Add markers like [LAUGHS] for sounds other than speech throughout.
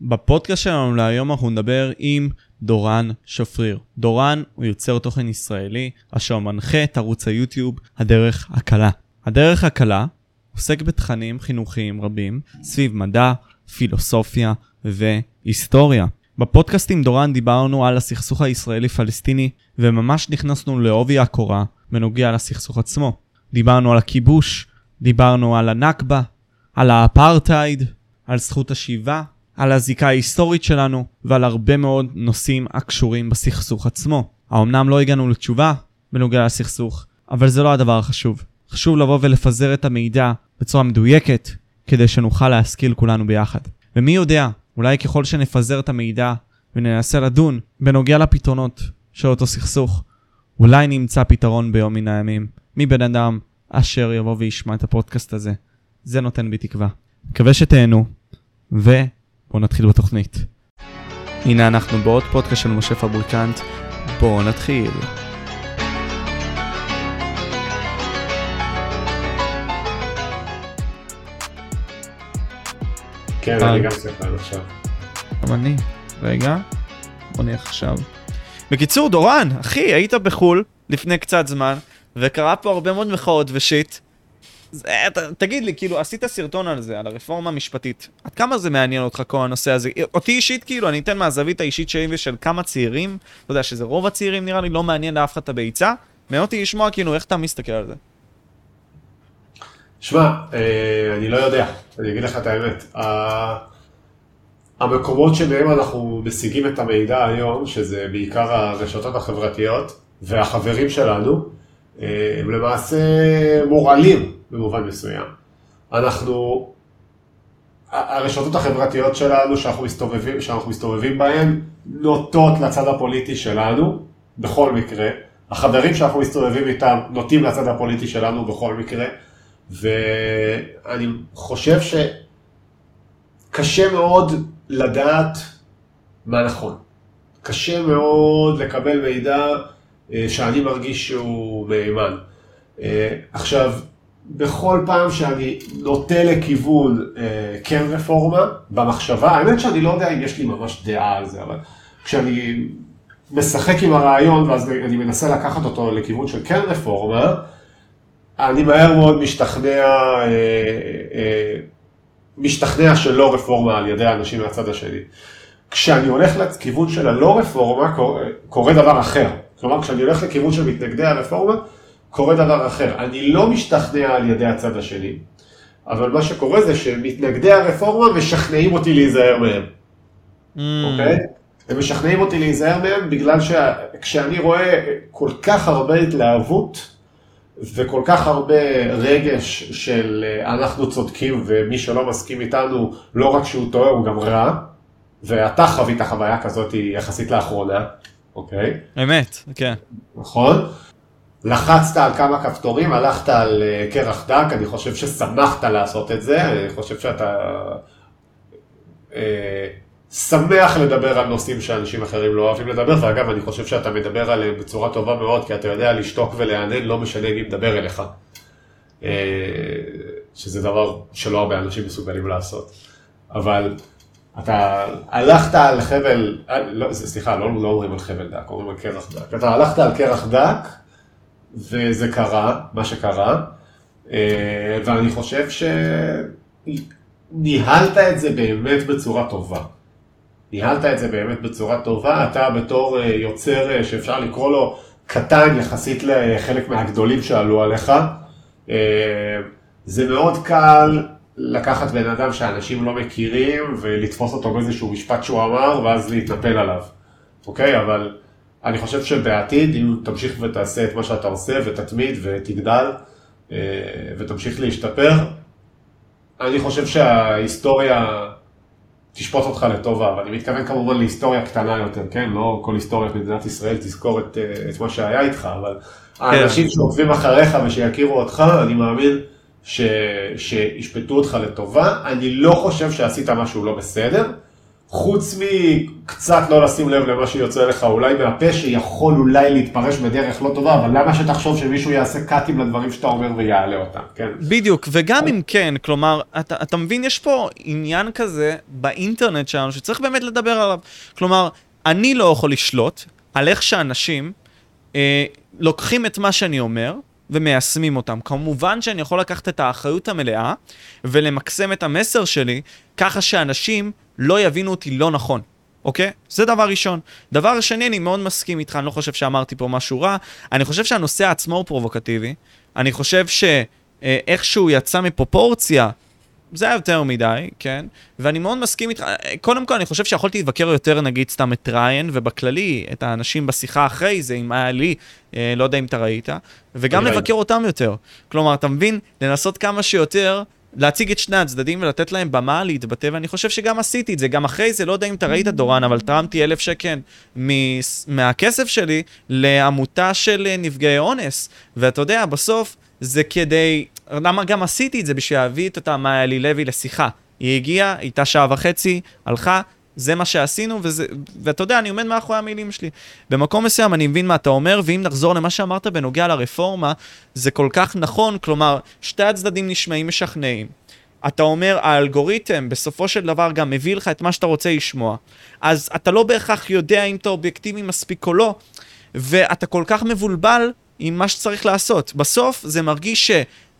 בפודקאסט שלנו להיום אנחנו נדבר עם דורן שפריר. דורן הוא יוצר תוכן ישראלי אשר מנחה את ערוץ היוטיוב הדרך הקלה. הדרך הקלה עוסק בתכנים חינוכיים רבים סביב מדע, פילוסופיה והיסטוריה. בפודקאסט עם דורן דיברנו על הסכסוך הישראלי-פלסטיני וממש נכנסנו לעובי הקורה בנוגע לסכסוך עצמו. דיברנו על הכיבוש, דיברנו על הנכבה, על האפרטהייד, על זכות השיבה, על הזיקה ההיסטורית שלנו ועל הרבה מאוד נושאים הקשורים בסכסוך עצמו. האמנם לא הגענו לתשובה בנוגע לסכסוך, אבל זה לא הדבר החשוב. חשוב לבוא ולפזר את המידע בצורה מדויקת, כדי שנוכל להשכיל כולנו ביחד. ומי יודע, אולי ככל שנפזר את המידע וננסה לדון בנוגע לפתרונות של אותו סכסוך, אולי נמצא פתרון ביום מן הימים, מבן אדם אשר יבוא וישמע את הפודקאסט הזה. זה נותן בי תקווה. מקווה שתהנו, ובואו נתחיל בתוכנית. הנה אנחנו בעוד פודקאסט של משה פבריקנט, בואו נתחיל. כן, אני גם צריך לענות עכשיו. גם אני. רגע, בוא נהיה עכשיו. בקיצור, דורן, אחי, היית בחו"ל לפני קצת זמן, וקרה פה הרבה מאוד מחאות ושיט. ת, תגיד לי, כאילו, עשית סרטון על זה, על הרפורמה המשפטית. עד כמה זה מעניין אותך כל הנושא הזה? אותי אישית, כאילו, אני אתן מהזווית האישית שלי ושל כמה צעירים, אתה יודע שזה רוב הצעירים נראה לי, לא מעניין לאף אחד את הביצה. מעניין אותי לשמוע, כאילו, איך אתה מסתכל על זה. שמע, אה, אני לא יודע, אני אגיד לך את האמת. המקומות שמהם אנחנו משיגים את המידע היום, שזה בעיקר הרשתות החברתיות והחברים שלנו, אה, הם למעשה מורעלים במובן מסוים. אנחנו, הרשתות החברתיות שלנו שאנחנו מסתובבים, שאנחנו מסתובבים בהן נוטות לצד הפוליטי שלנו, בכל מקרה. החברים שאנחנו מסתובבים איתם נוטים לצד הפוליטי שלנו בכל מקרה. ואני חושב שקשה מאוד לדעת מה נכון. קשה מאוד לקבל מידע אה, שאני מרגיש שהוא מהימן. אה, עכשיו, בכל פעם שאני נוטה לכיוון אה, כן רפורמה, במחשבה, האמת שאני לא יודע אם יש לי ממש דעה על זה, אבל כשאני משחק עם הרעיון ואז אני מנסה לקחת אותו לכיוון של כן רפורמה, אני מהר מאוד משתכנע, אה, אה, משתכנע שלא רפורמה על ידי האנשים מהצד השני. כשאני הולך לכיוון של הלא רפורמה, קורה דבר אחר. כלומר, כשאני הולך לכיוון של מתנגדי הרפורמה, קורה דבר אחר. אני לא משתכנע על ידי הצד השני, אבל מה שקורה זה שמתנגדי הרפורמה משכנעים אותי להיזהר מהם. אוקיי? Mm. Okay? הם משכנעים אותי להיזהר מהם בגלל שכשאני רואה כל כך הרבה התלהבות, וכל כך הרבה רגש של אה, אנחנו צודקים ומי שלא מסכים איתנו, לא רק שהוא טועה, הוא גם רע, ואתה חווית חוויה כזאת יחסית לאחרונה, אוקיי? אמת, כן. נכון? לחצת על כמה כפתורים, הלכת על אה, קרח דק, אני חושב ששמחת לעשות את זה, אני חושב שאתה... אה, שמח לדבר על נושאים שאנשים אחרים לא אוהבים לדבר, ואגב, אני חושב שאתה מדבר עליהם בצורה טובה מאוד, כי אתה יודע לשתוק ולהנהן, לא משנה מי מדבר אליך. אה, שזה דבר שלא הרבה אנשים מסוגלים לעשות. אבל אתה הלכת על חבל, אה, לא, סליחה, לא, לא אומרים על חבל דק, אומרים על קרח דק. אתה הלכת על קרח דק, וזה קרה, מה שקרה, אה, ואני חושב שניהלת את זה באמת בצורה טובה. ניהלת את זה באמת בצורה טובה, אתה בתור אה, יוצר אה, שאפשר לקרוא לו קטן יחסית לחלק מהגדולים שעלו עליך, זה מאוד קל לקחת בן אדם שאנשים לא מכירים ולתפוס אותו באיזשהו משפט שהוא אמר ואז להתנפל עליו, אוקיי? אבל אני חושב שבעתיד, אם תמשיך ותעשה את מה שאתה עושה ותתמיד ותגדל ותמשיך להשתפר, אני חושב שההיסטוריה תשפוט אותך לטובה, ואני מתכוון כמובן להיסטוריה קטנה יותר, כן? לא כל היסטוריה במדינת ישראל תזכור את, אה, את מה שהיה איתך, אבל כן. האנשים שעוקבים אחריך ושיכירו אותך, אני מאמין ש, שישפטו אותך לטובה. אני לא חושב שעשית משהו לא בסדר, חוץ מקצת לא לשים לב למה שיוצא לך אולי מהפה שיכול אולי להתפרש בדרך לא טובה, אבל למה שתחשוב שמישהו יעשה קאטים לדברים שאתה אומר ויעלה אותם, כן? בדיוק, וגם אם כן, כלומר, אתה, אתה מבין, יש פה עניין כזה באינטרנט שלנו שצריך באמת לדבר עליו. כלומר, אני לא יכול לשלוט על איך שאנשים אה, לוקחים את מה שאני אומר, ומיישמים אותם. כמובן שאני יכול לקחת את האחריות המלאה ולמקסם את המסר שלי ככה שאנשים לא יבינו אותי לא נכון, אוקיי? זה דבר ראשון. דבר שני, אני מאוד מסכים איתך, אני לא חושב שאמרתי פה משהו רע. אני חושב שהנושא עצמו הוא פרובוקטיבי. אני חושב שאיכשהו יצא מפרופורציה זה היה יותר מדי, כן? ואני מאוד מסכים איתך, קודם כל אני חושב שיכולתי לבקר יותר נגיד סתם את ריין, ובכללי את האנשים בשיחה אחרי זה, אם היה לי, אה, לא יודע אם אתה ראית, וגם לבקר אותם יותר. כלומר, אתה מבין? לנסות כמה שיותר להציג את שני הצדדים ולתת להם במה להתבטא, ואני חושב שגם עשיתי את זה. גם אחרי זה, לא יודע אם אתה ראית, דורן, אבל תרמתי אלף שקל מהכסף שלי לעמותה של נפגעי אונס. ואתה יודע, בסוף זה כדי למה גם עשיתי את זה? בשביל להביא את אותה מאיה אלי לוי לשיחה. היא הגיעה, הייתה שעה וחצי, הלכה, זה מה שעשינו, וזה, ואתה יודע, אני עומד מאחורי המילים שלי. במקום מסוים אני מבין מה אתה אומר, ואם נחזור למה שאמרת בנוגע לרפורמה, זה כל כך נכון, כלומר, שתי הצדדים נשמעים משכנעים. אתה אומר, האלגוריתם בסופו של דבר גם מביא לך את מה שאתה רוצה לשמוע. אז אתה לא בהכרח יודע אם אתה אובייקטיבי מספיק או לא, ואתה כל כך מבולבל עם מה שצריך לעשות. בסוף זה מרגיש ש...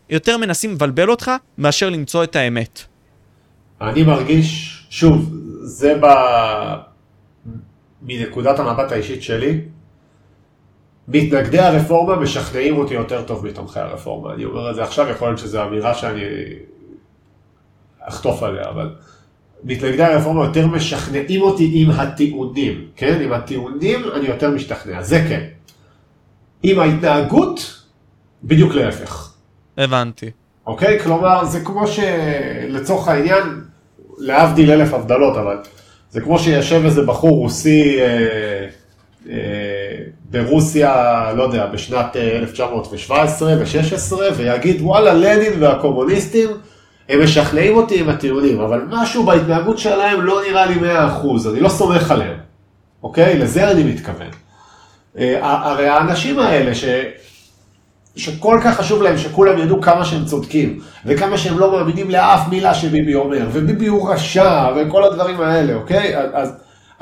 יותר מנסים לבלבל אותך מאשר למצוא את האמת. אני מרגיש, שוב, זה ב... מנקודת המבט האישית שלי, מתנגדי הרפורמה משכנעים אותי יותר טוב מתומכי הרפורמה. אני אומר את זה עכשיו, יכול להיות שזו אמירה שאני אחטוף עליה, אבל מתנגדי הרפורמה יותר משכנעים אותי עם הטיעונים, כן? עם הטיעונים אני יותר משתכנע, זה כן. עם ההתנהגות, בדיוק להפך. הבנתי. אוקיי? כלומר, זה כמו שלצורך העניין, להבדיל אלף הבדלות, אבל זה כמו שיושב איזה בחור רוסי אה, אה, ברוסיה, לא יודע, בשנת 1917 ו-16, ויגיד, וואלה, לנין והקומוניסטים, הם משכנעים אותי עם הטיעונים, אבל משהו בהתנהגות שלהם לא נראה לי 100%, אני לא סומך עליהם, אוקיי? לזה אני מתכוון. אה, הרי האנשים האלה, ש... שכל כך חשוב להם שכולם ידעו כמה שהם צודקים, וכמה שהם לא מאמינים לאף מילה שביבי אומר, וביבי הוא רשע, וכל הדברים האלה, אוקיי? אז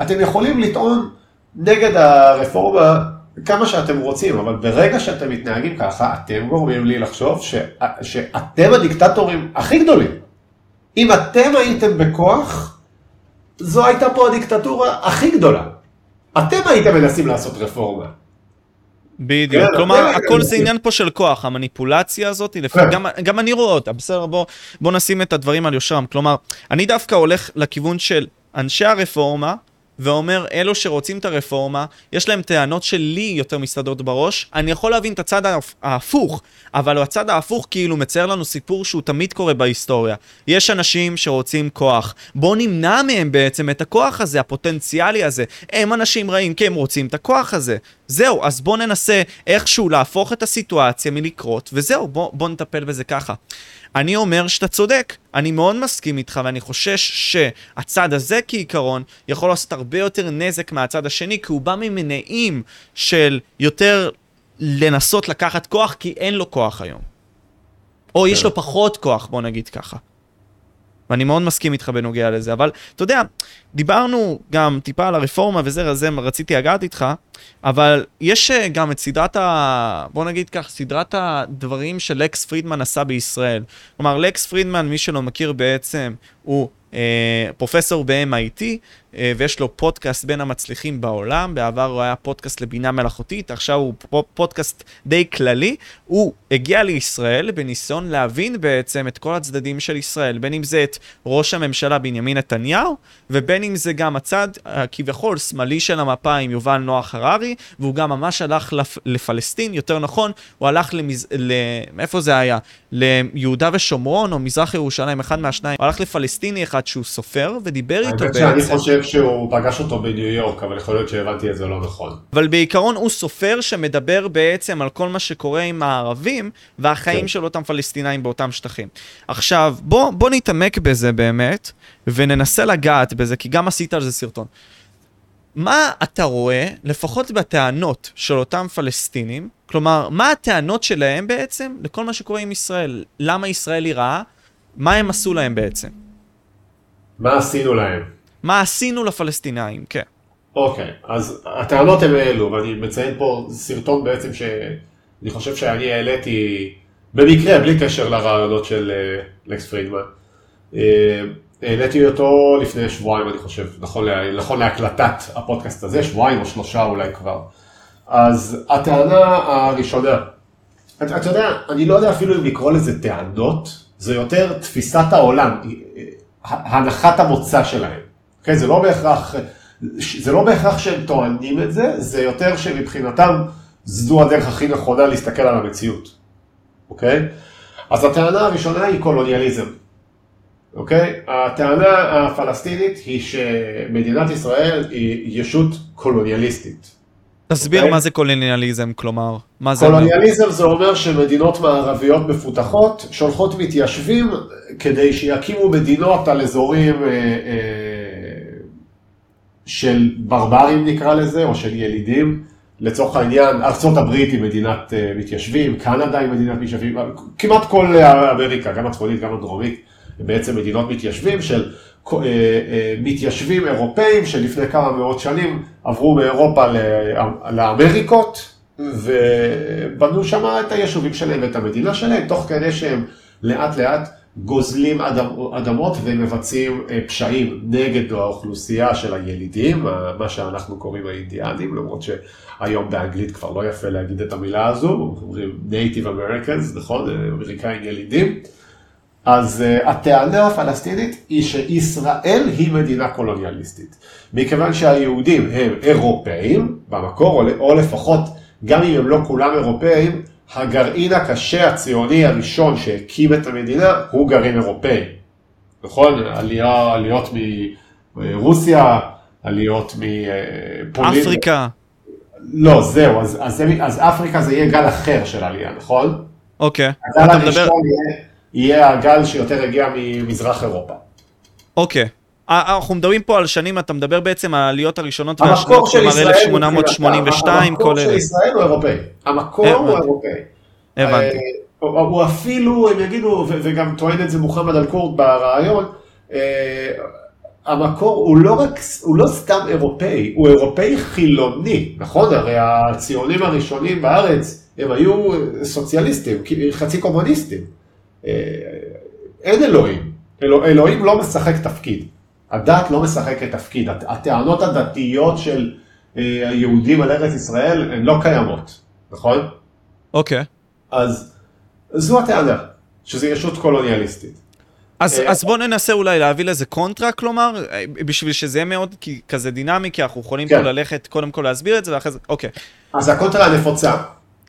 אתם יכולים לטעון נגד הרפורמה כמה שאתם רוצים, אבל ברגע שאתם מתנהגים ככה, אתם גורמים לי לחשוב ש... שאתם הדיקטטורים הכי גדולים. אם אתם הייתם בכוח, זו הייתה פה הדיקטטורה הכי גדולה. אתם הייתם מנסים לעשות רפורמה. בדיוק, כן, כלומר הכל זה עניין פה של כוח, המניפולציה הזאת, כן. גם, גם אני רואה אותה, בסדר, בוא, בוא נשים את הדברים על יושרם, כלומר, אני דווקא הולך לכיוון של אנשי הרפורמה, ואומר, אלו שרוצים את הרפורמה, יש להם טענות שלי יותר מסתדרות בראש, אני יכול להבין את הצד ההפוך, אבל הצד ההפוך כאילו מצייר לנו סיפור שהוא תמיד קורה בהיסטוריה. יש אנשים שרוצים כוח, בואו נמנע מהם בעצם את הכוח הזה, הפוטנציאלי הזה. הם אנשים רעים כי הם רוצים את הכוח הזה. זהו, אז בואו ננסה איכשהו להפוך את הסיטואציה מלקרות, וזהו, בואו בוא נטפל בזה ככה. אני אומר שאתה צודק, אני מאוד מסכים איתך ואני חושש שהצד הזה כעיקרון יכול לעשות הרבה יותר נזק מהצד השני כי הוא בא ממניעים של יותר לנסות לקחת כוח כי אין לו כוח היום. או יש לו פחות כוח, בוא נגיד ככה. ואני מאוד מסכים איתך בנוגע לזה, אבל אתה יודע, דיברנו גם טיפה על הרפורמה וזה, זה רציתי לגעת איתך, אבל יש אה, גם את סדרת ה... בוא נגיד כך, סדרת הדברים שלקס פרידמן עשה בישראל. כלומר, לקס פרידמן, מי שלא מכיר בעצם, הוא אה, פרופסור ב-MIT, ויש לו פודקאסט בין המצליחים בעולם, בעבר הוא היה פודקאסט לבינה מלאכותית, עכשיו הוא פודקאסט די כללי. הוא הגיע לישראל בניסיון להבין בעצם את כל הצדדים של ישראל, בין אם זה את ראש הממשלה בנימין נתניהו, ובין אם זה גם הצד הכביכול שמאלי של המפה עם יובל נוח הררי, והוא גם ממש הלך לפ... לפלסטין, יותר נכון, הוא הלך למז... ל... מאיפה זה היה? ליהודה ושומרון או מזרח ירושלים, אחד מהשניים, הוא הלך לפלסטיני אחד שהוא סופר, ודיבר איתו בעצם. חושב שהוא פגש אותו בניו יורק, אבל יכול להיות שהבנתי את זה לא נכון. אבל בעיקרון הוא סופר שמדבר בעצם על כל מה שקורה עם הערבים והחיים כן. של אותם פלסטינאים באותם שטחים. עכשיו, בוא, בוא נתעמק בזה באמת, וננסה לגעת בזה, כי גם עשית על זה סרטון. מה אתה רואה, לפחות בטענות של אותם פלסטינים, כלומר, מה הטענות שלהם בעצם לכל מה שקורה עם ישראל? למה ישראל היא רעה? מה הם עשו להם בעצם? מה עשינו להם? מה עשינו לפלסטינאים? כן. אוקיי, אז הטענות הן אלו, ואני מציין פה סרטון בעצם שאני חושב שאני העליתי במקרה, בלי קשר לרעיונות של אה, לקס פרידמן. אה, העליתי אותו לפני שבועיים, אני חושב, נכון, לה, נכון להקלטת הפודקאסט הזה, שבועיים או שלושה אולי כבר. אז הטענה הראשונה, אתה, אתה יודע, אני לא יודע אפילו אם לקרוא לזה טענות, זה יותר תפיסת העולם, הנחת המוצא שלהם. Okay, זה לא בהכרח, זה לא בהכרח שהם טוענים את זה, זה יותר שמבחינתם זו הדרך הכי נכונה להסתכל על המציאות. אוקיי? אז הטענה הראשונה היא קולוניאליזם. אוקיי? הטענה הפלסטינית היא שמדינת ישראל היא ישות קולוניאליסטית. תסביר okay. אוקיי? מה זה קולוניאליזם, כלומר, מה זה... קולוניאליזם זה אומר שמדינות מערביות מפותחות שולחות מתיישבים כדי שיקימו מדינות על אזורים אה, אה, של ברברים נקרא לזה, או של ילידים. לצורך העניין, ארה"ב היא מדינת אה, מתיישבים, קנדה היא מדינת מתיישבים, כמעט כל אמריקה, גם הצפונית, גם הדרומית, בעצם מדינות מתיישבים של אה, אה, מתיישבים אירופאים שלפני כמה מאות שנים עברו מאירופה לאמריקות ובנו שם את היישובים שלהם ואת המדינה שלהם, תוך כדי שהם לאט לאט גוזלים אדמות ומבצעים פשעים נגד האוכלוסייה של הילידים, מה שאנחנו קוראים האינדיאנים, למרות שהיום באנגלית כבר לא יפה להגיד את המילה הזו, אומרים Native Americans, נכון? אמריקאים ילידים. אז uh, הטענה הפלסטינית היא שישראל היא מדינה קולוניאליסטית. מכיוון שהיהודים הם אירופאים במקור, או לפחות גם אם הם לא כולם אירופאים, הגרעין הקשה הציוני הראשון שהקים את המדינה הוא גרעין אירופאי. נכון? עלייה, עליות מרוסיה, עליות מפולין. אפריקה. לא, זהו, אז, אז, אז אפריקה זה יהיה גל אחר של עלייה, נכון? אוקיי. הגל הראשון מדבר... יהיה... יהיה הגל שיותר הגיע ממזרח אירופה. אוקיי. אנחנו מדברים פה על שנים, אתה מדבר בעצם על העליות הראשונות והשניות, כלומר 1882, כל אלה. המקור של ישראל הוא אירופאי. המקור הוא אירופאי. הבנתי. הוא אפילו, הם יגידו, וגם טוען את זה מוחמד אל-קורד ברעיון, המקור הוא לא רק, הוא לא סתם אירופאי, הוא אירופאי חילוני, נכון? הרי הציונים הראשונים בארץ הם היו סוציאליסטים, חצי קומוניסטים. אין אלוהים, אלוה, אלוהים לא משחק תפקיד, הדת לא משחקת תפקיד, הטענות הדתיות של היהודים על ארץ ישראל הן לא קיימות, נכון? אוקיי. Okay. אז זו הטענה, שזו ישות קולוניאליסטית. אז, אז בוא ננסה אולי להביא לזה קונטרה, כלומר, בשביל שזה יהיה מאוד כי, כזה דינמי, כי אנחנו יכולים כן. פה ללכת קודם כל להסביר את זה ואחרי זה, אוקיי. אז הקונטרה הנפוצה.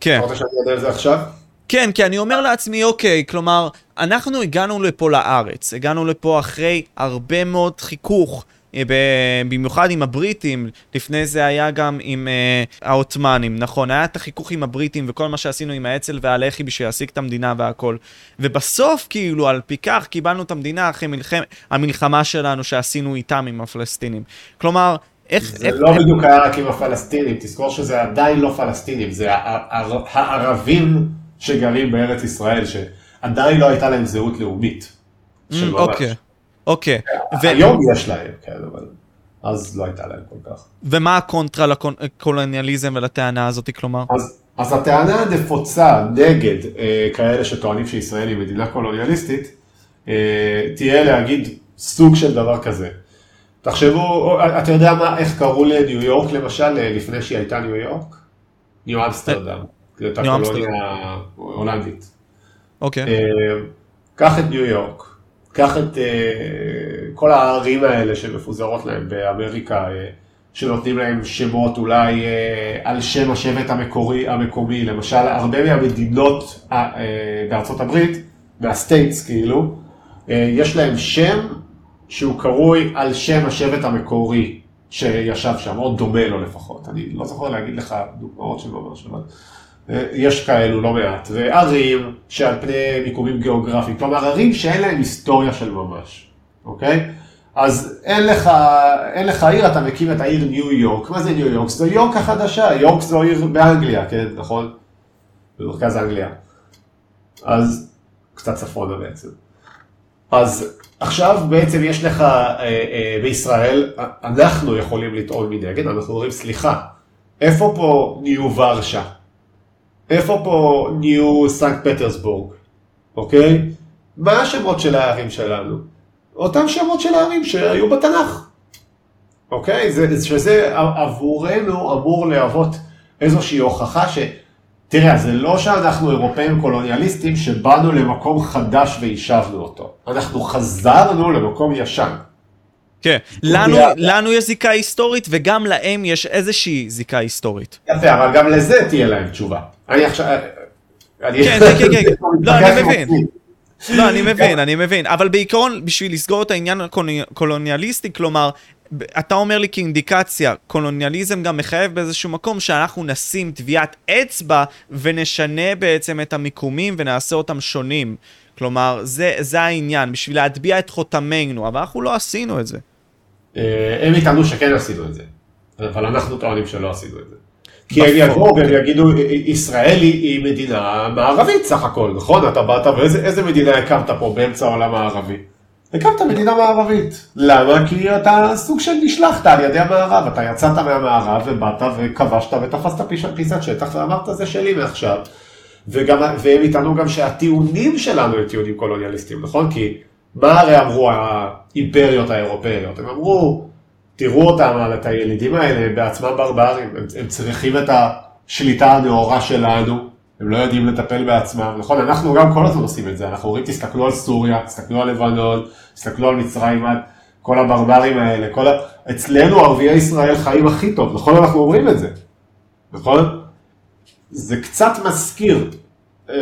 כן. אתה רוצה שאני אדע על זה עכשיו? כן, כי אני אומר לעצמי, אוקיי, כלומר, אנחנו הגענו לפה לארץ, הגענו לפה אחרי הרבה מאוד חיכוך, במיוחד עם הבריטים, לפני זה היה גם עם uh, העות'מאנים, נכון, היה את החיכוך עם הבריטים וכל מה שעשינו עם האצ"ל והלח"י בשביל להשיג את המדינה והכל. ובסוף, כאילו, על פי כך קיבלנו את המדינה אחרי מלחמת, המלחמה שלנו שעשינו איתם, עם הפלסטינים. כלומר, איך... זה איך, לא איך... בדיוק היה רק עם הפלסטינים, תזכור שזה עדיין לא פלסטינים, זה הערבים שגרים בארץ ישראל, שעדיין לא הייתה להם זהות לאומית. אוקיי, אוקיי. היום יש להם, כן, אבל אז לא הייתה להם כל כך. ומה הקונטרה לקולוניאליזם ולטענה הזאת, כלומר? אז, אז הטענה הנפוצה נגד אה, כאלה שטוענים שישראל היא מדינה קולוניאליסטית, אה, תהיה להגיד סוג של דבר כזה. תחשבו, אתה יודע מה, איך קראו לניו יורק למשל, לפני שהיא הייתה ניו יורק? ניו אמסטרדם. הייתה קולוניה הולנדית. אוקיי. קח את ניו יורק, קח את כל הערים האלה שמפוזרות להם באמריקה, שנותנים להם שמות אולי על שם השבט המקורי, המקומי, למשל הרבה מהמדינות בארצות הברית, מה states כאילו, יש להם שם שהוא קרוי על שם השבט המקורי שישב שם, או דומה לו לפחות. אני לא זוכר להגיד לך דוגמאות של ממש, אבל אה, יש כאלו לא מעט. וערים שעל פני מיקומים גיאוגרפיים, כלומר ערים שאין להם היסטוריה של ממש, אוקיי? אז אין לך, אין לך עיר, אתה מקים את העיר ניו יורק. מה זה ניו יורק? זו יורק החדשה, יורק זו עיר באנגליה, כן, נכון? במרכז אנגליה. אז קצת צפונה בעצם. אז עכשיו בעצם יש לך אה, אה, בישראל, אנחנו יכולים לטעון מנגד, אנחנו אומרים סליחה, איפה פה ניו ורשה? איפה פה ניו סנקט פטרסבורג? אוקיי? מה השמות של הערים שלנו? אותם שמות של הערים שהיו בתנ"ך. אוקיי? זה, שזה עבורנו אמור להוות איזושהי הוכחה ש... תראה, זה לא שאנחנו אירופאים קולוניאליסטים שבאנו למקום חדש ויישבנו אותו. אנחנו חזרנו למקום ישן. כן, לנו, לנו יש זיקה היסטורית וגם להם יש איזושהי זיקה היסטורית. יפה, אבל גם לזה תהיה להם תשובה. אני עכשיו... כן, כן, כן, כן, [LAUGHS] לא, אני מבין. לא, אני מבין, אני מבין. אבל בעיקרון, בשביל לסגור את העניין הקולוניאליסטי, כלומר, אתה אומר לי כאינדיקציה, קולוניאליזם גם מחייב באיזשהו מקום שאנחנו נשים טביעת אצבע ונשנה בעצם את המיקומים ונעשה אותם שונים. כלומר, זה, זה העניין, בשביל להטביע את חותמנו, אבל אנחנו לא עשינו את זה. אה, הם יטענו שכן עשינו את זה, אבל אנחנו טוענים שלא עשינו את זה. כי הם יבואו והם יגידו, ישראל היא מדינה מערבית סך הכל, נכון? אתה באת ואיזה מדינה הקמת פה באמצע העולם הערבי? הקמת מדינה מערבית. למה? כי אתה סוג של נשלחת על ידי המערב, אתה יצאת מהמערב ובאת וכבשת ותפסת פיסת שטח ואמרת זה שלי מעכשיו. וגם, והם יטענו גם שהטיעונים שלנו הם טיעונים קולוניאליסטיים, נכון? כי מה הרי אמרו האימפריות האירופאיות? הם אמרו, תראו אותם, את הילידים האלה, בעצמם ברברים, הם, הם צריכים את השליטה הנאורה שלנו, הם לא יודעים לטפל בעצמם, נכון? אנחנו גם כל הזמן עושים את זה, אנחנו אומרים תסתכלו על סוריה, תסתכלו על לבנון, תסתכלו על מצרים, כל הברברים האלה, כל ה... אצלנו ערביי ישראל חיים הכי טוב, נכון? אנחנו אומרים את זה, נכון? זה קצת מזכיר, אה,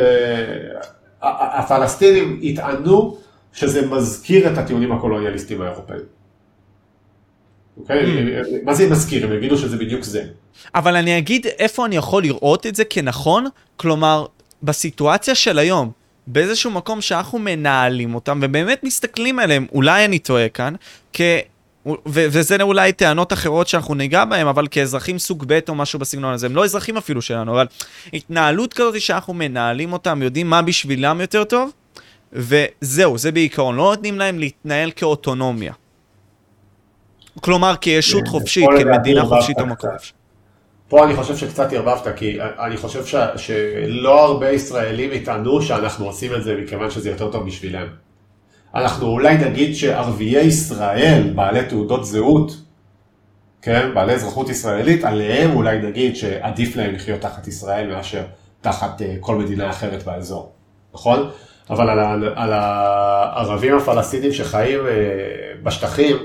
הפלסטינים יטענו שזה מזכיר את הטיעונים הקולוניאליסטיים האירופאים. אוקיי? Mm. מה זה מזכיר? הם יגידו שזה בדיוק זה. אבל אני אגיד איפה אני יכול לראות את זה כנכון, כלומר, בסיטואציה של היום, באיזשהו מקום שאנחנו מנהלים אותם ובאמת מסתכלים עליהם, אולי אני טועה כאן, כ... ו- וזה אולי טענות אחרות שאנחנו ניגע בהן, אבל כאזרחים סוג ב' או משהו בסגנון הזה, הם לא אזרחים אפילו שלנו, אבל התנהלות כזאת שאנחנו מנהלים אותם, יודעים מה בשבילם יותר טוב, וזהו, זה בעיקרון, לא נותנים להם להתנהל כאוטונומיה. כלומר, כישות כן, חופשית, כמדינה חופשית או מקום חופשי. פה אני חושב שקצת ערבבת, כי אני חושב ש, שלא הרבה ישראלים יטענו שאנחנו עושים את זה מכיוון שזה יותר טוב בשבילם. אנחנו אולי נגיד שערביי ישראל, בעלי תעודות זהות, כן, בעלי אזרחות ישראלית, עליהם אולי נגיד שעדיף להם לחיות תחת ישראל מאשר תחת uh, כל מדינה אחרת באזור, נכון? אבל על, על הערבים הפלסטינים שחיים uh, בשטחים,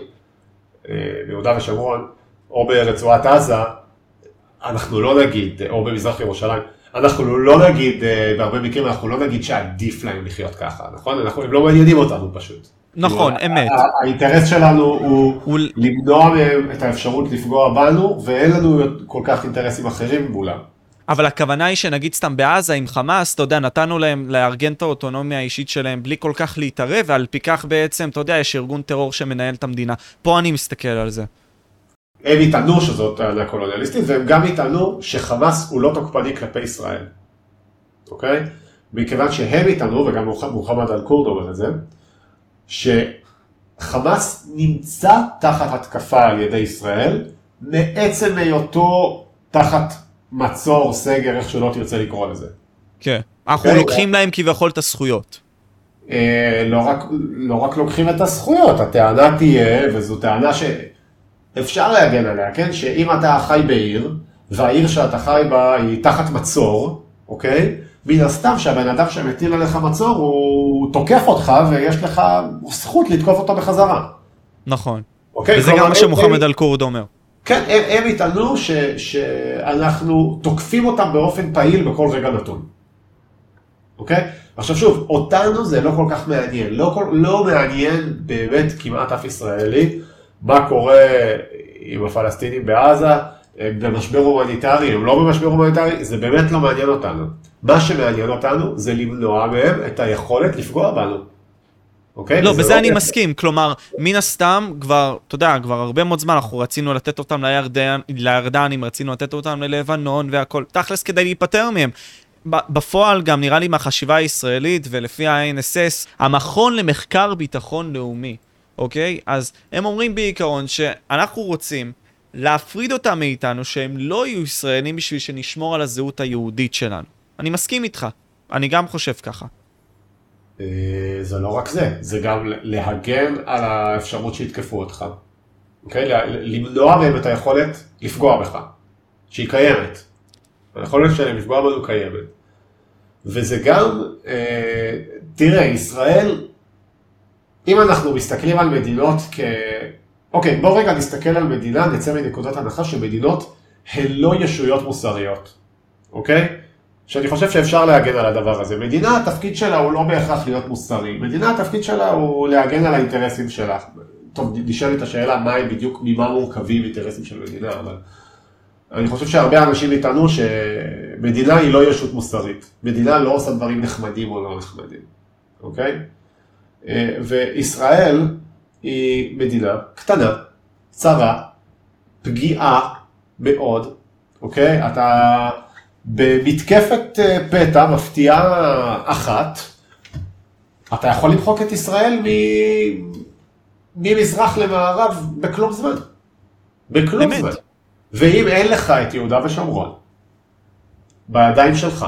אה, ביהודה ושומרון, או ברצועת עזה, אנחנו לא נגיד, או במזרח ירושלים, אנחנו לא נגיד, אה, בהרבה מקרים אנחנו לא נגיד שעדיף להם לחיות ככה, נכון? אנחנו, הם לא מעניינים אותנו פשוט. נכון, כאילו, אמת. האינטרס שלנו הוא, הוא למנוע מהם את האפשרות לפגוע בנו, ואין לנו כל כך אינטרסים אחרים מולם. אבל הכוונה היא שנגיד סתם בעזה עם חמאס, אתה יודע, נתנו להם לארגן את האוטונומיה האישית שלהם בלי כל כך להתערב, ועל פי כך בעצם, אתה יודע, יש ארגון טרור שמנהל את המדינה. פה אני מסתכל על זה. הם יטענו שזאת טענה קולוניאליסטית, והם גם יטענו שחמאס הוא לא תוקפני כלפי ישראל, אוקיי? מכיוון שהם יטענו, וגם מוחמד אל-כורד אומר את זה, שחמאס נמצא תחת התקפה על ידי ישראל, מעצם היותו תחת מצור, סגר, איך שלא תרצה לקרוא לזה. כן, אנחנו okay, לוקחים להם כביכול את הזכויות. אה, לא, רק, לא רק לוקחים את הזכויות, הטענה תהיה, וזו טענה שאפשר להגן עליה, כן? שאם אתה חי בעיר, והעיר שאתה חי בה היא תחת מצור, אוקיי? מן הסתם שהבן אדם שמטיל עליך מצור הוא תוקף אותך ויש לך זכות לתקוף אותו בחזרה. נכון. אוקיי? וזה גם מה שמוחמד אל-כורד אומר. כן, הם, הם יטענו שאנחנו תוקפים אותם באופן פעיל בכל רגע נתון. אוקיי? עכשיו שוב, אותנו זה לא כל כך מעניין, לא, כל, לא מעניין באמת כמעט אף ישראלי מה קורה עם הפלסטינים בעזה, הם במשבר הומניטרי, הם לא במשבר הומניטרי, זה באמת לא מעניין אותנו. מה שמעניין אותנו זה למנוע מהם את היכולת לפגוע בנו. אוקיי? לא, בזה לא אני מסכים. כלומר, מן הסתם, כבר, אתה יודע, כבר הרבה מאוד זמן אנחנו רצינו לתת אותם לירדן, לירדנים, רצינו לתת אותם ללבנון והכל, תכלס כדי להיפטר מהם. בפועל גם נראה לי מהחשיבה הישראלית ולפי ה-NSS, המכון למחקר ביטחון לאומי, אוקיי? אז הם אומרים בעיקרון שאנחנו רוצים להפריד אותם מאיתנו, שהם לא יהיו ישראלים בשביל שנשמור על הזהות היהודית שלנו. אני מסכים איתך, אני גם חושב ככה. אה, זה לא רק זה, זה גם להגן על האפשרות שיתקפו אותך. אוקיי? למנוע מהם את היכולת לפגוע בך, שהיא קיימת. היכולת שלהם לפגוע בנו קיימת. וזה גם, אה, תראה, ישראל, אם אנחנו מסתכלים על מדינות כ... אוקיי, בוא רגע נסתכל על מדינה, נצא מנקודת הנחה שמדינות הן לא ישויות מוסריות, אוקיי? שאני חושב שאפשר להגן על הדבר הזה. מדינה, התפקיד שלה הוא לא בהכרח להיות מוסרי. מדינה, התפקיד שלה הוא להגן על האינטרסים שלה. טוב, נשאלת השאלה מה הם בדיוק, ממה מורכבים אינטרסים של מדינה, אבל אני חושב שהרבה אנשים יטענו שמדינה היא לא ישות מוסרית. מדינה לא עושה דברים נחמדים או לא נחמדים, אוקיי? אה, וישראל היא מדינה קטנה, צרה, פגיעה מאוד, אוקיי? אתה... במתקפת אה, פתע מפתיעה אחת, אתה יכול למחוק את ישראל מ... ממזרח למערב בכלום זמן. בכלום באמת. זמן. ואם אין לך את יהודה ושומרון, בידיים שלך,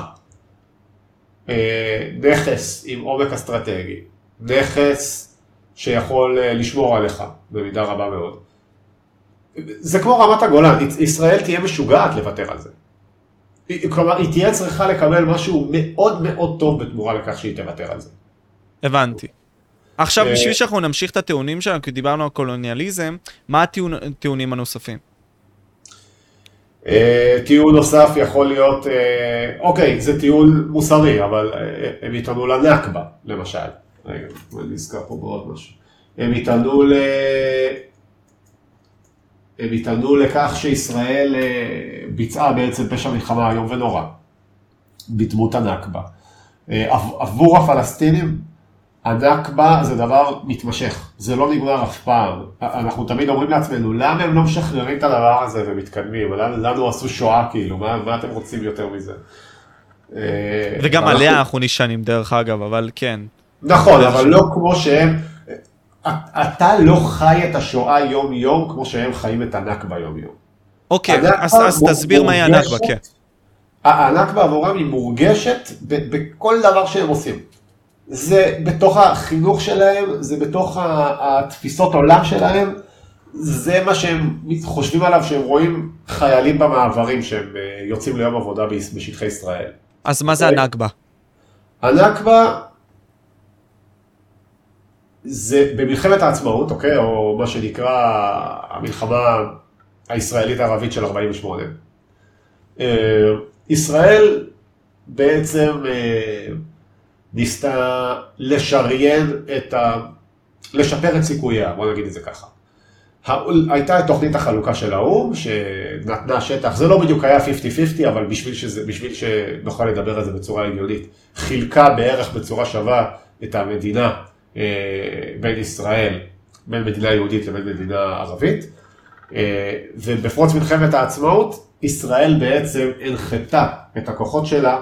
אה, נכס עם עומק אסטרטגי, נכס שיכול אה, לשמור עליך במידה רבה מאוד. זה כמו רמת הגולן, ישראל תהיה משוגעת לוותר על זה. כלומר, היא תהיה צריכה לקבל משהו מאוד מאוד טוב בתמורה לכך שהיא תוותר על זה. הבנתי. עכשיו, אה, בשביל שאנחנו נמשיך את הטיעונים שלנו, כי דיברנו על קולוניאליזם, מה הטיעונים הנוספים? אה, טיעון נוסף יכול להיות, אה, אוקיי, זה טיעון מוסרי, אבל הם יטענו לנכבה, למשל. רגע, אני נזכר פה בעוד משהו. הם יטענו ל... הם יטענו לכך שישראל אה, ביצעה בעצם פשע מלחמה איום ונורא, בדמות הנכבה. אה, עבור הפלסטינים, הנכבה זה דבר מתמשך, זה לא נגמר אף פעם. אנחנו תמיד אומרים לעצמנו, למה הם לא משחררים את הדבר הזה ומתקדמים? לנו עשו שואה כאילו, מה, מה אתם רוצים יותר מזה? אה, וגם עליה אנחנו נשענים דרך אגב, אבל כן. נכון, אבל לא כמו שהם... אתה לא חי את השואה יום-יום כמו שהם חיים את הנכבה יום-יום. אוקיי, אז, אז תסביר מהי הנכבה, כן. הנכבה עבורם היא מורגשת בכל דבר שהם עושים. זה בתוך החינוך שלהם, זה בתוך התפיסות עולם שלהם, זה מה שהם חושבים עליו שהם רואים חיילים במעברים שהם אה, יוצאים ליום עבודה בשטחי ישראל. אז מה זה הנכבה? הנכבה זה במלחמת העצמאות, אוקיי, או מה שנקרא המלחמה הישראלית-ערבית של 48. אה, ישראל בעצם אה, ניסתה לשריין את ה... לשפר את סיכוייה, בוא נגיד את זה ככה. הייתה את תוכנית החלוקה של האו"ם, שנתנה שטח, זה לא בדיוק היה 50-50, אבל בשביל, שזה, בשביל שנוכל לדבר על זה בצורה הגיונית, חילקה בערך בצורה שווה את המדינה בין ישראל, בין מדינה יהודית לבין מדינה ערבית. אה, ובפרוץ מלחמת העצמאות, ישראל בעצם הנחתה את הכוחות שלה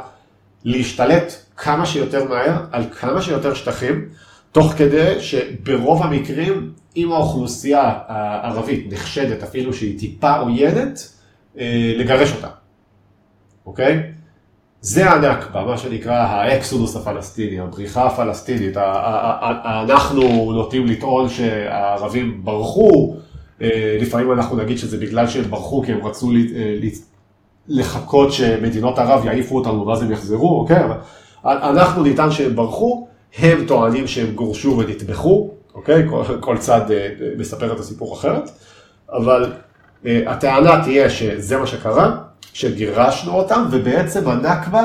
להשתלט כמה שיותר מהר על כמה שיותר שטחים, תוך כדי שברוב המקרים, אם האוכלוסייה הערבית נחשדת אפילו שהיא טיפה עוינת, אה, לגרש אותה, אוקיי? זה הנכבה, מה שנקרא האקסודוס הפלסטיני, הבריחה הפלסטינית. אנחנו נוטים לטעון שהערבים ברחו, אה, לפעמים אנחנו נגיד שזה בגלל שהם ברחו כי הם רצו אה, לחכות שמדינות ערב יעיפו אותנו ואז הם יחזרו, אוקיי? אנחנו נטען שהם ברחו, הם טוענים שהם גורשו ונטבחו, אוקיי? כל, כל צד אה, מספר את הסיפור אחרת, אבל הטענה תהיה שזה מה שקרה. שגירשנו אותם, ובעצם הנכבה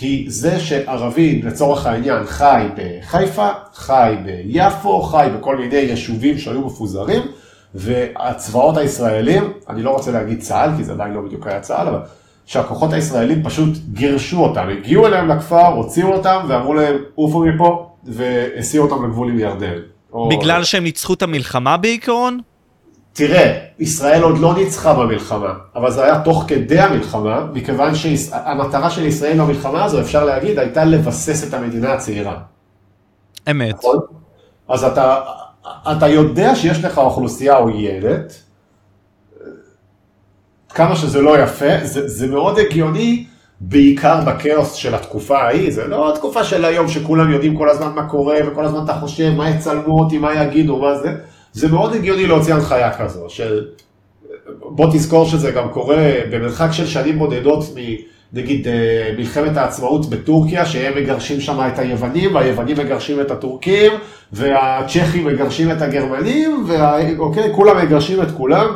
היא זה שערבי לצורך העניין חי בחיפה, חי ביפו, חי בכל מיני יישובים שהיו מפוזרים, והצבאות הישראלים, אני לא רוצה להגיד צה"ל, כי זה עדיין לא בדיוק היה צה"ל, אבל שהכוחות הישראלים פשוט גירשו אותם, הגיעו אליהם לכפר, הוציאו אותם ואמרו להם עופו מפה, והסיעו אותם לגבול עם ירדן. בגלל או... שהם ניצחו את המלחמה בעיקרון? תראה, ישראל עוד לא ניצחה במלחמה, אבל זה היה תוך כדי המלחמה, מכיוון שהמטרה של ישראל במלחמה הזו, אפשר להגיד, הייתה לבסס את המדינה הצעירה. אמת. נכון? אז אתה, אתה יודע שיש לך אוכלוסייה עוינת, כמה שזה לא יפה, זה, זה מאוד הגיוני, בעיקר בכאוס של התקופה ההיא, זה לא התקופה של היום שכולם יודעים כל הזמן מה קורה, וכל הזמן אתה חושב מה יצלמו אותי, מה יגידו, מה זה. זה מאוד הגיוני להוציא הנחיה כזו, של בוא תזכור שזה גם קורה במרחק של שנים בודדות נגיד אה, מלחמת העצמאות בטורקיה, שהם מגרשים שם את היוונים, והיוונים מגרשים את הטורקים, והצ'כים מגרשים את הגרמנים, ואוקיי, כולם מגרשים את כולם,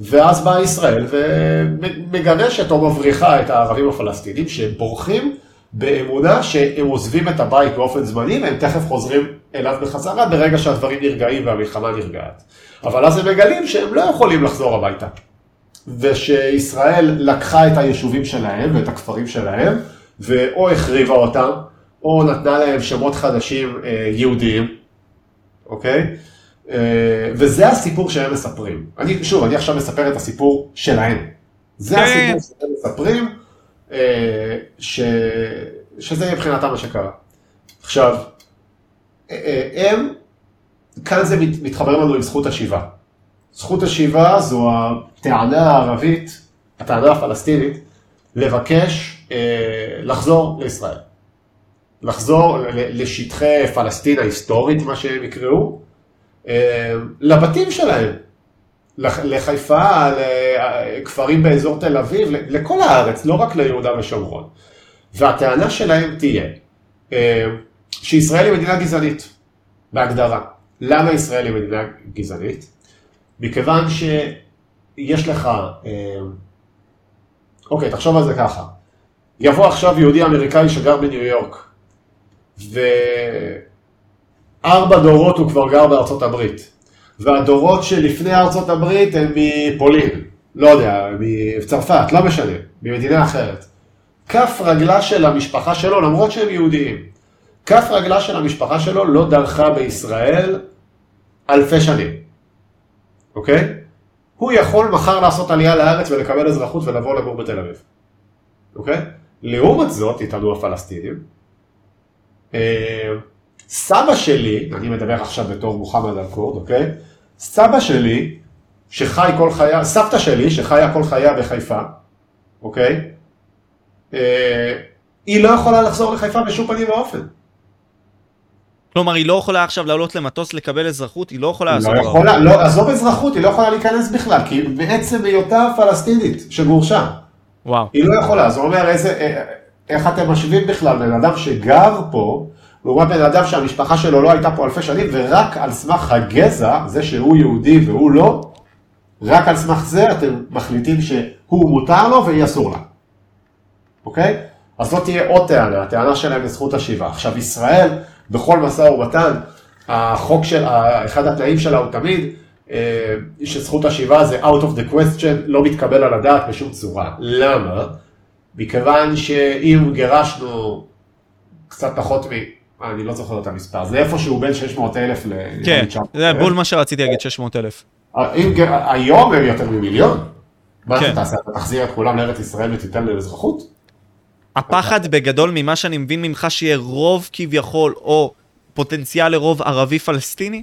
ואז באה ישראל ומגרשת או מבריחה את הערבים הפלסטינים שהם בורחים באמונה שהם עוזבים את הבית באופן זמני והם תכף חוזרים אליו בחזרה ברגע שהדברים נרגעים והמלחמה נרגעת. אבל אז הם מגלים שהם לא יכולים לחזור הביתה. ושישראל לקחה את היישובים שלהם ואת הכפרים שלהם, ואו החריבה אותם, או נתנה להם שמות חדשים אה, יהודיים, אוקיי? אה, וזה הסיפור שהם מספרים. אני, שוב, אני עכשיו מספר את הסיפור שלהם. זה כן. הסיפור שהם מספרים, ש... שזה מבחינתם מה שקרה. עכשיו, הם, כאן זה מתחבר לנו עם זכות השיבה. זכות השיבה זו הטענה הערבית, הטענה הפלסטינית, לבקש אה, לחזור לישראל. לחזור לשטחי פלסטין ההיסטורית, מה שהם יקראו, אה, לבתים שלהם, לחיפה, לכפרים באזור תל אביב, לכל הארץ, לא רק ליהודה ושומרון. והטענה שלהם תהיה אה, שישראל היא מדינה גזענית, בהגדרה. למה ישראל היא מדינה גזענית? מכיוון שיש לך, אה, אוקיי, תחשוב על זה ככה, יבוא עכשיו יהודי אמריקאי שגר בניו יורק, וארבע דורות הוא כבר גר בארצות הברית, והדורות שלפני ארצות הברית הם מפולין, לא יודע, מצרפת, לא משנה, ממדינה אחרת. כף רגלה של המשפחה שלו, למרות שהם יהודיים, כף רגלה של המשפחה שלו לא דרכה בישראל אלפי שנים. אוקיי? הוא יכול מחר לעשות עלייה לארץ ולקבל אזרחות ולבוא לגור בתל אביב. אוקיי? לעומת זאת, איתנו הפלסטינים, אה, סבא שלי, אני מדבר עכשיו בתור מוחמד אל-כורד, אוקיי? סבא שלי, שחי כל חייה, סבתא שלי, שחיה כל חייה בחיפה, אוקיי? אה, היא לא יכולה לחזור לחיפה בשום פנים ואופן. כלומר, היא לא יכולה עכשיו לעלות למטוס לקבל אזרחות, היא לא יכולה לעשות לא יכולה, לא, עזוב אזרחות, היא לא יכולה להיכנס בכלל, כי בעצם היותה פלסטינית שגורשה. וואו. היא לא יכולה, זאת אומרת, איזה, אה, איך אתם משווים בכלל בן אדם שגר פה, לעומת בן אדם שהמשפחה שלו לא הייתה פה אלפי שנים, ורק על סמך הגזע, זה שהוא יהודי והוא לא, רק על סמך זה אתם מחליטים שהוא מותר לו והיא אסור לה. אוקיי? אז זאת תהיה עוד טענה, הטענה שלהם לזכות השיבה. עכשיו, ישראל... בכל משא ומתן, החוק של, אחד התנאים שלה הוא תמיד, אה, שזכות השיבה זה out of the question, לא מתקבל על הדעת בשום צורה. למה? מכיוון שאם גירשנו קצת פחות מ... אה, אני לא זוכר את המספר, זה איפשהו בין 600 אלף ל... כן, זה בול מה שרציתי להגיד, 600 אלף. היום הם יותר ממיליון. מה אתה כן. תעשה? אתה תחזיר את כולם לארץ ישראל ותיתן להם אזרחות? הפחד בגדול ממה שאני מבין ממך שיהיה רוב כביכול, או פוטנציאל לרוב ערבי פלסטיני?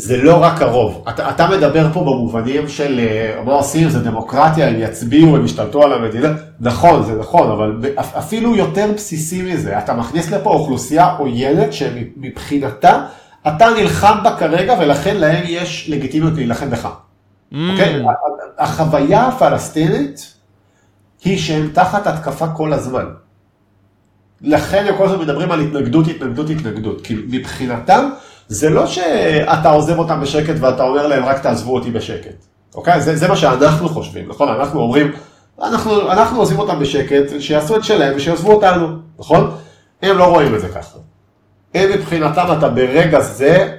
זה לא רק הרוב. אתה, אתה מדבר פה במובנים של אה, מה עושים, זה דמוקרטיה, הם יצביעו, הם ישתלטו על המדינה. נכון, זה נכון, אבל אפילו יותר בסיסי מזה, אתה מכניס לפה אוכלוסייה עוינת שמבחינתה, אתה נלחם בה כרגע ולכן להם יש לגיטימיות להילחם בך. Mm. Okay? אוקיי? החוויה הפלסטינית היא שהם תחת התקפה כל הזמן. לכן הם כל הזמן מדברים על התנגדות, התנגדות, התנגדות. כי מבחינתם, זה לא שאתה עוזב אותם בשקט ואתה אומר להם רק תעזבו אותי בשקט. אוקיי? זה, זה מה שאנחנו חושבים, נכון? אנחנו אומרים, אנחנו, אנחנו עושים אותם בשקט, שיעשו את שלהם ושיעזבו אותנו, נכון? הם לא רואים את זה ככה. הם מבחינתם, אתה ברגע זה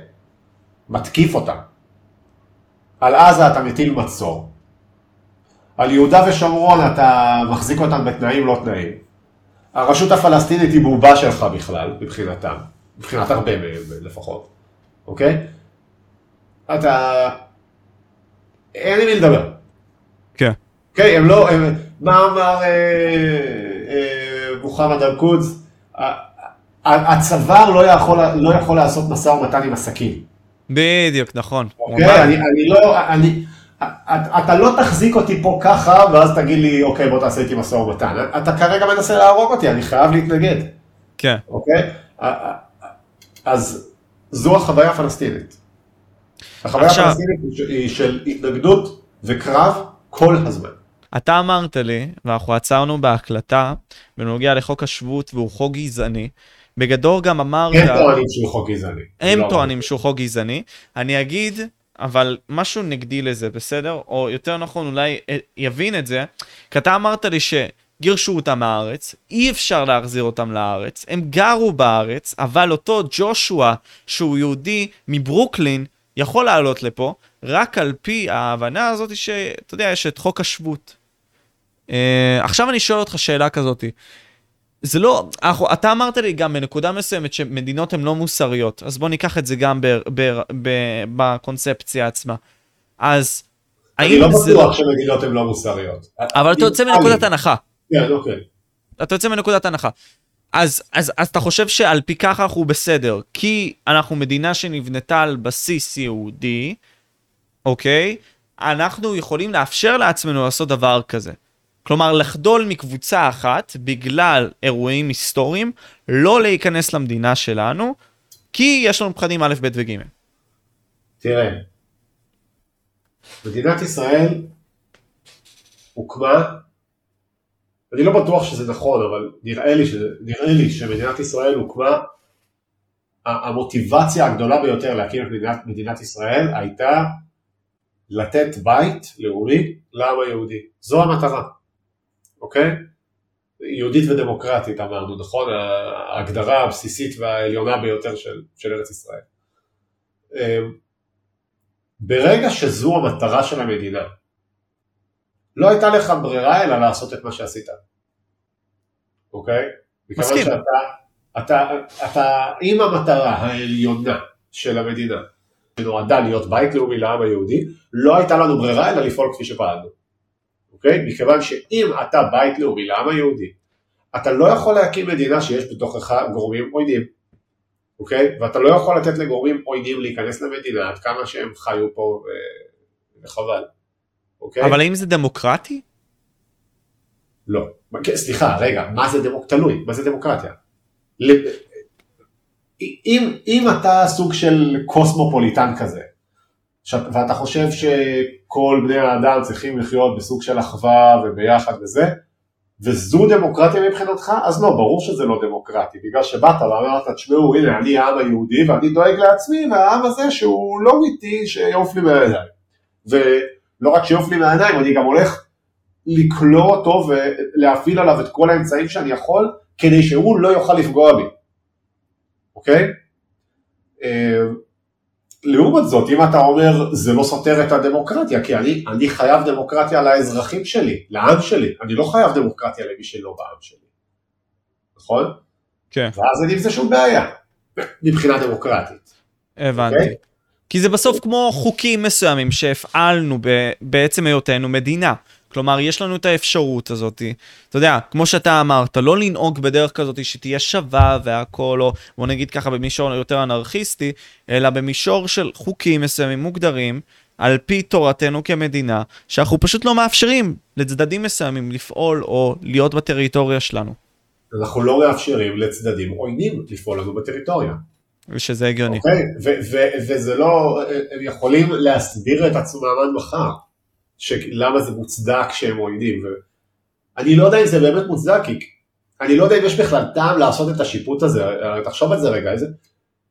מתקיף אותם. על עזה אתה מטיל מצור. על יהודה ושומרון אתה מחזיק אותם בתנאים לא תנאים. הרשות הפלסטינית היא בובה שלך בכלל, מבחינתם. מבחינת הרבה מהם לפחות, אוקיי? אתה... אין לי מי לדבר. כן. אוקיי, הם לא... הם... מה אמר אה, אה, מוחמד אל-קודס? הצוואר לא יכול, לא יכול לעשות משא ומתן עם הסכין. בדיוק, נכון. אוקיי, אני, אני לא... אני... אתה לא תחזיק אותי פה ככה, ואז תגיד לי, אוקיי, בוא תעשה איתי משא ומתן. אתה כרגע מנסה להרוג אותי, אני חייב להתנגד. כן. אוקיי? אז זו החוויה הפלסטינית. החוויה עכשיו... הפלסטינית היא של התנגדות וקרב כל הזמן. אתה אמרת לי, ואנחנו עצרנו בהקלטה, בנוגע לחוק השבות והוא חוק גזעני. בגדול גם אמרת... הם טוענים שהוא חוק גזעני. הם לא טוענים שהוא חוק גזעני. אני אגיד, אבל משהו נגדי לזה, בסדר? או יותר נכון, אולי אה, יבין את זה, כי אתה אמרת לי ש... גירשו אותם מהארץ, אי אפשר להחזיר אותם לארץ, הם גרו בארץ, אבל אותו ג'ושוע, שהוא יהודי מברוקלין, יכול לעלות לפה, רק על פי ההבנה הזאת שאתה יודע, יש את חוק השבות. Uh, עכשיו אני שואל אותך שאלה כזאת. זה לא, אנחנו, אתה אמרת לי גם בנקודה מסוימת שמדינות הן לא מוסריות, אז בוא ניקח את זה גם ב, ב, ב, בקונספציה עצמה. אז אני לא בטוח לא... שמדינות הן לא מוסריות. אבל אתה יוצא מנקודת הנחה. כן, אוקיי. אתה יוצא מנקודת הנחה. אז, אז, אז אתה חושב שעל פי ככה אנחנו בסדר, כי אנחנו מדינה שנבנתה על בסיס יהודי, אוקיי? אנחנו יכולים לאפשר לעצמנו לעשות דבר כזה. כלומר, לחדול מקבוצה אחת בגלל אירועים היסטוריים, לא להיכנס למדינה שלנו, כי יש לנו פחדים א', ב' וג'. תראה, מדינת ישראל הוקמה אני לא בטוח שזה נכון, אבל נראה לי, שזה, נראה לי שמדינת ישראל הוקמה, המוטיבציה הגדולה ביותר להקים את מדינת, מדינת ישראל הייתה לתת בית לאומי לעם היהודי. זו המטרה, אוקיי? יהודית ודמוקרטית אמרנו, נכון? ההגדרה הבסיסית והעליונה ביותר של, של ארץ ישראל. אמ, ברגע שזו המטרה של המדינה, לא הייתה לך ברירה אלא לעשות את מה שעשית. אוקיי? מסכים. שאתה, אתה, אתה, אם המטרה העליונה של המדינה שנועדה להיות בית לאומי לעם היהודי, לא הייתה לנו ברירה אלא לפעול כפי שפעלנו. אוקיי? מכיוון שאם אתה בית לאומי לעם היהודי, אתה לא יכול להקים מדינה שיש בתוכך גורמים עוינים. אוקיי? ואתה לא יכול לתת לגורמים עוינים להיכנס למדינה עד כמה שהם חיו פה וחבל. אוקיי? אבל האם זה דמוקרטי? לא. כן, סליחה, רגע, מה זה דמוק... תלוי, מה זה דמוקרטיה? אם, אם אתה סוג של קוסמופוליטן כזה, ואתה חושב שכל בני האדם צריכים לחיות בסוג של אחווה וביחד וזה, וזו דמוקרטיה מבחינתך, אז לא, ברור שזה לא דמוקרטי, בגלל שבאת ואמרת, תשמעו, הנה, אני העם היהודי ואני דואג לעצמי, והעם הזה שהוא לא איתי, שיעוף לי מהידיים. ולא רק שיעוף לי מהידיים, אני גם הולך לקלוא אותו ולהפעיל עליו את כל האמצעים שאני יכול, כדי שהוא לא יוכל לפגוע בי, אוקיי? אה, לעומת זאת, אם אתה אומר זה לא סותר את הדמוקרטיה, כי אני, אני חייב דמוקרטיה לאזרחים שלי, לעם שלי, אני לא חייב דמוקרטיה למי שלא בעם שלי, נכון? כן. ואז אין עם זה שום בעיה, מבחינה דמוקרטית. הבנתי. Okay? כי זה בסוף כמו חוקים מסוימים שהפעלנו בעצם היותנו מדינה. כלומר, יש לנו את האפשרות הזאת, אתה יודע, כמו שאתה אמרת, לא לנהוג בדרך כזאת שתהיה שווה והכל, או בוא נגיד ככה במישור יותר אנרכיסטי, אלא במישור של חוקים מסוימים מוגדרים, על פי תורתנו כמדינה, שאנחנו פשוט לא מאפשרים לצדדים מסוימים לפעול או להיות בטריטוריה שלנו. אנחנו לא מאפשרים לצדדים עוינים לפעול לנו בטריטוריה. ושזה הגיוני. אוקיי, וזה לא, הם יכולים להסביר את עצמם עד מחר. למה זה מוצדק שהם עוינים. אני לא יודע אם זה באמת מוצדק, כי אני לא יודע אם יש בכלל טעם לעשות את השיפוט הזה, תחשוב על זה רגע, איזה...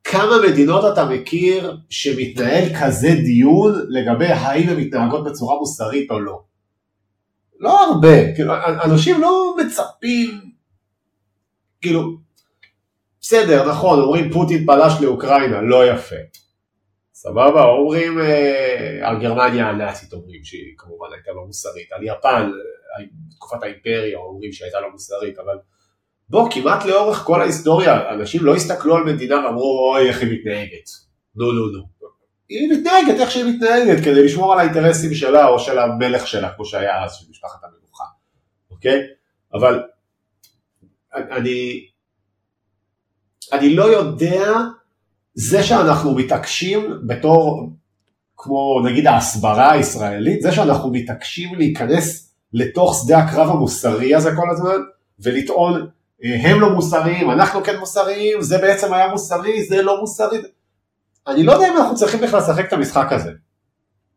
כמה מדינות אתה מכיר שמתנהל כזה דיון לגבי האם הן מתנהגות בצורה מוסרית או לא? לא הרבה, כאילו, אנשים לא מצפים, כאילו, בסדר, נכון, אומרים פוטין פלש לאוקראינה, לא יפה. סבבה, אומרים אה, על גרמניה הנאצית, אומרים שהיא כמובן הייתה לא מוסרית, על יפן, אה, תקופת האימפריה, אומרים שהייתה לא מוסרית, אבל בוא, כמעט לאורך כל ההיסטוריה, אנשים לא הסתכלו על מדינה ואמרו, אוי, איך היא מתנהגת. נו, נו, נו. היא מתנהגת איך שהיא מתנהגת, כדי לשמור על האינטרסים שלה או של המלך שלה, כמו שהיה אז, של משפחת המלוכה, אוקיי? אבל אני, אני לא יודע, זה שאנחנו מתעקשים בתור, כמו נגיד ההסברה הישראלית, זה שאנחנו מתעקשים להיכנס לתוך שדה הקרב המוסרי הזה כל הזמן, ולטעון הם לא מוסריים, אנחנו כן מוסריים, זה בעצם היה מוסרי, זה לא מוסרי. אני לא יודע אם אנחנו צריכים בכלל לשחק את המשחק הזה.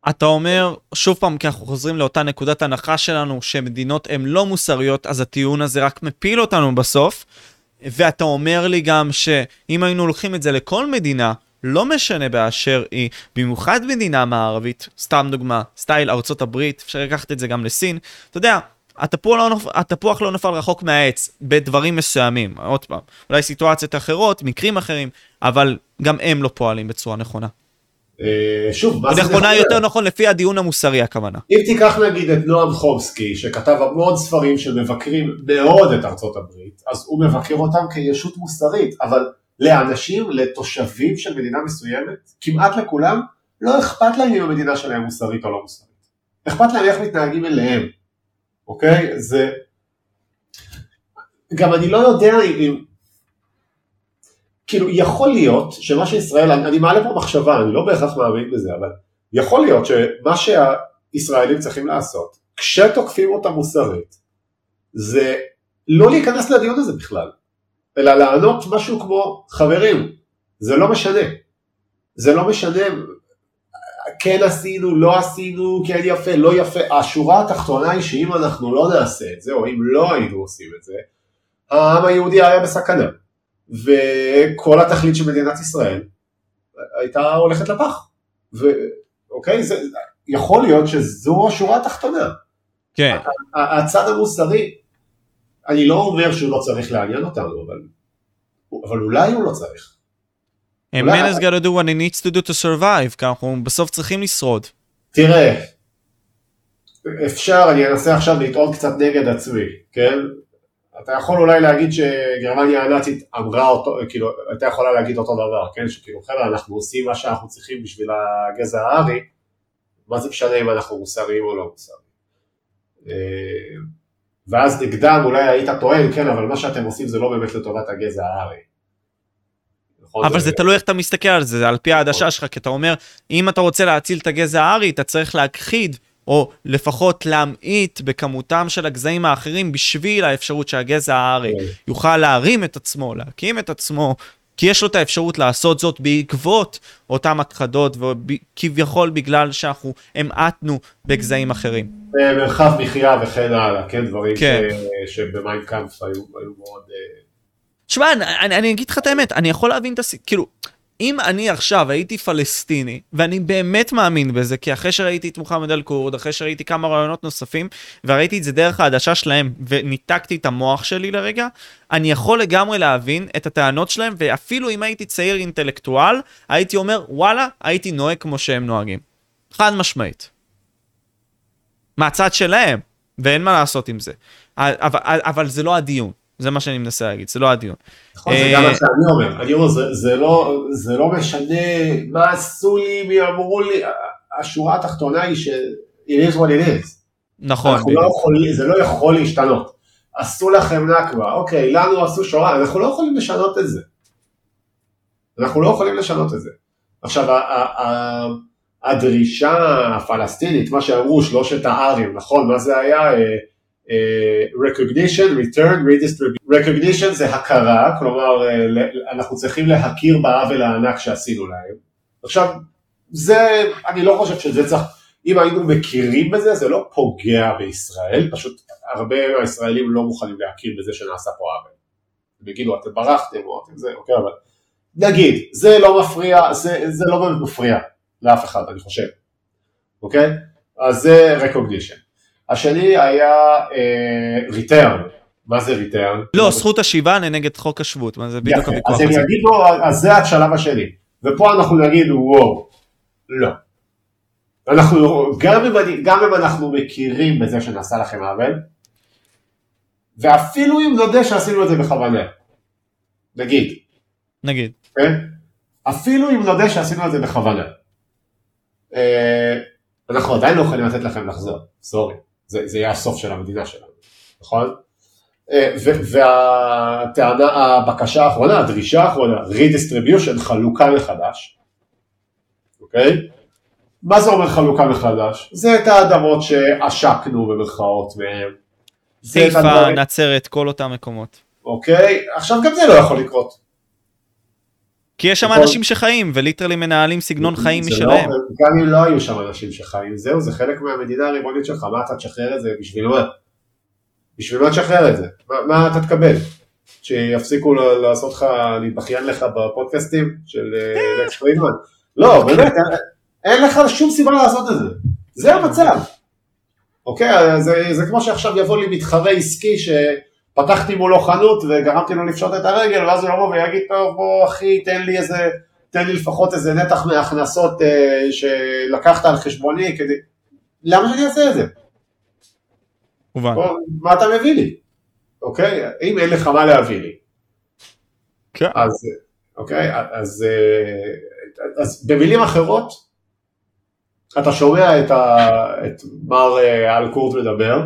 אתה אומר, שוב פעם, כי אנחנו חוזרים לאותה נקודת הנחה שלנו, שמדינות הן לא מוסריות, אז הטיעון הזה רק מפיל אותנו בסוף. ואתה אומר לי גם שאם היינו הולכים את זה לכל מדינה, לא משנה באשר היא, במיוחד מדינה מערבית, סתם דוגמה, סטייל ארצות הברית, אפשר לקחת את זה גם לסין, אתה יודע, התפוח לא, נופ... התפוח לא נפל רחוק מהעץ בדברים מסוימים, עוד פעם, אולי סיטואציות אחרות, מקרים אחרים, אבל גם הם לא פועלים בצורה נכונה. אה, שוב, מה זה נכונה יותר נכון לפי הדיון המוסרי הכוונה. אם תיקח נגיד את נועם חומסקי, שכתב המון ספרים שמבקרים מאוד את ארצות הברית, אז הוא מבקר אותם כישות מוסרית, אבל לאנשים, לתושבים של מדינה מסוימת, כמעט לכולם, לא אכפת להם אם המדינה שלהם מוסרית או לא מוסרית. אכפת להם איך מתנהגים אליהם. אוקיי? זה... גם אני לא יודע אם... כאילו, יכול להיות שמה שישראל, אני, אני מעלה פה מחשבה, אני לא בהכרח מאמין בזה, אבל יכול להיות שמה שהישראלים צריכים לעשות, כשתוקפים אותה מוסרית, זה לא להיכנס לדיון הזה בכלל, אלא לענות משהו כמו, חברים, זה לא משנה. זה לא משנה כן עשינו, לא עשינו, כן יפה, לא יפה. השורה התחתונה היא שאם אנחנו לא נעשה את זה, או אם לא היינו עושים את זה, העם היהודי היה בסכנה. וכל התכלית של מדינת ישראל הייתה הולכת לפח. ואוקיי, זה, יכול להיות שזו השורה התחתונה. כן. הצד המוסרי, אני לא אומר שהוא לא צריך לעניין אותנו, אבל, אבל אולי הוא לא צריך. A man has got to do what he needs to do to survive, כי אנחנו בסוף צריכים לשרוד. תראה, אפשר, אני אנסה עכשיו לטעון קצת נגד עצמי, כן? אתה יכול אולי להגיד שגרמניה הנאצית אמרה אותו, כאילו, הייתה יכולה להגיד אותו דבר, כן? שכאילו, חבר'ה, אנחנו עושים מה שאנחנו צריכים בשביל הגזע הארי, מה זה משנה אם אנחנו מוסריים או לא מוסריים? אה, ואז נגדם אולי היית טוען, כן, אבל מה שאתם עושים זה לא באמת לטובת הגזע הארי. אבל זה תלוי איך אתה מסתכל על זה, זה על פי העדשה שלך, כי אתה אומר, אם אתה רוצה להציל את הגזע הארי, אתה צריך להכחיד, או לפחות להמעיט בכמותם של הגזעים האחרים, בשביל האפשרות שהגזע הארי כן. יוכל להרים את עצמו, להקים את עצמו, כי יש לו את האפשרות לעשות זאת בעקבות אותם הכחדות, וכביכול בגלל שאנחנו המעטנו בגזעים אחרים. מרחב מחיה וכן הלאה, כן, דברים כן. שבמיינקאמפ היו, היו מאוד... אה, תשמע, אני, אני אגיד לך את האמת, אני יכול להבין את הס... כאילו, אם אני עכשיו הייתי פלסטיני, ואני באמת מאמין בזה, כי אחרי שראיתי את מוחמד אל-כורד, אחרי שראיתי כמה רעיונות נוספים, וראיתי את זה דרך העדשה שלהם, וניתקתי את המוח שלי לרגע, אני יכול לגמרי להבין את הטענות שלהם, ואפילו אם הייתי צעיר אינטלקטואל, הייתי אומר, וואלה, הייתי נוהג כמו שהם נוהגים. חד משמעית. מהצד שלהם, ואין מה לעשות עם זה. אבל, אבל זה לא הדיון. זה מה שאני מנסה להגיד, זה לא הדיון. נכון, זה גם מה אה, שאני אומר, אני אומר, זה לא, לא משנה מה עשו לי, מי אמרו לי, השורה התחתונה היא ש- it is what it is. נכון. לא יכול, זה לא יכול להשתנות. עשו לכם נכבה, אוקיי, לנו עשו שואה, אנחנו לא יכולים לשנות את זה. אנחנו לא יכולים לשנות את זה. עכשיו, הדרישה הפלסטינית, מה שאמרו שלושת הארים, נכון, מה זה היה? אה, recognition, return, redistribution. recognition זה הכרה, כלומר אה, אנחנו צריכים להכיר בעוול הענק שעשינו להם. עכשיו, זה, אני לא חושב שזה צריך, אם היינו מכירים בזה, זה לא פוגע בישראל, פשוט הרבה מהישראלים לא מוכנים להכיר בזה שנעשה פה עוול. יגידו, אתם ברחתם או אתם זה, אוקיי, אבל נגיד, זה לא מפריע, זה, זה לא באמת מפריע לאף אחד, אני חושב, אוקיי? אז זה recognition. השני היה ריטרן. מה זה ריטרן? לא, זכות השיבה נגד חוק השבות, מה זה בדיוק הוויכוח אז הם הזה. יגידו, אז זה השלב השני. ופה אנחנו נגיד, וואו, לא. אנחנו, גם אם, אני, גם אם אנחנו מכירים בזה שנעשה לכם עוול, ואפילו אם נודה שעשינו את זה בכוונה, נגיד, נגיד. כן? אפילו אם נודה שעשינו את זה בכוונה, אה, אנחנו עדיין לא יכולים לתת לכם לחזור, סורי, זה, זה יהיה הסוף של המדינה שלנו, נכון? אה, והטענה, הבקשה האחרונה, הדרישה האחרונה, redistribution, חלוקה מחדש, אוקיי? מה זה אומר חלוקה מחדש? זה את האדמות שעשקנו במרכאות מהם. חיפה, הדברים- נצרת, כל אותם מקומות. אוקיי? עכשיו גם זה לא יכול לקרות. כי יש שם נכון. אנשים שחיים, וליטרלי מנהלים סגנון חיים זה משלהם. לא, גם אם לא היו שם אנשים שחיים, זהו, זה חלק מהמדינה הריבונית שלך, מה אתה תשחרר את זה? בשביל מה? בשביל מה תשחרר את זה? מה, מה אתה תקבל? שיפסיקו לעשות לך, להתבכיין לך בפודקאסטים של אה, לקס פרידמן? לא, באמת, אין- לך שום סיבה לעשות את זה. זה המצב. אוקיי, זה, זה כמו שעכשיו יבוא לי מתחרה עסקי שפתחתי מולו חנות וגרמתי לו לפשוט את הרגל, ואז הוא יבוא ויגיד, טוב, בוא אחי, תן לי איזה, תן לי לפחות איזה נתח מההכנסות אה, שלקחת על חשבוני כדי... למה שאני אעשה את זה? מובן. מה אתה מביא לי? אוקיי? אם אין לך מה להביא לי. כן. אז, אוקיי? אז, אה, אז במילים אחרות, אתה שומע את, ה, את מר אה, אלקורט מדבר,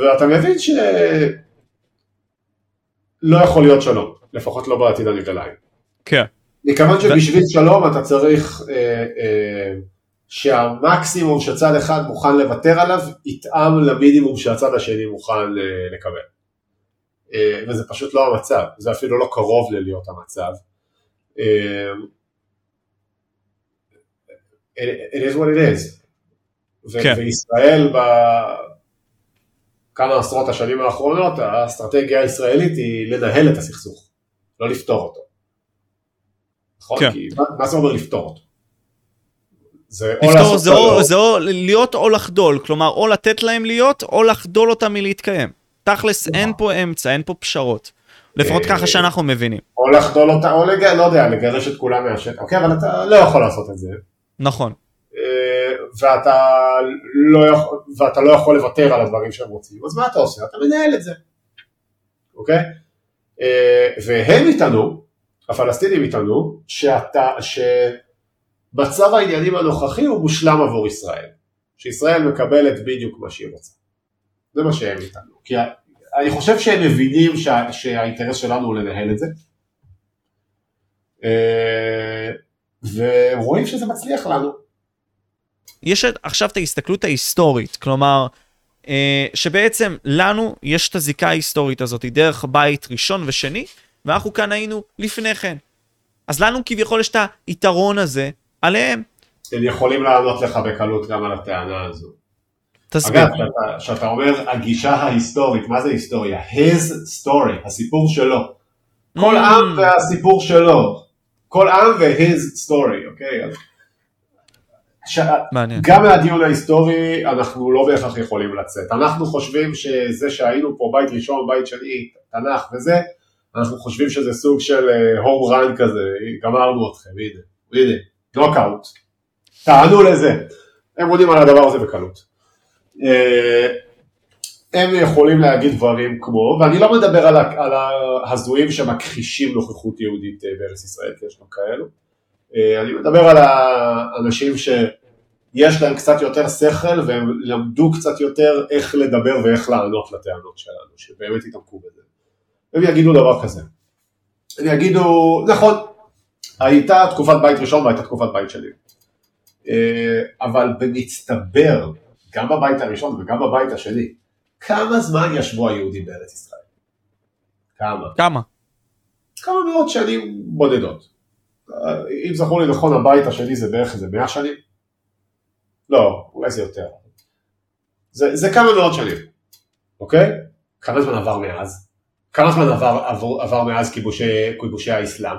ואתה מבין שלא יכול להיות שלום, לפחות לא בעתיד הנגליים. כן. מכיוון שבשביל שלום אתה צריך אה, אה, שהמקסימום שצד אחד מוכן לוותר עליו יתאם למינימום שהצד השני מוכן אה, לקבל. אה, וזה פשוט לא המצב, זה אפילו לא קרוב ללהיות המצב. אה, it, is what it is. ו- כן. וישראל בכמה עשרות השנים האחרונות, האסטרטגיה הישראלית היא לנהל את הסכסוך, לא לפתור אותו. נכון? כן. כי מה, מה זה אומר לפתור אותו? זה או לפתור לעשות זה או, זה או להיות או לחדול, כלומר או לתת להם להיות או לחדול אותם מלהתקיים. תכלס אין פה אמצע, אין פה פשרות. לפחות אה, ככה שאנחנו מבינים. או לחדול אותה, או לג... לא יודע, לגרש את כולם מהשטח, אוקיי, אבל אתה לא יכול לעשות את זה. נכון. אה, ואתה לא, יכול, ואתה לא יכול לוותר על הדברים שהם רוצים, אז מה אתה עושה? אתה מנהל את זה, אוקיי? אה, והם יטענו, הפלסטינים יטענו, שמצב העניינים הנוכחי הוא מושלם עבור ישראל, שישראל מקבלת בדיוק מה שהיא רוצה. זה מה שהם יטענו. כי אני חושב שהם מבינים שה, שהאינטרס שלנו הוא לנהל את זה, אה, והם רואים שזה מצליח לנו. יש עכשיו את ההסתכלות ההיסטורית, כלומר, אה, שבעצם לנו יש את הזיקה ההיסטורית הזאת דרך בית ראשון ושני, ואנחנו כאן היינו לפני כן. אז לנו כביכול יש את היתרון הזה עליהם. הם יכולים לענות לך בקלות גם על הטענה הזו. תסביר. אגב, שאתה, שאתה אומר הגישה ההיסטורית, מה זה היסטוריה? his story, הסיפור שלו. כל Mm. עם והסיפור שלו. כל עם ו-his story, אוקיי? אז- ש... מעניין. גם מהדיון ההיסטורי אנחנו לא בהכרח יכולים לצאת. אנחנו חושבים שזה שהיינו פה בית ראשון, בית שני, תנ"ך וזה, אנחנו חושבים שזה סוג של הום רן כזה, גמרנו אתכם, הנה, הנה, נוקאוט. טענו לזה. הם עונים על הדבר הזה בקלות. אה, הם יכולים להגיד דברים כמו, ואני לא מדבר על, על ההזויים שמכחישים נוכחות יהודית אה, בארץ ישראל, כי יש גם כאלו, אני מדבר על האנשים שיש להם קצת יותר שכל והם למדו קצת יותר איך לדבר ואיך לענות לטענות שלנו, שבאמת יתעמקו בזה. הם יגידו דבר כזה. הם יגידו, נכון, הייתה תקופת בית ראשון והייתה תקופת בית שני. אה, אבל במצטבר, גם בבית הראשון וגם בבית השני, כמה זמן ישבו היהודים בארץ ישראל? כמה? כמה? כמה מאות שנים בודדות. אה, אם זכור לי נכון, הבית השני זה בערך איזה מאה שנים? לא, אולי זה יותר. זה, זה כמה מאות שנים, אוקיי? כמה זמן עבר מאז? כמה זמן עבר, עבר, עבר מאז כיבושי, כיבושי האסלאם?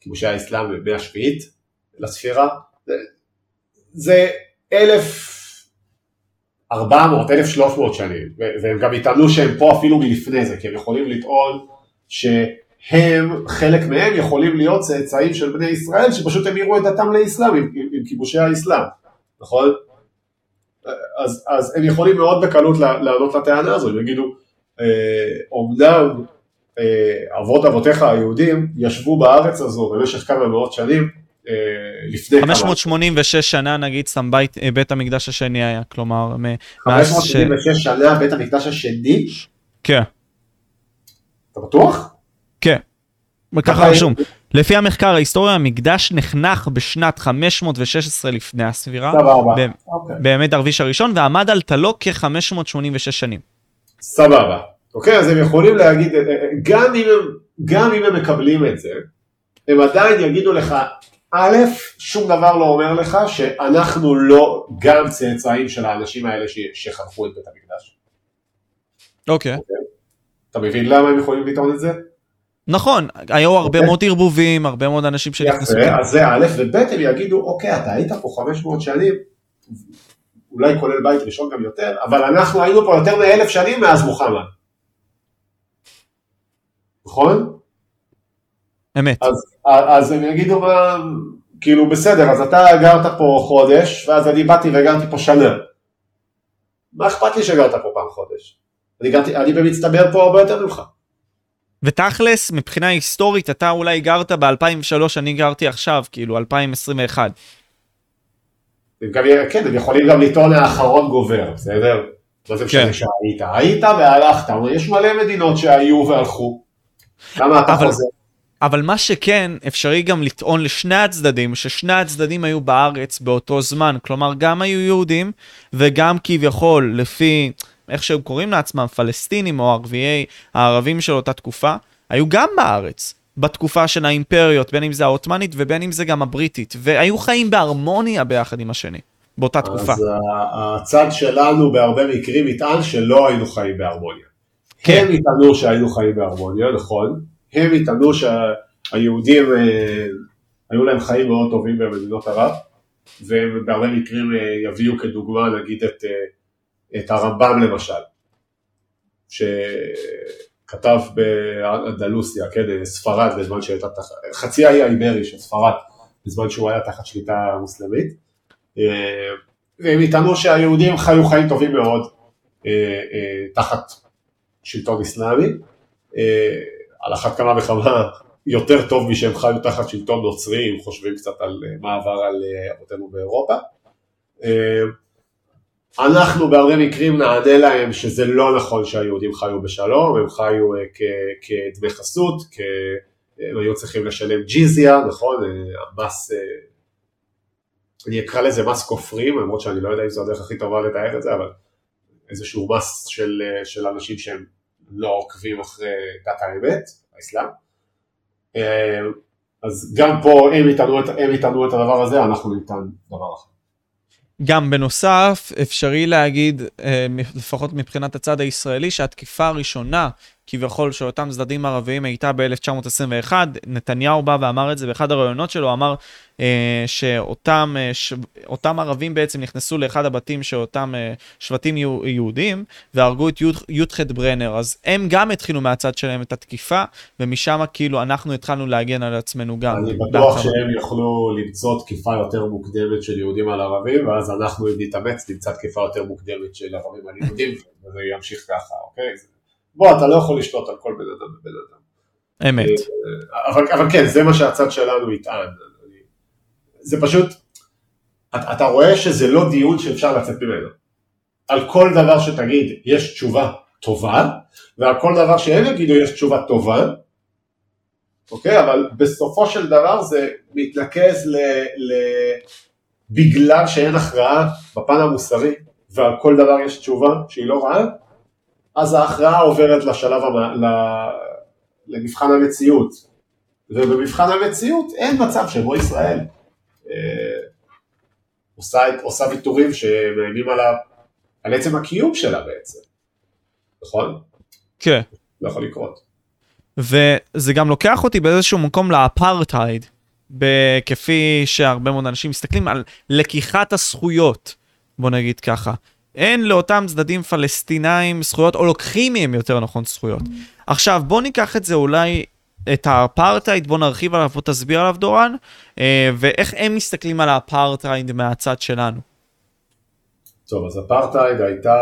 כיבושי האסלאם במאה השביעית לספירה? זה, זה אלף 400, 1300 שנים, והם גם יטענו שהם פה אפילו מלפני זה, כי הם יכולים לטעון שהם, חלק מהם יכולים להיות צאצאים של בני ישראל, שפשוט המירו את דתם לאסלאם עם, עם, עם כיבושי האסלאם, נכון? אז, אז הם יכולים מאוד בקלות לענות לטענה הזו, הם יגידו, אומנם אה, אה, אבות אבותיך היהודים ישבו בארץ הזו במשך כמה מאות שנים, אה, לפני כמה... 586 שנה נגיד סתם בית, בית המקדש השני היה, כלומר... 586 ש... שנה בית המקדש השני? כן. אתה בטוח? ככה רשום. לפי המחקר ההיסטוריה המקדש נחנך בשנת 516 לפני הספירה. סבבה. אוקיי. באמת דרוויש הראשון ועמד על תלו כ-586 שנים. סבבה. אוקיי, אז הם יכולים להגיד, גם אם הם, גם אם הם מקבלים את זה, הם עדיין יגידו לך, א', שום דבר לא אומר לך שאנחנו לא גם צאצאים של האנשים האלה שחנכו את בית המקדש. אוקיי. Okay. אוקיי? אתה מבין למה הם יכולים לטעון את זה? נכון, היו הרבה okay. מאוד ערבובים, הרבה מאוד אנשים שנכנסו. יפה, אז זה א', וב', הם יגידו, אוקיי, אתה היית פה 500 שנים, אולי כולל בית ראשון גם יותר, אבל אנחנו היינו פה יותר מאלף שנים מאז מוחמד. נכון? אמת. אז, אז הם יגידו מה, כאילו בסדר, אז אתה גרת פה חודש, ואז אני באתי וגרתי פה שנה. מה אכפת לי שגרת פה פעם חודש? אני, גרתי, אני במצטבר פה הרבה יותר ממך. ותכלס, מבחינה היסטורית, אתה אולי גרת ב-2003, אני גרתי עכשיו, כאילו 2021. גם, כן, הם יכולים גם לטעון האחרון גובר, בסדר? לא זה משנה. שהיית, היית והלכת, יש מלא מדינות שהיו והלכו. למה אתה אבל, חוזר? אבל מה שכן, אפשרי גם לטעון לשני הצדדים, ששני הצדדים היו בארץ באותו זמן. כלומר, גם היו יהודים, וגם כביכול, לפי איך שהם קוראים לעצמם, פלסטינים או ערביי הערבים של אותה תקופה, היו גם בארץ. בתקופה של האימפריות, בין אם זה העות'מאנית ובין אם זה גם הבריטית, והיו חיים בהרמוניה ביחד עם השני, באותה תקופה. אז הצד שלנו בהרבה מקרים יטען שלא היינו חיים בהרמוניה. כן. הם יטענו שהיינו חיים בהרמוניה, נכון, הם יטענו שהיהודים אה, היו להם חיים מאוד טובים במדינות ערב, והם בהרבה מקרים אה, יביאו כדוגמה נגיד את, אה, את הרמב"ם למשל, שכתב באנדלוסיה, כן, ספרד בזמן שהייתה תחת, חצי האי האיברי של ספרד בזמן שהוא היה תחת שליטה מוסלמית, והם יטענו שהיהודים חיו חיים טובים מאוד תחת שלטון אסלאמי, על אחת כמה וכמה יותר טוב משהם חיו תחת שלטון נוצרי, אם חושבים קצת על אה, מה עבר על אה, אבותינו באירופה. אה, אנחנו בהרבה מקרים נענה להם שזה לא נכון שהיהודים חיו בשלום, הם חיו כדמי חסות, הם היו צריכים לשלם ג'יזיה, נכון? המס, אני אקרא לזה מס כופרים, למרות שאני לא יודע אם זו הדרך הכי טובה לתאר את זה, אבל איזשהו מס של, של אנשים שהם לא עוקבים אחרי דת האמת, האסלאם. אה, אז גם פה הם יטענו את, את הדבר הזה, אנחנו נטען דבר אחר. גם בנוסף, אפשרי להגיד, אה, לפחות מבחינת הצד הישראלי, שהתקיפה הראשונה כביכול של אותם צדדים ערביים הייתה ב-1921. נתניהו בא ואמר את זה באחד הראיונות שלו, אמר אה, שאותם אה, ש... ערבים בעצם נכנסו לאחד הבתים של אותם אה, שבטים יהודים והרגו את י"ח ברנר. אז הם גם התחילו מהצד שלהם את התקיפה, ומשם כאילו אנחנו התחלנו להגן על עצמנו גם. אני בטוח שהם יוכלו למצוא תקיפה יותר מוקדמת של יהודים על ערבים, ואז אנחנו, אם נתאמץ, נמצא תקיפה יותר מוקדמת של ערבים על יהודים, וזה ימשיך ככה, אוקיי? בוא, אתה לא יכול לשלוט על כל בן אדם ובן אדם. אמת. אה, אבל, אבל כן, זה מה שהצד שלנו יטען. זה פשוט, אתה, אתה רואה שזה לא דיון שאפשר לצאת ממנו. על כל דבר שתגיד יש תשובה טובה, ועל כל דבר שהם יגידו יש תשובה טובה, אוקיי? אבל בסופו של דבר זה מתנקז ל... ל... בגלל שאין הכרעה בפן המוסרי, ועל כל דבר יש תשובה שהיא לא רעה, אז ההכרעה עוברת לשלב, המ... למבחן המציאות. ובמבחן המציאות אין מצב שבו ישראל אה, עושה, עושה ויתורים שמאיימים על, על עצם הקיום שלה בעצם, נכון? כן. לא יכול לקרות. וזה גם לוקח אותי באיזשהו מקום לאפרטהייד, כפי שהרבה מאוד אנשים מסתכלים על לקיחת הזכויות, בוא נגיד ככה. אין לאותם צדדים פלסטינאים זכויות, או לוקחים מהם יותר נכון זכויות. עכשיו, בוא ניקח את זה אולי, את האפרטהייד, בוא נרחיב עליו, בוא תסביר עליו דורן, אה, ואיך הם מסתכלים על האפרטהייד מהצד שלנו. טוב, אז אפרטהייד הייתה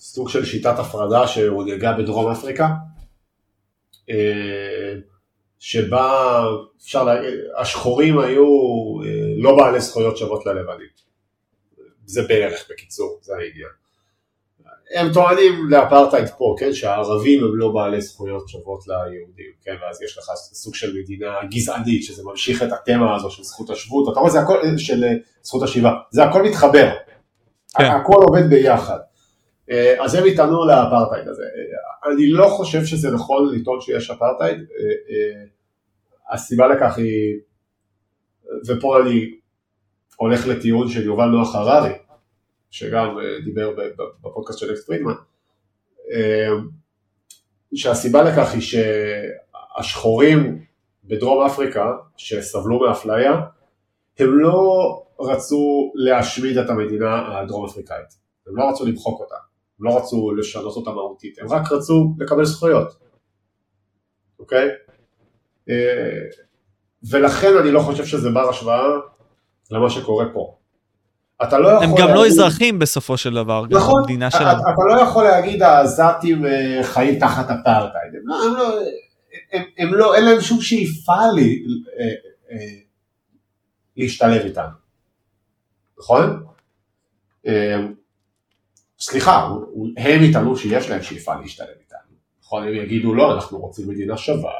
סוג של שיטת הפרדה שהונהגה בדרום אפריקה, אה, שבה אפשר להגיד, השחורים היו אה, לא בעלי זכויות שוות ללבנים. זה בערך בקיצור, זה העניין. הם טוענים לאפרטהייד פה, כן, שהערבים הם לא בעלי זכויות שוות ליהודים, כן, ואז יש לך סוג של מדינה גזענית, שזה ממשיך את התמה הזו של זכות השבות, אתה רואה, זה הכל, של זכות השיבה, זה הכל מתחבר, כן. הכל עובד ביחד. אה, אז הם יטענו לאפרטהייד הזה. אני לא חושב שזה נכון לטעון שיש אפרטהייד, אה, אה, הסיבה לכך היא, ופה אני הולך לטיעון של יובל נוח הררי, שגם דיבר בפודקאסט של אקס פרידמן, שהסיבה לכך היא שהשחורים בדרום אפריקה שסבלו מאפליה, הם לא רצו להשמיד את המדינה הדרום אפריקאית, הם לא רצו למחוק אותה. הם לא רצו לשנות אותה מהותית, הם רק רצו לקבל זכויות, אוקיי? אה, ולכן אני לא חושב שזה בר השוואה למה שקורה פה. אתה לא יכול... הם גם לא להגיד... לא אזרחים בסופו של דבר, נכון, גם במדינה שלנו. אתה, לא יכול להגיד העזתים אה, חיים תחת אפרטהייד, הם, לא, הם, לא, הם, הם לא, אין להם שום שאיפה לי, אה, להשתלב איתם, נכון? סליחה, הם יטענו שיש להם שאיפה להשתלב איתנו, נכון? הם יגידו לא, אנחנו רוצים מדינה שווה.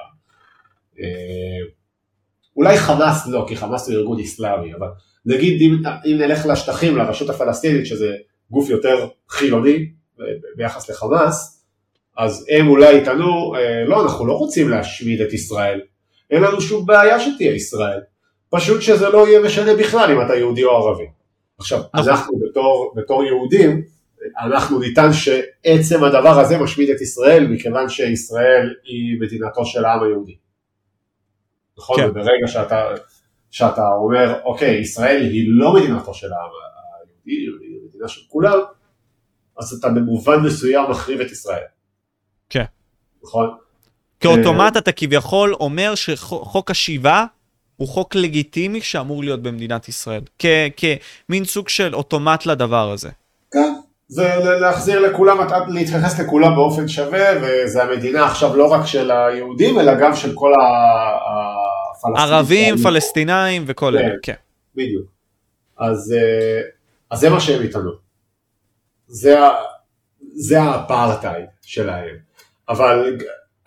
אה, אולי חמאס לא, כי חמאס הוא ארגון אסלאמי, אבל נגיד אם, אם נלך לשטחים, לרשות הפלסטינית, שזה גוף יותר חילוני ביחס לחמאס, אז הם אולי יטענו, אה, לא, אנחנו לא רוצים להשמיד את ישראל, אין לנו שום בעיה שתהיה ישראל, פשוט שזה לא יהיה משנה בכלל אם אתה יהודי או ערבי. עכשיו. אנחנו בתור, בתור יהודים, אנחנו ניתן שעצם הדבר הזה משמיד את ישראל מכיוון שישראל היא מדינתו של העם היהודי. נכון? כן. וברגע שאתה, שאתה אומר, אוקיי, ישראל היא לא מדינתו של העם היהודי, היא מדינה של כולם, אז אתה במובן מסוים מחריב את ישראל. כן. נכון? כאוטומט אתה כביכול אומר שחוק השיבה הוא חוק לגיטימי שאמור להיות במדינת ישראל, כמין סוג של אוטומט לדבר הזה. כן, זה להחזיר לכולם, להתייחס לכולם באופן שווה, וזה המדינה עכשיו לא רק של היהודים, אלא גם של כל הפלסטינים. ערבים, פלסטינאים וכל אלה, כן. בדיוק. אז, אה, אז זה מה שהם איתנו. זה, זה האפרטהייד שלהם. אבל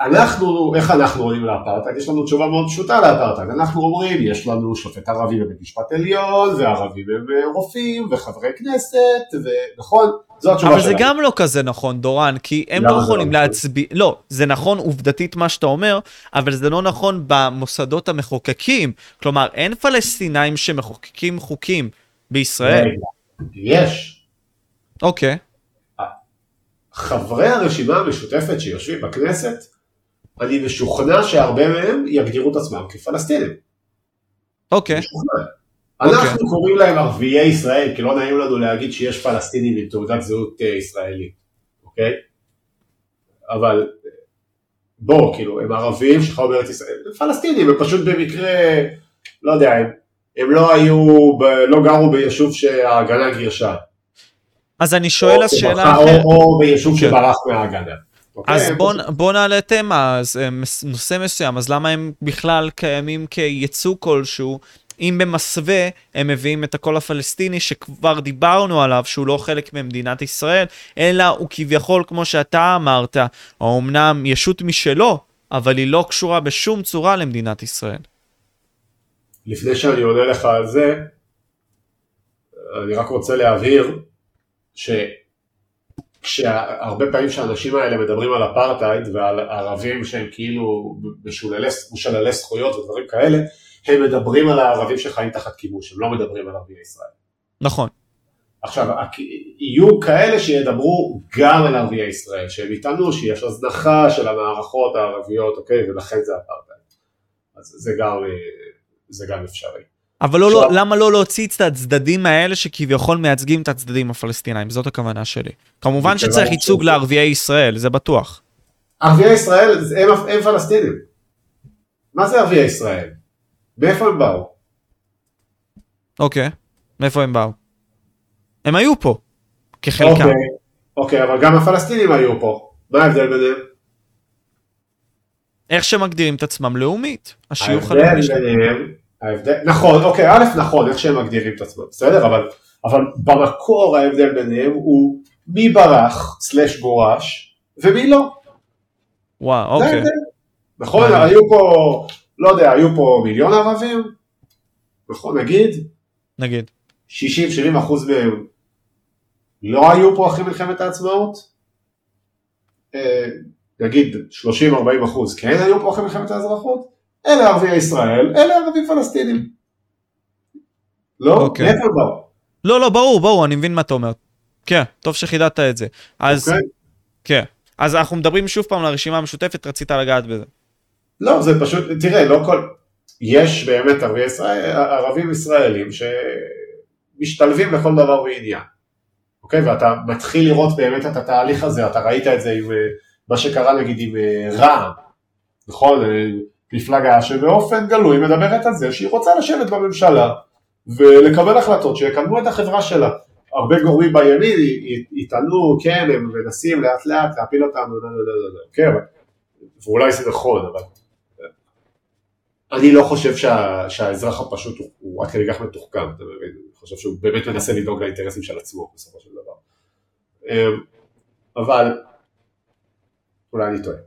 אנחנו, איך אנחנו רואים לאפרטהייד? יש לנו תשובה מאוד פשוטה לאפרטהייד. אנחנו אומרים, יש לנו שופט ערבי בבית משפט עליון, וערבים הם אה, רופאים, וחברי כנסת, ונכון? זו התשובה שלהם. אבל זה גם לא כזה נכון, דורן, כי הם לא יכולים לא להצביע, לא, זה נכון עובדתית מה שאתה אומר, אבל זה לא נכון במוסדות המחוקקים. כלומר, אין פלסטינאים שמחוקקים חוקים בישראל. יש. אוקיי. חברי הרשימה המשותפת שיושבים בכנסת, אני משוכנע שהרבה מהם יגדירו את עצמם כפלסטינים. אוקיי. אנחנו. אוקיי. קוראים להם ערביי ישראל, כי לא נעים לנו להגיד שיש פלסטינים עם תעודת זהות אה, ישראלית, אוקיי? אבל בוא, כאילו, הם ערבים שחיו בארץ ישראל, הם פלסטינים, הם פשוט במקרה, לא יודע, הם, הם לא היו, ב, לא גרו ביישוב שההגנה גירשה. אז אני שואל אז שאלה אחרת. או, או ביישוב. כן. שברח מההגנה. אז okay, בוא, בוא נעלה תמה, אז אה, נושא מסוים, אז למה הם בכלל קיימים כייצוא כלשהו אם במסווה הם מביאים את הקול הפלסטיני שכבר דיברנו עליו שהוא לא חלק ממדינת ישראל, אלא הוא כביכול, כמו שאתה אמרת, או אמנם ישות משלו, אבל היא לא קשורה בשום צורה למדינת ישראל. לפני שאני עונה לך על זה, אני רק רוצה להבהיר שכשהרבה פעמים שהאנשים האלה מדברים על אפרטהייד ועל ערבים שהם כאילו משוללי זכויות ודברים כאלה, הם מדברים על הערבים שחיים תחת כיבוש, הם לא מדברים על ערביי ישראל. נכון. עכשיו, יהיו כאלה שידברו גם על ערביי ישראל, שהם יטענו שיש הזנחה של המערכות הערביות, אוקיי, ולכן זה אפרטהייד. אז זה גם, זה גם אפשרי. אבל לא, עכשיו- לא, למה לא להוציא את הצדדים האלה שכביכול מייצגים את הצדדים הפלסטינאים? זאת הכוונה שלי. כמובן שצריך ייצוג לערביי ישראל, זה בטוח. ערביי ישראל הם, הם פלסטינים. מה זה ערביי ישראל? מאיפה הם באו? אוקיי, מאיפה הם באו? הם היו פה, כחלקם. אוקיי, אוקיי, אבל גם הפלסטינים היו פה. מה ההבדל ביניהם? איך שמגדירים את עצמם לאומית. השיוך הלאומי שלהם. ההבדל, נכון, אוקיי, א', נכון, איך שהם מגדירים את עצמם, בסדר, אבל, אבל במקור ההבדל ביניהם הוא מי ברח, סלש גורש, ומי לא. וואו, אוקיי. נכון. היו פה, לא יודע, היו פה מיליון ערבים, נכון, נגיד, נגיד. 60-70 אחוז מהם לא היו פה אחרי מלחמת העצמאות, אה, נגיד 30-40 אחוז כן היו פה אחרי מלחמת האזרחות, אלה ערביי ישראל, אלה ערבים פלסטינים. לא? אוקיי. מאיפה הם באו? לא, לא, ברור, ברור, אני מבין מה אתה אומר. כן, טוב שחידדת את זה. אז, אוקיי? כן. אז אנחנו מדברים שוב פעם על הרשימה המשותפת, רצית לגעת בזה. לא, זה פשוט, תראה, לא כל... יש באמת ערביי ישראל, ערבים ישראלים שמשתלבים לכל דבר ועניין. אוקיי? ואתה מתחיל לראות באמת את התהליך הזה, אתה ראית את זה עם אה, מה שקרה נגיד עם אה, רע"מ, נכון? אה, מפלגה שבאופן גלוי מדברת על זה שהיא רוצה לשבת בממשלה ולקבל החלטות שיקדמו את החברה שלה. הרבה גורמים בימין יטענו, כן, הם מנסים לאט לאט להפיל אותם, לא, לא, לא, לא, לא, כן, אבל- ואולי זה נכון, אבל אני לא חושב שה, שהאזרח הפשוט הוא, הוא עד כדי כך מתוחכם, אתה מבין? אני חושב שהוא באמת מנסה לדאוג לאינטרסים של עצמו בסופו של דבר. אמ, אבל אולי אני טועה.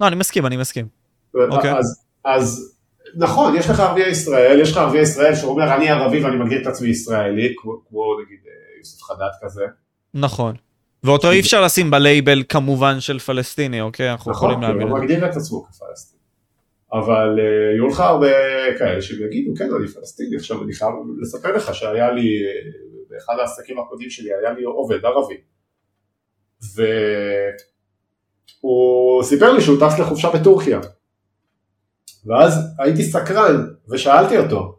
לא, אני מסכים, אני מסכים. אוקיי. אז, אז נכון, יש לך ערביי ישראל, יש לך ערביי ישראל שאומר אני ערבי ואני מגדיר את עצמי ישראלי, כמו, כמו נגיד אה, יוסף חדד כזה. נכון. ואותו אי אפשר לשים בלייבל כמובן של פלסטיני, אוקיי? אנחנו נכון, יכולים להבין הוא את זה. מגדיר את עצמו כפלסטיני. אבל אה, יהיו לך הרבה כאלה שיגידו, כן, אני פלסטיני. עכשיו אני חייב לספר לך שהיה לי, אה, באחד העסקים הקודמים שלי, היה לי עובד ערבי. והוא סיפר לי שהוא טס לחופשה בטורקיה. ואז הייתי סקרן ושאלתי אותו,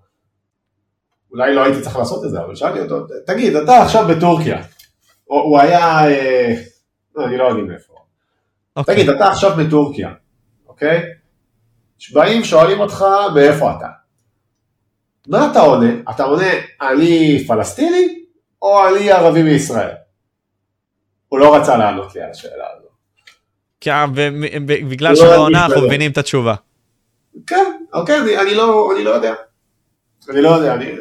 אולי לא הייתי צריך לעשות את זה, אבל שאלתי אותו, תגיד, אתה עכשיו בטורקיה. הוא היה, אה, אני לא יודע מאיפה. אוקיי. תגיד, אתה עכשיו בטורקיה, אוקיי? באים, שואלים אותך מאיפה אתה. מה אתה עונה? אתה עונה, אני פלסטיני או אני ערבי מישראל? הוא לא רצה לענות לי על השאלה הזו. כן, ו- ב- בגלל לא שבעונה עדיף אנחנו. מבינים את התשובה. כן, אוקיי, אני, אני, לא, אני לא יודע. אני לא יודע, אני...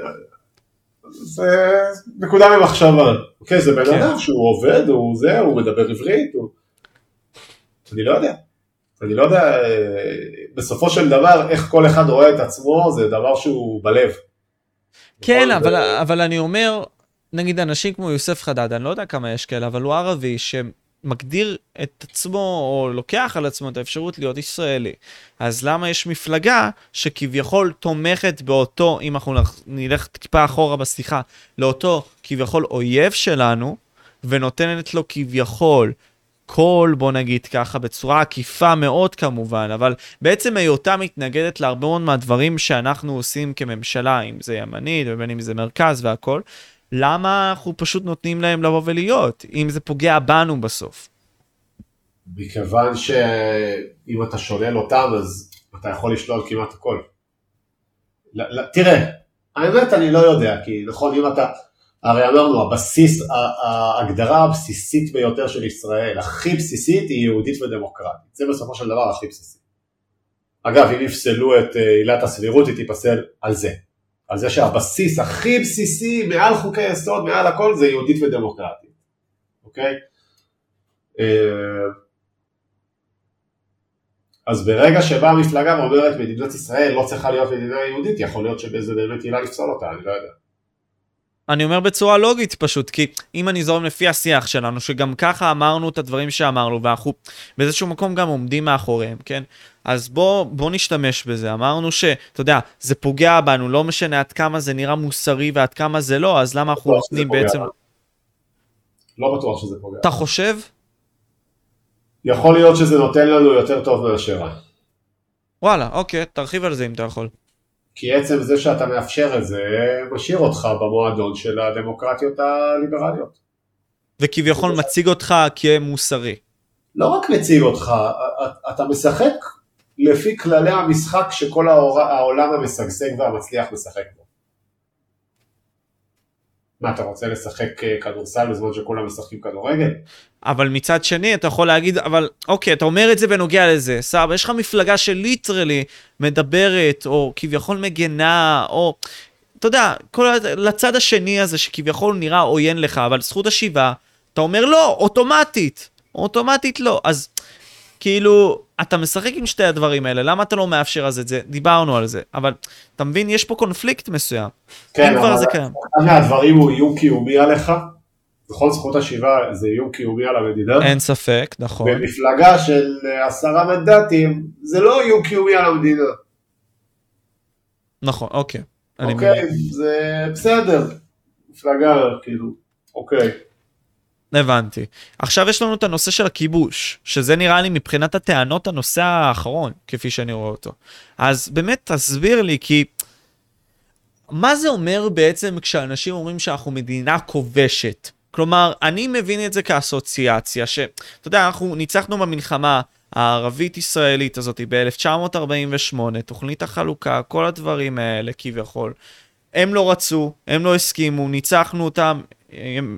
זה נקודה ממחשבה. אוקיי, זה בן כן. אדם שהוא עובד, הוא זה, הוא מדבר עברית, הוא... אני לא יודע. אני לא יודע, אה, בסופו של דבר, איך כל אחד רואה את עצמו, זה דבר שהוא בלב. כן, נכון? אבל, זה- אבל אני אומר, נגיד אנשים כמו יוסף חדד, אני לא יודע כמה יש כאלה, אבל הוא ערבי שמגדיר את עצמו, או לוקח על עצמו את האפשרות להיות ישראלי. אז למה יש מפלגה שכביכול תומכת באותו, אם אנחנו נח- נלך טיפה אחורה בשיחה, לאותו כביכול אויב שלנו, ונותנת לו כביכול קול, בוא נגיד ככה, בצורה עקיפה מאוד כמובן, אבל בעצם היותה מתנגדת להרבה מאוד מהדברים שאנחנו עושים כממשלה, אם זה ימנית ובין אם זה מרכז והכל, למה אנחנו פשוט נותנים להם לבוא ולהיות, אם זה פוגע בנו בסוף? מכיוון שאם אתה שולל אותם, אז אתה יכול לשלול כמעט הכל. ל- ל- תראה, האמת אני לא יודע, כי נכון, אם אתה, הרי אמרנו, הבסיס, ההגדרה הבסיסית ביותר של ישראל, הכי בסיסית, היא יהודית ודמוקרטית. זה בסופו של דבר הכי בסיסי. אגב, אם יפסלו את אה, עילת הסבירות, היא תיפסל על זה. על זה שהבסיס הכי בסיסי, מעל חוקי יסוד, מעל הכל, זה יהודית ודמוקרטית. אוקיי? אה, אז ברגע שבאה המפלגה ואומרת מדינת ישראל לא צריכה להיות מדינה יהודית, יכול להיות שבזה באמת עילה לפסול אותה, אני לא יודע. אני אומר בצורה לוגית פשוט, כי אם אני זורם לפי השיח שלנו, שגם ככה אמרנו את הדברים שאמרנו, ואנחנו באיזשהו מקום גם עומדים מאחוריהם, כן? אז בוא, בוא נשתמש בזה. אמרנו שאתה יודע, זה פוגע בנו, לא משנה עד כמה זה נראה מוסרי ועד כמה זה לא, אז למה אנחנו שזה נותנים בעצם... לא בטוח שזה פוגע. אתה חושב? יכול להיות שזה נותן לנו יותר טוב מאשר רע. וואלה, אוקיי, תרחיב על זה אם אתה יכול. כי עצם זה שאתה מאפשר את זה, משאיר אותך במועדון של הדמוקרטיות הליברליות. וכביכול מציג אותך כמוסרי. לא רק מציג אותך, אתה משחק לפי כללי המשחק שכל העולם המשגשג והמצליח משחק בו. מה, אתה רוצה לשחק אה, כדורסל בזמן שכולם משחקים כדורגל? אבל מצד שני אתה יכול להגיד, אבל אוקיי, אתה אומר את זה בנוגע לזה, סבבה, יש לך מפלגה שליטרלי מדברת, או כביכול מגנה, או... אתה יודע, כל, לצד השני הזה שכביכול נראה עוין לך, אבל זכות השיבה, אתה אומר לא, אוטומטית, אוטומטית לא. אז כאילו, אתה משחק עם שתי הדברים האלה, למה אתה לא מאפשר אז את זה? דיברנו על זה, אבל אתה מבין, יש פה קונפליקט מסוים. כן, אבל אחד מהדברים הוא איום קיומי עליך, בכל זכות השיבה זה איום קיומי על המדינה. אין ספק, נכון. במפלגה של עשרה מנדטים, זה לא איום קיומי על המדינה. נכון, אוקיי. אוקיי, זה בסדר. מפלגה, כאילו, אוקיי. הבנתי. עכשיו יש לנו את הנושא של הכיבוש, שזה נראה לי מבחינת הטענות הנושא האחרון, כפי שאני רואה אותו. אז באמת תסביר לי, כי מה זה אומר בעצם כשאנשים אומרים שאנחנו מדינה כובשת? כלומר, אני מבין את זה כאסוציאציה, שאתה יודע, אנחנו ניצחנו במלחמה הערבית-ישראלית הזאת ב-1948, תוכנית החלוקה, כל הדברים האלה כביכול. הם לא רצו, הם לא הסכימו, ניצחנו אותם,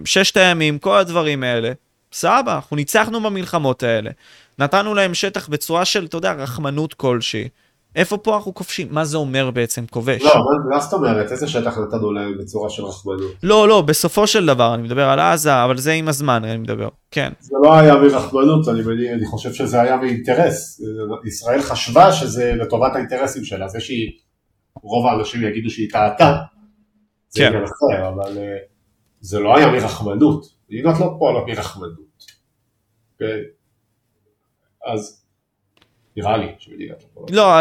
ששת הימים, כל הדברים האלה. סבבה, אנחנו ניצחנו במלחמות האלה. נתנו להם שטח בצורה של, אתה יודע, רחמנות כלשהי. איפה פה אנחנו כובשים? מה זה אומר בעצם כובש? לא, מה זאת אומרת? איזה שטח נתנו להם בצורה של רחמנות? לא, לא, בסופו של דבר, אני מדבר על עזה, אבל זה עם הזמן אני מדבר, כן. זה לא היה מרחמנות, אני, אני חושב שזה היה מאינטרס. ישראל חשבה שזה לטובת האינטרסים שלה, זה שהיא, רוב האנשים יגידו שהיא טעתה, זה כן. עניין אחר, אבל אה, זה לא היה מרחמנות. מדינות לא פועלות מרחמנות. כן? אז נראה לי שמדינת לא,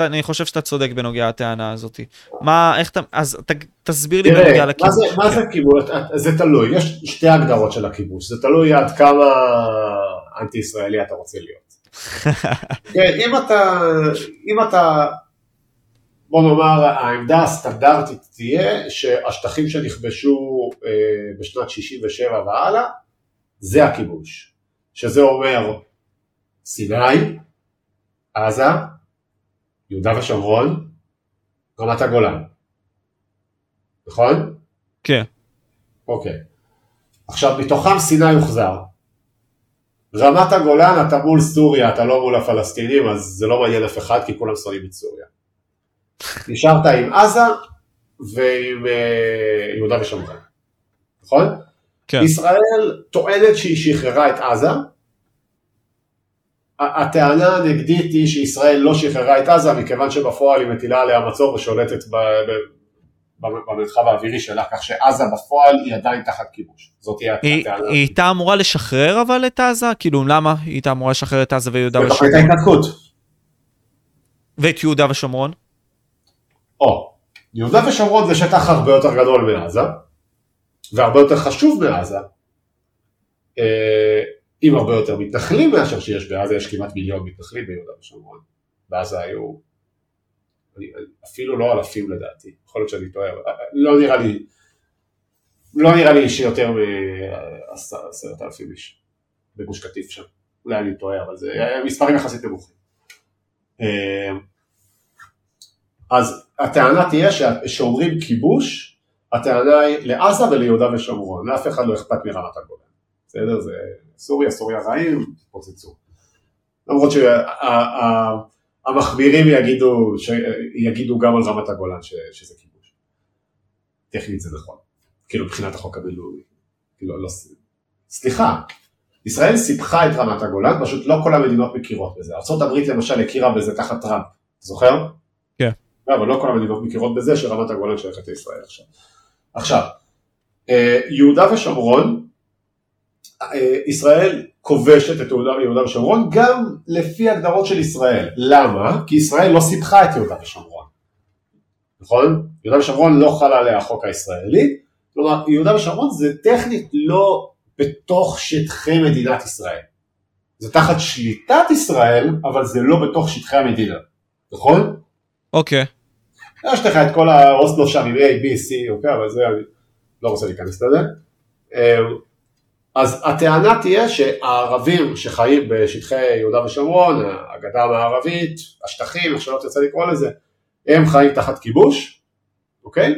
אני חושב שאתה צודק בנוגע לטענה הזאת. מה, איך אתה, אז תסביר לי בנוגע לכיבוש. מה זה כיבוש? זה תלוי, יש שתי הגדרות של הכיבוש, זה תלוי עד כמה אנטי ישראלי אתה רוצה להיות. [LAUGHS] כן, אם אתה, אם אתה, בוא נאמר, העמדה הסטנדרטית תהיה שהשטחים שנכבשו אה, בשנת 67' והלאה, זה הכיבוש. שזה אומר סיני, עזה, יהודה ושומרון, רמת הגולן. נכון? כן. אוקיי. עכשיו, מתוכם סיני יוחזר. רמת הגולן אתה מול סוריה, אתה לא מול הפלסטינים, אז זה לא מעניין אף אחד, כי כולם שונאים את סוריה. נשארת עם עזה ועם uh, יהודה ושומרון, נכון? כן. ישראל טוענת שהיא שחררה את עזה, הטענה הנגדית היא שישראל לא שחררה את עזה מכיוון שבפועל היא מטילה עליה מצור ושולטת במרחב האווירי שלה, כך שעזה בפועל היא עדיין תחת כיבוש. זאת תהיה הטענה. היא הייתה אמורה לשחרר אבל את עזה? כאילו למה היא הייתה אמורה לשחרר את עזה ויהודה ושומרון? בתוכנית ההתנתקות. ואת יהודה ושומרון? או, יהודה ושומרון זה שטח הרבה יותר גדול מעזה, והרבה יותר חשוב מעזה. אה, עם הרבה יותר מתנחלים מאשר שיש בעזה, יש כמעט מיליון מתנחלים ביהודה ושומרון. בעזה היו אפילו לא אלפים לדעתי, יכול להיות שאני טועה, אבל לא נראה לי, לא נראה לי שיותר מעשרת אלפים איש בגוש קטיף שם, אולי אני טועה, אבל זה מספרים יחסית נמוכים. אז הטענה תהיה שאומרים כיבוש, הטענה היא לעזה וליהודה ושומרון, לאף אחד לא אכפת מרמת הגולן, בסדר? זה סוריה, סוריה רעים, פוצצו. למרות שהמחמירים יגידו, יגידו גם על רמת הגולן ש, שזה כיבוש. טכנית זה נכון, כאילו מבחינת החוק הבינלאומי. כאילו, לא, סליחה, ישראל סיפחה את רמת הגולן, פשוט לא כל המדינות מכירות בזה. ארה"ב למשל הכירה בזה תחת טראמפ, זוכר? לא, אבל לא כל המדינות מכירות בזה שרמת הגולן שייכת לישראל עכשיו. עכשיו, אה, יהודה ושומרון אה, ישראל כובשת את יהודה ושומרון גם לפי הגדרות של ישראל. למה? כי ישראל לא סיפחה את יהודה ושומרון. נכון? יהודה ושומרון לא חל עליה החוק הישראלי, כלומר יהודה ושומרון זה טכנית לא בתוך שטחי מדינת ישראל. זה תחת שליטת ישראל, אבל זה לא בתוך שטחי המדינה, נכון? אוקיי. Okay. יש לך את כל האוסלו שם עם A, B, C, אוקיי, אבל זה, לא רוצה להיכנס לזה. אה, אז הטענה תהיה שהערבים שחיים בשטחי יהודה ושומרון, הגדה המערבית, השטחים, איך שלא תרצה לקרוא לזה, הם חיים תחת כיבוש, אוקיי?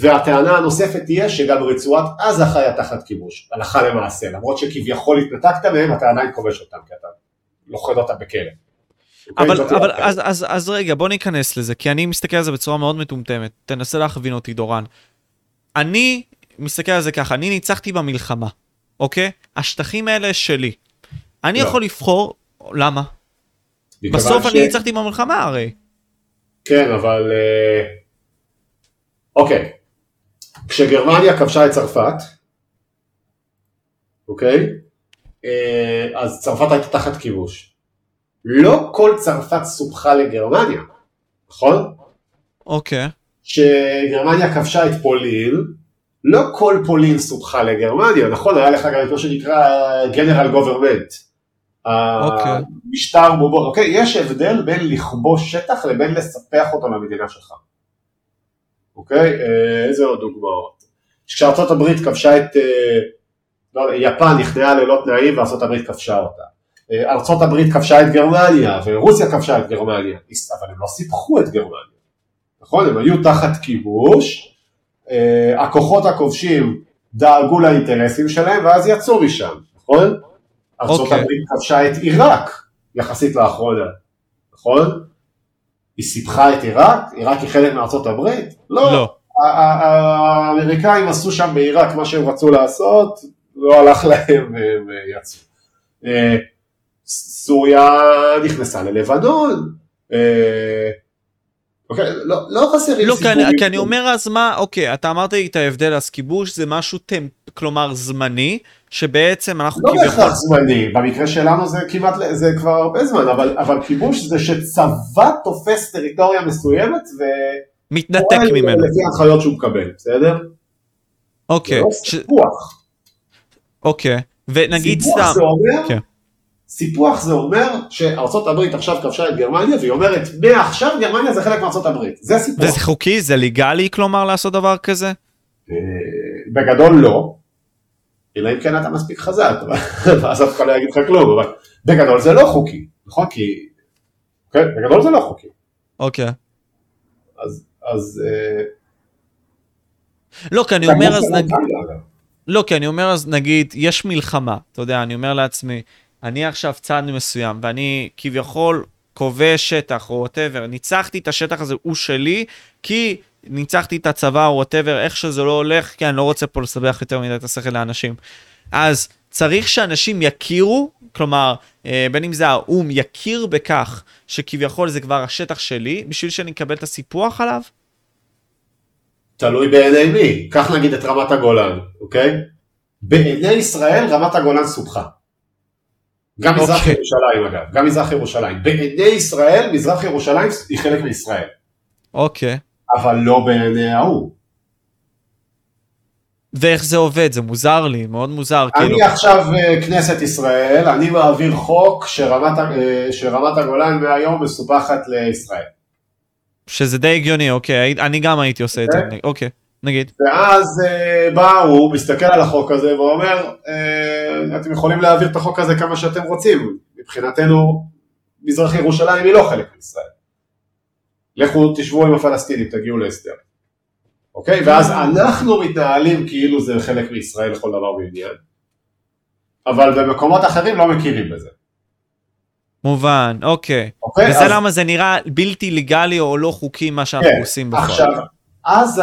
והטענה הנוספת תהיה שגם רצועת עזה חיה תחת כיבוש, הלכה למעשה, למרות שכביכול התנתקת מהם, אתה עדיין כובש אותם, כי אתה לוכד אותם בכלא. אבל, אוקיי? אבל אז, אז, אז רגע, בוא ניכנס לזה, כי אני מסתכל על זה בצורה מאוד מטומטמת. תנסה להכווין אותי, דורן. אני מסתכל על זה ככה, אני ניצחתי במלחמה, אוקיי? השטחים האלה שלי. אני לא. יכול לבחור, למה? בסוף ש... אני ניצחתי במלחמה הרי. כן, אבל... אה, אוקיי. כשגרמניה כבשה את צרפת, אוקיי? אה, אז צרפת הייתה תחת כיבוש. לא כל צרפת סופחה לגרמניה, נכון? אוקיי. כשגרמניה כבשה את פולין, לא כל פולין סופחה לגרמניה, נכון? היה לך גם את מה שנקרא גנרל גוברמנט. אוקיי. המשטר בובו, אוקיי? יש הבדל בין לכבוש שטח לבין לספח אותו למדינה שלך. אוקיי? אה, איזה עוד דוגמאות? כשארצות הברית כבשה את... אה, לא, יפן נכנעה ללא תנאים וארצות הברית כבשה אותה. אה, ארצות הברית כבשה את גרמניה ורוסיה כבשה את גרמניה, אבל הם לא סיפחו את גרמניה, נכון? הם היו תחת כיבוש, הכוחות הכובשים דאגו לאינטרסים שלהם ואז יצאו משם, נכון? ארצות okay. אוקיי. הברית כבשה את עיראק יחסית לאחרונה, נכון? היא סיפחה את עיראק? עיראק היא חלק מארצות הברית? לא. לא. האמריקאים עשו שם בעיראק מה שהם רצו לעשות, לא הלך להם והם יצאו. סוריה נכנסה ללבנון. אה, אוקיי, לא, לא חסרים לא, סיפורים. לא, כי אני אומר אז מה, אוקיי, אתה אמרת לי את ההבדל, אז כיבוש זה משהו טמפ, כלומר זמני, שבעצם אנחנו לא כביכול... בהכרח זמני, במקרה שלנו זה כמעט, זה כבר הרבה זמן, אבל, אבל כיבוש זה שצבא תופס טריטוריה מסוימת ו... מתנתק ממנו. לפי ההנחיות שהוא מקבל, בסדר? אוקיי. זה לא סיפוח. אוקיי, ונגיד סתם... סיפוח זה אומר... כן. סיפוח זה אומר שארצות הברית עכשיו כבשה את גרמניה והיא אומרת מעכשיו גרמניה זה חלק מארצות הברית, זה סיפוח. וזה חוקי? זה ליגלי כלומר לעשות דבר כזה? אה, בגדול לא, אלא אם כן אתה מספיק חזק, [LAUGHS] ואז אף אחד לא יגיד לך כלום, אבל בגדול זה לא חוקי, נכון? כי... כן, בגדול זה לא חוקי. אוקיי. אז... אז... אה, לא, כי אני אומר אז נגיד... לא, כי אני אומר אז נגיד, יש מלחמה, אתה יודע, אני אומר לעצמי, אני עכשיו צד מסוים, ואני כביכול כובש שטח או whatever, ניצחתי את השטח הזה, הוא שלי, כי ניצחתי את הצבא או whatever, איך שזה לא הולך, כי אני לא רוצה פה לסבך יותר מדי את השכל לאנשים. אז צריך שאנשים יכירו, כלומר, אה, בין אם זה האו"ם, יכיר בכך שכביכול זה כבר השטח שלי, בשביל שאני אקבל את הסיפוח עליו? תלוי בעיני מי. קח נגיד את רמת הגולן, אוקיי? בעיני ישראל רמת הגולן סופחה. גם מזרח okay. אוקיי. ירושלים אגב, גם מזרח ירושלים. בעיני ישראל, מזרח ירושלים היא חלק מישראל. אוקיי. Okay. אבל לא בעיני ההוא. ואיך זה עובד? זה מוזר לי, מאוד מוזר. אני כאילו... עכשיו אה, כנסת ישראל, אני מעביר חוק שרמת, אה, שרמת הגולן מהיום מסופחת לישראל. שזה די הגיוני, אוקיי, אני גם הייתי עושה את זה, אוקיי, אוקיי נגיד. ואז אה, בא הוא, מסתכל על החוק הזה ואומר, אתם יכולים להעביר את החוק הזה כמה שאתם רוצים, מבחינתנו מזרח ירושלים היא לא חלק מישראל. לכו תשבו עם הפלסטינים, תגיעו להסדר. אוקיי? ואז אנחנו מתנהלים כאילו זה חלק מישראל לכל דבר ועניין. אבל במקומות אחרים לא מכירים בזה. מובן, אוקיי. אוקיי וזה אז... למה זה נראה בלתי לגלי או לא חוקי מה שאנחנו כן, עושים בפועל. עכשיו, עזה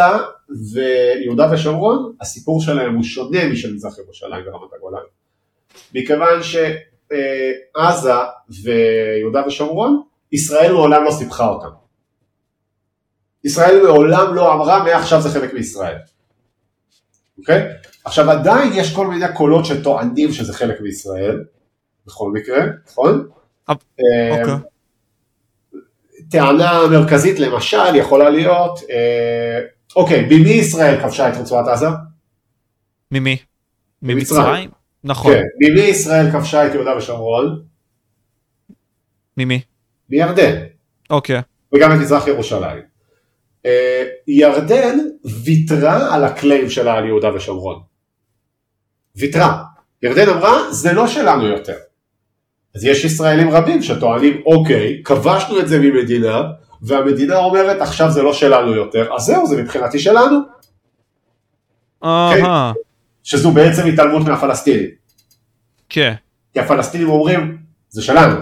ויהודה ושומרון, הסיפור שלהם הוא שונה משל מזרח ירושלים ורמת הגולן. מכיוון שעזה ויהודה ושומרון, ישראל מעולם לא סיפחה אותם. ישראל מעולם לא אמרה מעכשיו זה חלק מישראל. אוקיי? עכשיו עדיין יש כל מיני קולות שטוענים שזה חלק מישראל, בכל מקרה, נכון? אוקיי. אה, טענה מרכזית למשל יכולה להיות, אה, אוקיי, ממי ישראל כבשה את רצועת עזה? ממי? ממצרים? נכון. כן, ממי ישראל כבשה את יהודה ושומרון? ממי? מירדן. אוקיי. וגם את מזרח ירושלים. אה, ירדן ויתרה על הקליים שלה על יהודה ושומרון. ויתרה. ירדן אמרה, זה לא שלנו יותר. אז יש ישראלים רבים שטוענים, אוקיי, כבשנו את זה ממדינה, והמדינה אומרת, עכשיו זה לא שלנו יותר, אז זהו, זה מבחינתי שלנו. אהה, שזו בעצם התעלמות מהפלסטינים. כן. כי הפלסטינים אומרים, זה שלנו.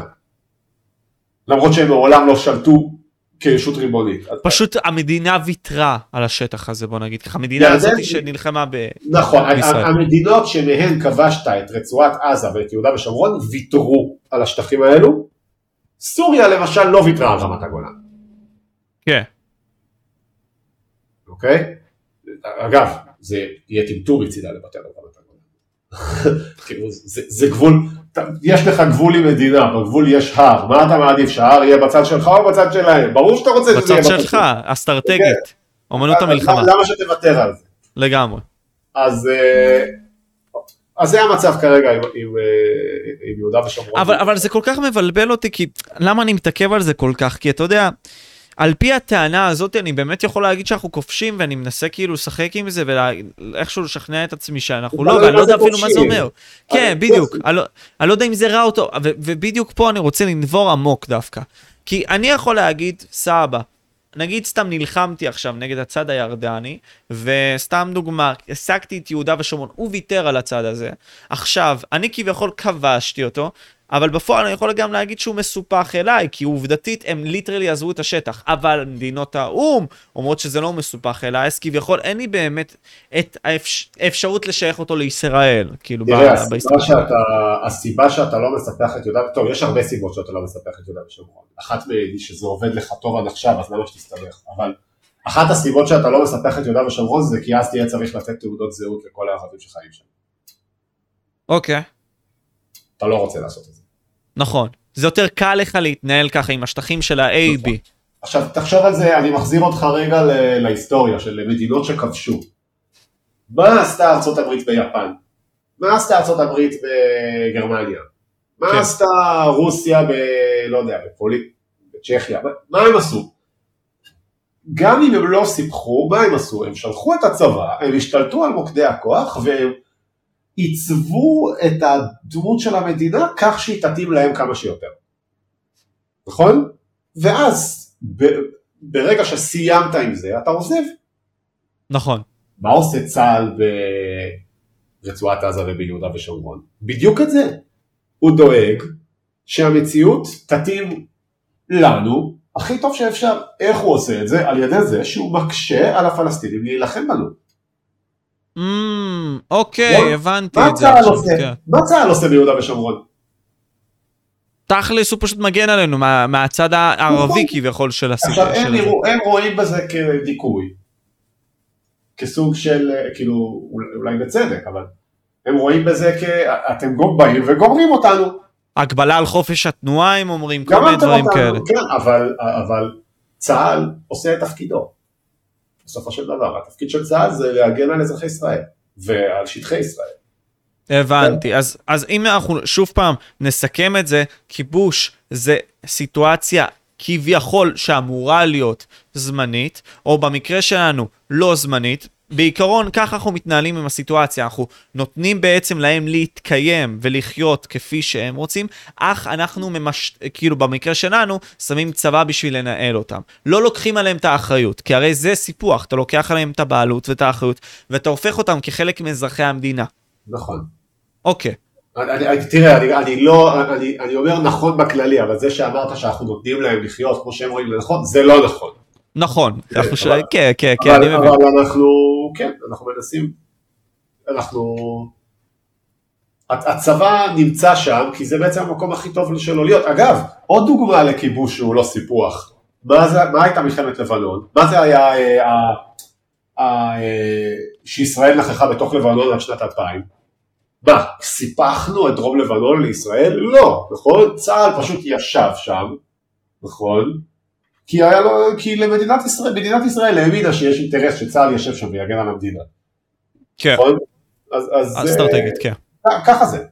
למרות שהם מעולם לא שלטו כישות ריבונית. פשוט המדינה ויתרה על השטח הזה, בוא נגיד ככה. המדינה ירדן- הזאת שנלחמה ב... נכון, בישראל. המדינות שמהן כבשת את רצועת עזה ואת יהודה ושומרון ויתרו על השטחים האלו. סוריה למשל לא ויתרה על רמת הגולן, כן. אוקיי? אגב, זה יהיה טמטום מצידה לוותר על רמת הגולן. כאילו, זה, זה גבול, יש לך גבול עם מדינה, בגבול יש הר, מה אתה מעדיף, שההר יהיה בצד שלך או בצד שלהם? ברור שאתה רוצה שזה יהיה בצד שלך, אסטרטגית. אומנות המלחמה, למה שתוותר על זה? לגמרי. אז, אה, אז זה המצב כרגע עם, עם, אה, עם יהודה ושומרון. אבל, אבל זה כל כך מבלבל אותי, כי למה אני מתעכב על זה כל כך? כי אתה יודע, על פי הטענה הזאת אני באמת יכול להגיד שאנחנו כובשים, ואני מנסה כאילו לשחק עם זה ואיכשהו לשכנע את עצמי שאנחנו לא, תלוי ואני לא יודע אפילו מה זה. אומר. כן, אבל- בדיוק. אני לא- אני לא יודע אם זה רע או טוב, ובדיוק פה אני רוצה לנבור עמוק דווקא. כי אני יכול להגיד, סבא, נגיד סתם נלחמתי עכשיו נגד הצד הירדני, וסתם דוגמה, השגתי את יהודה ושומרון, הוא ויתר על הצד הזה. עכשיו, אני כביכול כבשתי אותו, אבל בפועל אני יכול גם להגיד שהוא מסופח אליי, כי עובדתית הם ליטרלי עזבו את השטח. אבל מדינות האו"ם אומרות שזה לא מסופח אליי, אז כביכול אין לי באמת את האפש... האפשרות לשייך אותו לישראל, כאילו, תראה, ב- הסיבה. שאתה, הסיבה שאתה לא מספח את יהודה, טוב, יש הרבה סיבות שאתה לא מספח את יהודה ושומרון. אחת מהן היא שזה עובד לך טוב עד עכשיו, אז למה שתסתבך? אבל אחת הסיבות שאתה לא מספח את יהודה ושומרון זה כי אז תהיה צריך לתת תעודות זהות לכל הערבים שחיים שם. אוקיי, אתה לא רוצה לעשות את זה. נכון. זה יותר קל לך להתנהל ככה עם השטחים של ה-A, B. עכשיו, תחשוב על זה, אני מחזיר אותך רגע להיסטוריה של מדינות שכבשו. מה עשתה ארצות הברית ביפן? מה עשתה ארצות הברית בגרמניה? מה כן. עשתה רוסיה ב... לא יודע, בפולין, בצ'כיה? מה הם עשו? גם אם הם לא סיפחו, מה הם עשו? הם שלחו את הצבא, הם השתלטו על מוקדי הכוח והם עיצבו את הדמות של המדינה כך שהיא תתאים להם כמה שיותר. נכון? ואז ב- ברגע שסיימת עם זה, אתה עוזב. נכון. מה עושה צה"ל ברצועת עזה וביהודה ושומרון? בדיוק את זה. הוא דואג שהמציאות תתאים לנו הכי טוב שאפשר. איך הוא עושה את זה? על ידי זה שהוא מקשה על הפלסטינים להילחם בנו. Mm, אוקיי. הבנתי את זה צה"ל עכשיו. כן. מה צה"ל עושה ביהודה ושומרון? תכלס הוא פשוט מגן עלינו מה, מהצד הערבי נכון. כביכול של עכשיו הסיפור. הם, יראו, הם רואים בזה כדיכוי. כסוג של, כאילו, אולי- בצדק, אבל הם רואים בזה כאתם באים וגומרים אותנו. הגבלה על חופש התנועה הם אומרים, כל מיני אתם דברים כאלה. כן, אבל, אבל צה"ל עושה את תפקידו. בסופו של דבר, התפקיד של צה"ל זה להגן על אזרחי ישראל ועל שטחי ישראל. הבנתי. אז, אז אם אנחנו שוב פעם נסכם את זה, כיבוש זה סיטואציה כביכול שאמורה להיות זמנית, או במקרה שלנו לא זמנית. בעיקרון ככה אנחנו מתנהלים עם הסיטואציה, אנחנו נותנים בעצם להם להתקיים ולחיות כפי שהם רוצים, אך אנחנו ממש... כאילו במקרה שלנו, שמים צבא בשביל לנהל אותם. לא לוקחים עליהם את האחריות, כי הרי זה סיפוח, אתה לוקח עליהם את הבעלות ואת האחריות, ואתה הופך אותם כחלק מאזרחי המדינה. נכון. אוקיי. אני, אני, תראה, אני, אני לא, אני, אני אומר נכון בכללי, אבל זה שאמרת שאנחנו נותנים להם לחיות כמו שהם רואים לנכון, זה לא נכון. נכון, כן, כן, כן, כן, אבל, אני מבין. אבל אנחנו, כן, אנחנו מנסים, אנחנו, הצ- הצבא נמצא שם, כי זה בעצם המקום הכי טוב שלו להיות. אגב, עוד דוגמה לכיבוש שהוא לא סיפוח. מה, זה, מה הייתה מלחמת לבנון? מה זה היה אה, ה- ה- אה, שישראל נכחה בתוך לבנון עד שנת 2000? מה, סיפחנו את דרום לבנון לישראל? לא, נכון? צה"ל פשוט ישב שם, נכון? כי, היה לו, כי למדינת ישראל, מדינת ישראל האמינה שיש אינטרס שצה"ל יושב שם ויגן על המדינה. כן, נכון? אז, אז אה, אסטרטגית, כן. ככה זה.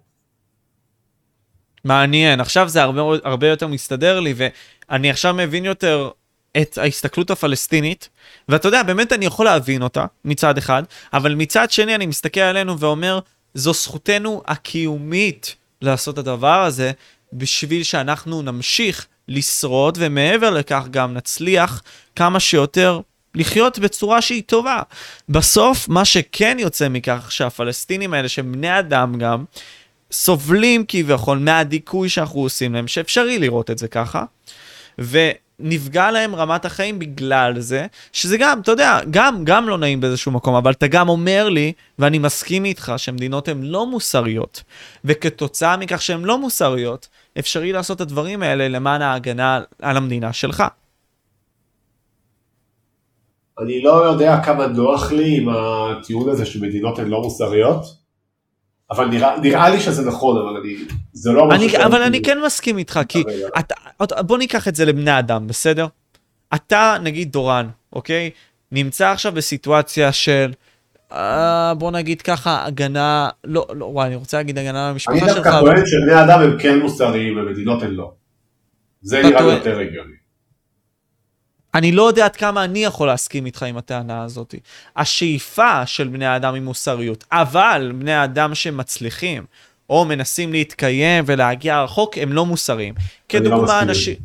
מעניין, עכשיו זה הרבה, הרבה יותר מסתדר לי, ואני עכשיו מבין יותר את ההסתכלות הפלסטינית, ואתה יודע, באמת אני יכול להבין אותה מצד אחד, אבל מצד שני אני מסתכל עלינו ואומר, זו זכותנו הקיומית לעשות את הדבר הזה, בשביל שאנחנו נמשיך לשרוד, ומעבר לכך גם נצליח כמה שיותר לחיות בצורה שהיא טובה. בסוף, מה שכן יוצא מכך, שהפלסטינים האלה, שהם בני אדם גם, סובלים כביכול מהדיכוי שאנחנו עושים להם, שאפשרי לראות את זה ככה, ונפגע להם רמת החיים בגלל זה, שזה גם, אתה יודע, גם, גם לא נעים באיזשהו מקום, אבל אתה גם אומר לי, ואני מסכים איתך, שמדינות הן לא מוסריות, וכתוצאה מכך שהן לא מוסריות, אפשרי לעשות את הדברים האלה למען ההגנה על המדינה שלך. אני לא יודע כמה נוח לי עם הטיעון הזה שמדינות הן לא מוסריות, אבל נראה, נראה לי שזה נכון, אבל אני, זה לא משהו שאני... אבל אני כן מסכים איתך, כי אתה, בוא ניקח את זה לבני אדם, בסדר? אתה, נגיד דורן, אוקיי? נמצא עכשיו בסיטואציה של, בוא נגיד ככה, הגנה, לא, לא, וואי, אני רוצה להגיד הגנה למשפחה שלך. אני דווקא טוען שבני אדם הם כן מוסריים ומדינות הן לא. זה נראה יותר הגיוני. אני לא יודע עד כמה אני יכול להסכים איתך עם הטענה הזאת. השאיפה של בני האדם היא מוסריות, אבל בני האדם שמצליחים, או מנסים להתקיים ולהגיע רחוק, הם לא מוסריים. לא כדוגמה, לא אנשים...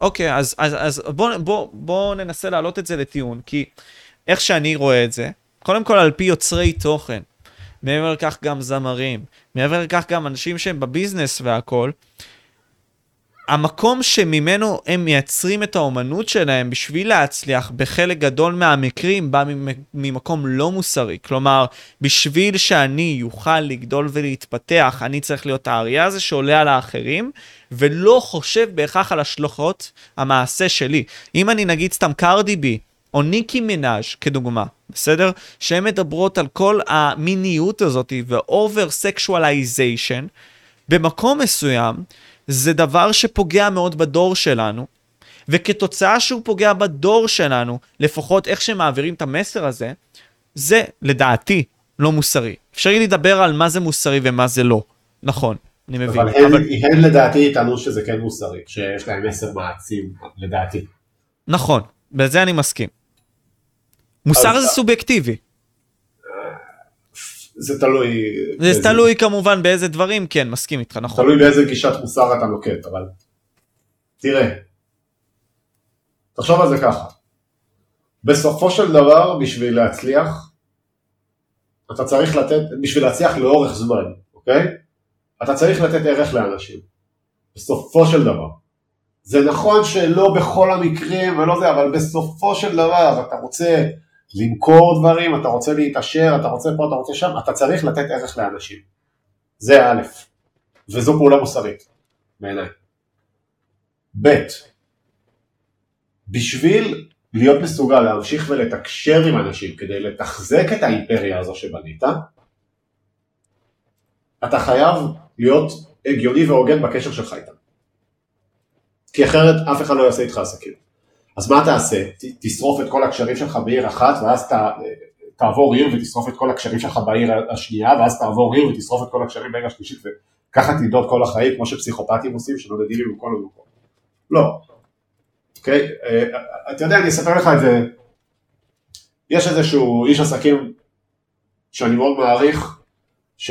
אוקיי, אז, אז, אז בואו בוא, בוא ננסה להעלות את זה לטיעון, כי איך שאני רואה את זה, קודם כל על פי יוצרי תוכן, מעבר לכך גם זמרים, מעבר לכך גם אנשים שהם בביזנס והכול, המקום שממנו הם מייצרים את האומנות שלהם בשביל להצליח בחלק גדול מהמקרים בא ממקום לא מוסרי. כלומר, בשביל שאני אוכל לגדול ולהתפתח, אני צריך להיות האריה הזה שעולה על האחרים, ולא חושב בהכרח על השלוחות המעשה שלי. אם אני נגיד סתם קרדי בי, או ניקי מנאז' כדוגמה, בסדר? שהן מדברות על כל המיניות הזאת ו-over sexualization, במקום מסוים, זה דבר שפוגע מאוד בדור שלנו, וכתוצאה שהוא פוגע בדור שלנו, לפחות איך שמעבירים את המסר הזה, זה לדעתי לא מוסרי. אפשרי לדבר על מה זה מוסרי ומה זה לא, נכון, אני מבין. אבל אבל... הן לדעתי יטענו שזה כן מוסרי, שיש להם מסר מעצים, לדעתי. נכון, בזה אני מסכים. מוסר זה סובייקטיבי. זה תלוי... זה באיזה... תלוי כמובן באיזה דברים, כן, מסכים איתך, נכון. תלוי באיזה גישת מוסר אתה נוקט, אבל... תראה, תחשוב על זה ככה, בסופו של דבר, בשביל להצליח, אתה צריך לתת, בשביל להצליח לאורך זמן, אוקיי? אתה צריך לתת ערך לאנשים, בסופו של דבר. זה נכון שלא בכל המקרים ולא זה, אבל בסופו של דבר אתה רוצה למכור דברים, אתה רוצה להתעשר, אתה רוצה פה, אתה רוצה שם, אתה צריך לתת ערך לאנשים. זה א', וזו פעולה מוסרית, בעיניי. ב', בשביל להיות מסוגל להמשיך ולתקשר עם אנשים כדי לתחזק את האימפריה הזו שבנית, אתה חייב להיות הגיוני והוגן בקשר שלך איתם. כי אחרת אף אחד לא יעשה איתך עסקים. אז מה תעשה? תשרוף את כל הקשרים שלך בעיר אחת, ואז ת, תעבור עיר ותשרוף את כל הקשרים שלך בעיר השנייה, ואז תעבור עיר ותשרוף את כל הקשרים בעיר השלישית, וככה תנדוד כל החיים, כמו שפסיכופטים עושים, שנודדים לי מכל המקום. לא. אוקיי? אה, אתה יודע, אני אספר לך את זה. יש איזשהו איש עסקים שאני מאוד מעריך, ש...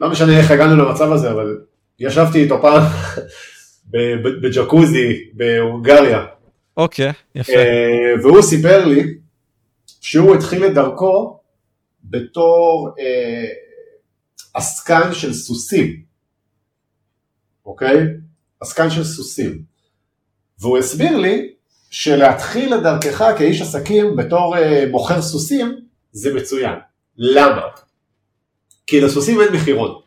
לא משנה איך הגענו למצב הזה, אבל ישבתי איתו פעם בג'קוזי בהונגריה. אוקיי, יפה. אה, והוא סיפר לי שהוא התחיל את דרכו בתור אה, עסקן של סוסים, אוקיי? עסקן של סוסים. והוא הסביר לי שלהתחיל את דרכך כאיש עסקים בתור אה, מוכר סוסים זה מצוין. למה? כי לסוסים אין מחירון.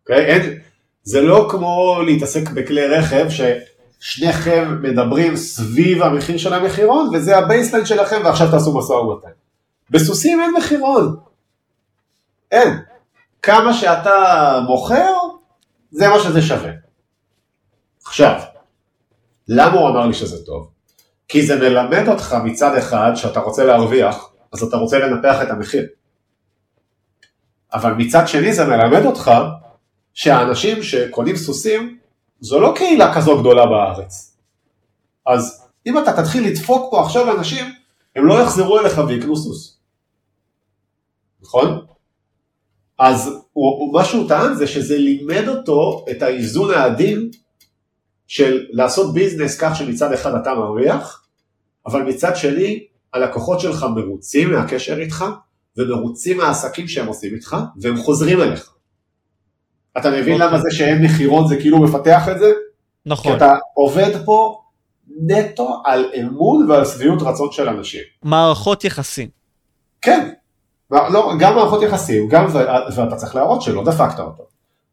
אוקיי? אין, זה לא כמו להתעסק בכלי רכב ששניכם מדברים סביב המחיר של המחירון וזה ה baseline שלכם ועכשיו תעשו משא ומתן. בסוסים אין מחירון. אין. כמה שאתה מוכר, זה מה שזה שווה. עכשיו, למה הוא אמר לי שזה טוב? כי זה מלמד אותך מצד אחד שאתה רוצה להרוויח, אז אתה רוצה לנפח את המחיר. אבל מצד שני זה מלמד אותך שהאנשים שקונים סוסים, זו לא קהילה כזו גדולה בארץ. אז אם אתה תתחיל לדפוק פה עכשיו אנשים, הם לא יחזרו אליך ויקנו סוס. נכון? אז הוא, מה שהוא טען זה שזה לימד אותו את האיזון העדין של לעשות ביזנס כך שמצד אחד אתה מרוויח, אבל מצד שני הלקוחות שלך מרוצים מהקשר איתך ומרוצים מהעסקים שהם עושים איתך והם חוזרים אליך. אתה מבין okay. למה זה שאין מכירות זה כאילו מפתח את זה? נכון. כי אתה עובד פה נטו על אמון ועל שביעות רצון של אנשים. מערכות יחסים. כן, לא, גם מערכות יחסים, גם ואתה צריך להראות שלא דפקת אותו,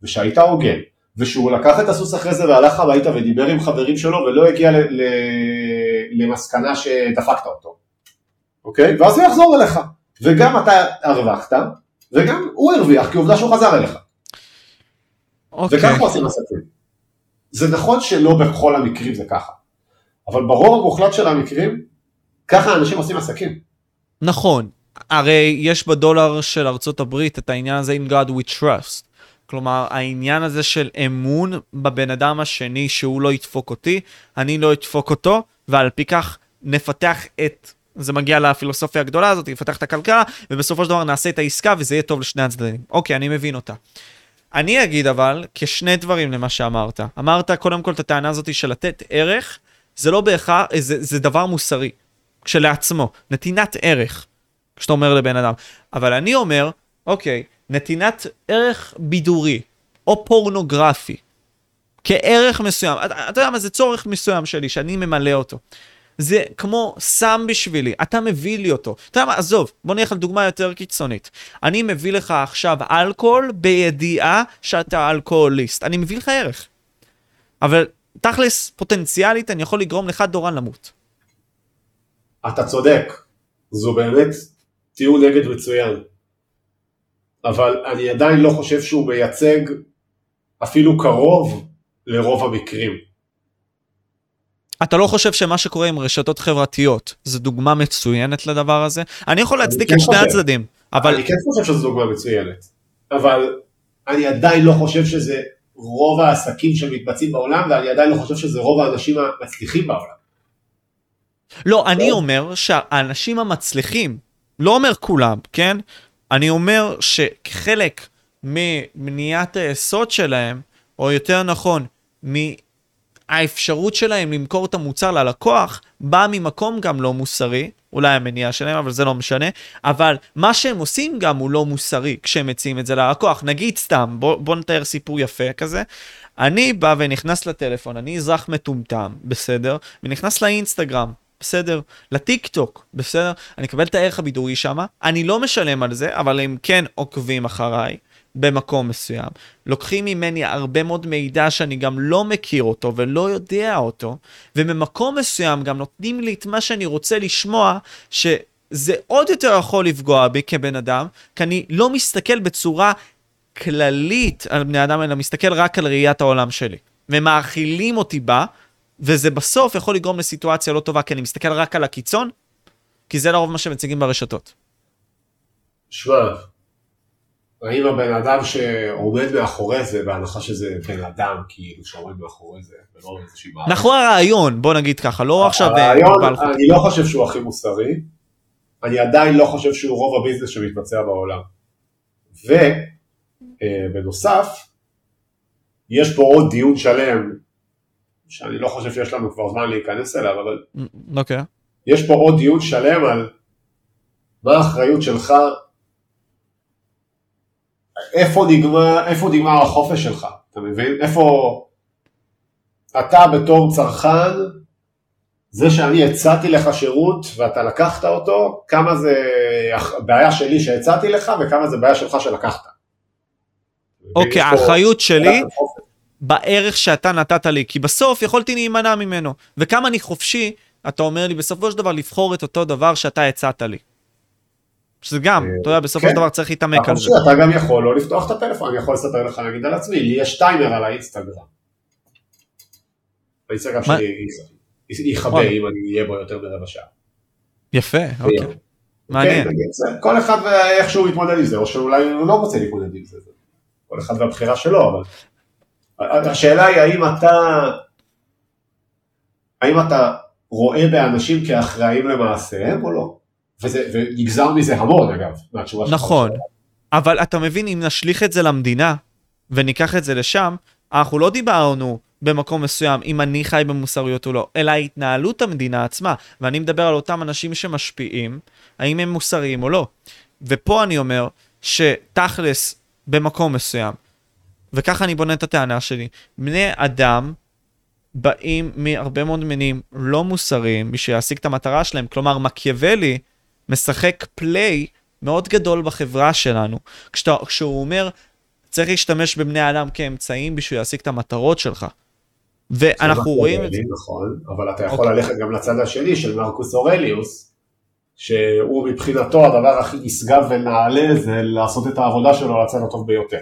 ושהיית הוגן, ושהוא לקח את הסוס אחרי זה והלך הביתה ודיבר עם חברים שלו ולא הגיע ל, ל, למסקנה שדפקת אותו, אוקיי? ואז הוא יחזור אליך, וגם אתה הרווחת, וגם הוא הרוויח כי עובדה שהוא חזר אליך. אוקיי. וככה עושים עסקים. זה נכון שלא בכל המקרים זה ככה, אבל ברוב המוחלט של המקרים, ככה אנשים עושים עסקים. נכון, הרי יש בדולר של ארצות הברית את העניין הזה in God we trust. כלומר, העניין הזה של אמון בבן אדם השני שהוא לא ידפוק אותי, אני לא אדפוק אותו, ועל פי כך נפתח את, זה מגיע לפילוסופיה הגדולה הזאת, נפתח את הכלכלה, ובסופו של דבר נעשה את העסקה וזה יהיה טוב לשני הצדדים. אוקיי, אני מבין אותה. אני אגיד אבל, כשני דברים למה שאמרת. אמרת קודם כל את הטענה הזאת של לתת ערך, זה לא בהכרח, זה, זה דבר מוסרי, כשלעצמו, נתינת ערך. כשאתה אומר לבן אדם. אבל אני אומר, אוקיי, נתינת ערך בידורי או פורנוגרפי כערך מסוים, אתה, אתה יודע מה, זה צורך מסוים שלי, שאני ממלא אותו. זה כמו סם בשבילי, אתה מביא לי אותו. אתה יודע מה, עזוב, בוא נלך על דוגמה יותר קיצונית. אני מביא לך עכשיו אלכוהול בידיעה שאתה אלכוהוליסט. אני מביא לך ערך. אבל תכלס, פוטנציאלית, אני יכול לגרום לך, דורן, למות. אתה צודק. זו באמת טיעון נגד מצוין. אבל אני עדיין לא חושב שהוא מייצג אפילו קרוב לרוב המקרים. אתה לא חושב שמה שקורה עם רשתות חברתיות זה דוגמה מצוינת לדבר הזה? אני יכול להצדיק את כן שני הצדדים, אבל... אני כן חושב שזו דוגמה מצוינת, אבל אני עדיין לא חושב שזה רוב העסקים שמתבצעים בעולם, ואני עדיין לא חושב שזה רוב האנשים המצליחים בעולם. לא, אני אומר שהאנשים המצליחים, לא אומר כולם, כן? אני אומר שחלק ממניעת היסוד שלהם, או יותר נכון, מהאפשרות שלהם למכור את המוצר ללקוח, בא ממקום גם לא מוסרי, אולי המניעה שלהם, אבל זה לא משנה, אבל מה שהם עושים גם הוא לא מוסרי כשהם מציעים את זה ללקוח. נגיד סתם, בוא, בוא נתאר סיפור יפה כזה, אני בא ונכנס לטלפון, אני אזרח מטומטם, בסדר? ונכנס לאינסטגרם, בסדר, לטיק טוק, בסדר, אני אקבל את הערך הבידורי שם, אני לא משלם על זה, אבל הם כן עוקבים אחריי במקום מסוים. לוקחים ממני הרבה מאוד מידע שאני גם לא מכיר אותו ולא יודע אותו, וממקום מסוים גם נותנים לי את מה שאני רוצה לשמוע, שזה עוד יותר יכול לפגוע בי כבן אדם, כי אני לא מסתכל בצורה כללית על בני אדם, אלא מסתכל רק על ראיית העולם שלי. ומאכילים אותי בה, וזה בסוף יכול לגרום לסיטואציה לא טובה, כי אני מסתכל רק על הקיצון, כי זה לרוב מה שמציגים ברשתות. שמע, האם הבן אדם שעומד מאחורי זה, בהנחה שזה בן אדם כאילו שעומד מאחורי זה, ולא איזושהי מערכת. נכון הרעיון, בוא נגיד ככה, לא עכשיו... אה, הרעיון, אני לא חושב שהוא הכי מוסרי, אני עדיין לא חושב שהוא רוב הביזנס שמתבצע בעולם. ובנוסף, אה, יש פה עוד דיון שלם שאני לא חושב שיש לנו כבר זמן להיכנס אליו, אבל... אוקיי. Okay. יש פה עוד דיון שלם על מה האחריות שלך, איפה נגמר, איפה נגמר החופש שלך, אתה מבין? איפה אתה בתור צרכן, זה שאני הצעתי לך שירות ואתה לקחת אותו, כמה זה בעיה שלי שהצעתי לך וכמה זה בעיה שלך שלקחת. אוקיי, okay, האחריות שלי בערך שאתה נתת לי, כי בסוף יכולתי להימנע ממנו. וכמה אני חופשי, אתה אומר לי בסופו של דבר לבחור את אותו דבר שאתה הצעת לי. שזה גם, אה, אתה יודע, בסופו של כן. דבר צריך להתעמק על זה. אתה גם יכול לא לפתוח את הטלפון, אני יכול לספר לך נגיד על עצמי, לי יש טיימר על האינסטגרם. האינסטגרם שלי יכבה אם אני אהיה בו יותר מרבע שעה. יפה, אוקיי. מעניין. כן, כל אחד ואיך שהוא מתמודד עם זה, או שאולי הוא לא רוצה להתמודד עם זה. כל אחד והבחירה שלו, אבל... השאלה היא האם אתה, האם אתה רואה באנשים כאחראים למעשיהם או לא? וזה, ונגזר מזה המון אגב, מהתשובה שלך. נכון, אבל אתה מבין, אם נשליך את זה למדינה, וניקח את זה לשם, אנחנו לא דיברנו במקום מסוים אם אני חי במוסריות או לא, אלא התנהלות המדינה עצמה. ואני מדבר על אותם אנשים שמשפיעים, האם הם מוסריים או לא. ופה אני אומר שתכלס, במקום מסוים, וככה אני בונה את הטענה שלי, בני אדם באים מהרבה מאוד מינים לא מוסריים בשביל להשיג את המטרה שלהם. כלומר, מקיאוולי משחק פליי מאוד גדול בחברה שלנו. כשאתה, כשהוא אומר, צריך להשתמש בבני אדם כאמצעים בשביל להשיג את המטרות שלך. ואנחנו רואים את זה. נכון, אבל אתה יכול okay. אוקיי. ללכת גם לצד השני של מרקוס אורליוס, שהוא מבחינתו הדבר הכי נשגב ונעלה זה לעשות את העבודה שלו על הצד הטוב ביותר.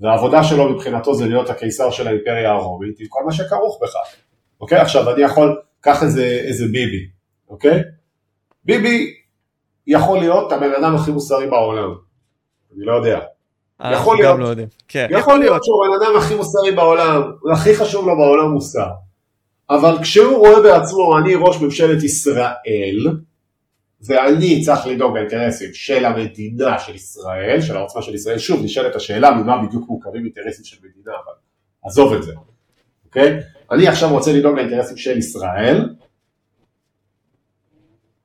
והעבודה שלו מבחינתו זה להיות הקיסר של האימפריה הרומית עם כל מה שכרוך בכך. אוקיי? עכשיו אני יכול, קח איזה, איזה ביבי, אוקיי? ביבי יכול להיות הבן אדם הכי מוסרי בעולם. אני לא יודע. יכול להיות, לא כן. יכול להיות שהוא הבן אדם הכי מוסרי בעולם, הכי חשוב לו בעולם מוסר. אבל כשהוא רואה בעצמו, אני ראש ממשלת ישראל, ואני צריך לדאוג לאינטרסים של המדינה של ישראל, של העוצמה של ישראל, שוב נשאלת השאלה ממה בדיוק מורכבים אינטרסים של מדינה, אבל עזוב את זה, אוקיי? אני עכשיו רוצה לדאוג לאינטרסים של ישראל,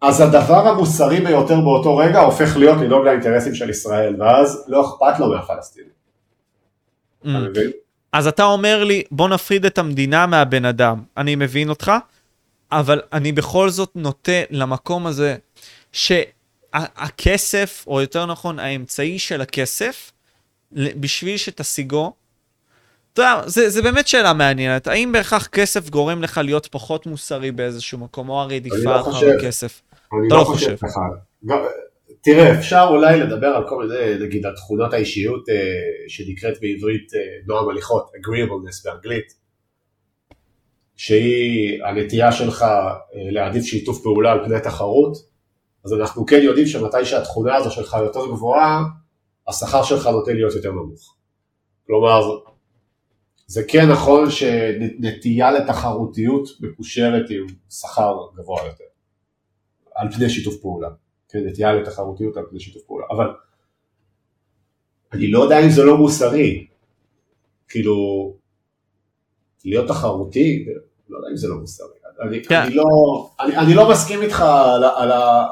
אז הדבר המוסרי ביותר באותו רגע הופך להיות לדאוג לאינטרסים של ישראל, ואז לא אכפת לו מהפלסטינים. Mm. אתה מבין? אז אתה אומר לי, בוא נפריד את המדינה מהבן אדם. אני מבין אותך, אבל אני בכל זאת נוטה למקום הזה שהכסף, או יותר נכון, האמצעי של הכסף, בשביל שתשיגו, אתה יודע, זה, זה באמת שאלה מעניינת. האם בהכרח כסף גורם לך להיות פחות מוסרי באיזשהו מקום, או הרדיפה לא אחר הכסף? אני לא, לא חושב ככה. תראה, אפשר אולי לדבר על כל מיני, נגיד, על תכונות האישיות אה, שנקראת בעברית אה, נועם הליכות, agreeableness באנגלית, שהיא הנטייה שלך אה, להעדיף שיתוף פעולה על פני תחרות, אז אנחנו כן יודעים שמתי שהתכונה הזו שלך יותר גבוהה, השכר שלך נוטה להיות יותר נמוך. כלומר, זה כן נכון שנטייה לתחרותיות מקושרת עם שכר גבוה יותר. על פני שיתוף פעולה, כן, נטייה לתחרותיות על פני שיתוף פעולה, אבל אני לא יודע אם זה לא מוסרי, כאילו, להיות תחרותי, לא יודע אם זה לא מוסרי, אני. כן. אני, לא, אני, אני לא מסכים איתך על, על ה...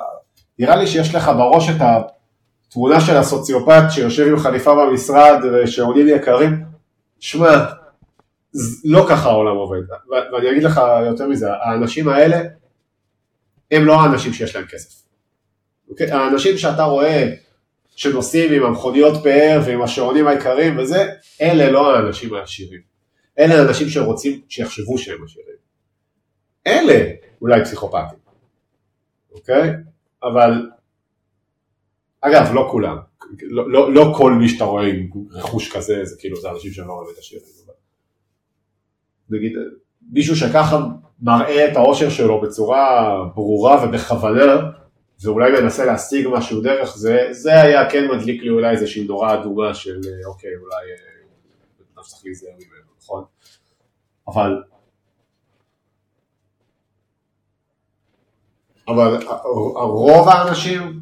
נראה לי שיש לך בראש את התמונה של הסוציופט שיושב עם חליפה במשרד ושעונים יקרים, שמע, לא ככה העולם עובד, ואני אגיד לך יותר מזה, האנשים האלה הם לא האנשים שיש להם כסף. אוקיי? האנשים שאתה רואה שנוסעים עם המכוניות פאר ועם השעונים העיקריים וזה, אלה לא האנשים העשירים. אלה האנשים שרוצים שיחשבו שהם עשירים. אלה אולי פסיכופטים, אוקיי? אבל, אגב, לא כולם. לא, לא, לא כל מי שאתה רואה עם רכוש כזה, זה כאילו, זה אנשים שהם לא באמת עשירים. נגיד, מישהו שככה מראה את העושר שלו בצורה ברורה ובכוונה, ואולי מנסה להשיג משהו דרך זה, זה היה כן מדליק לי אולי איזושהי נורה אדומה של אוקיי, אולי אה, צריך להיזהר ממנו, נכון? אבל אבל רוב האנשים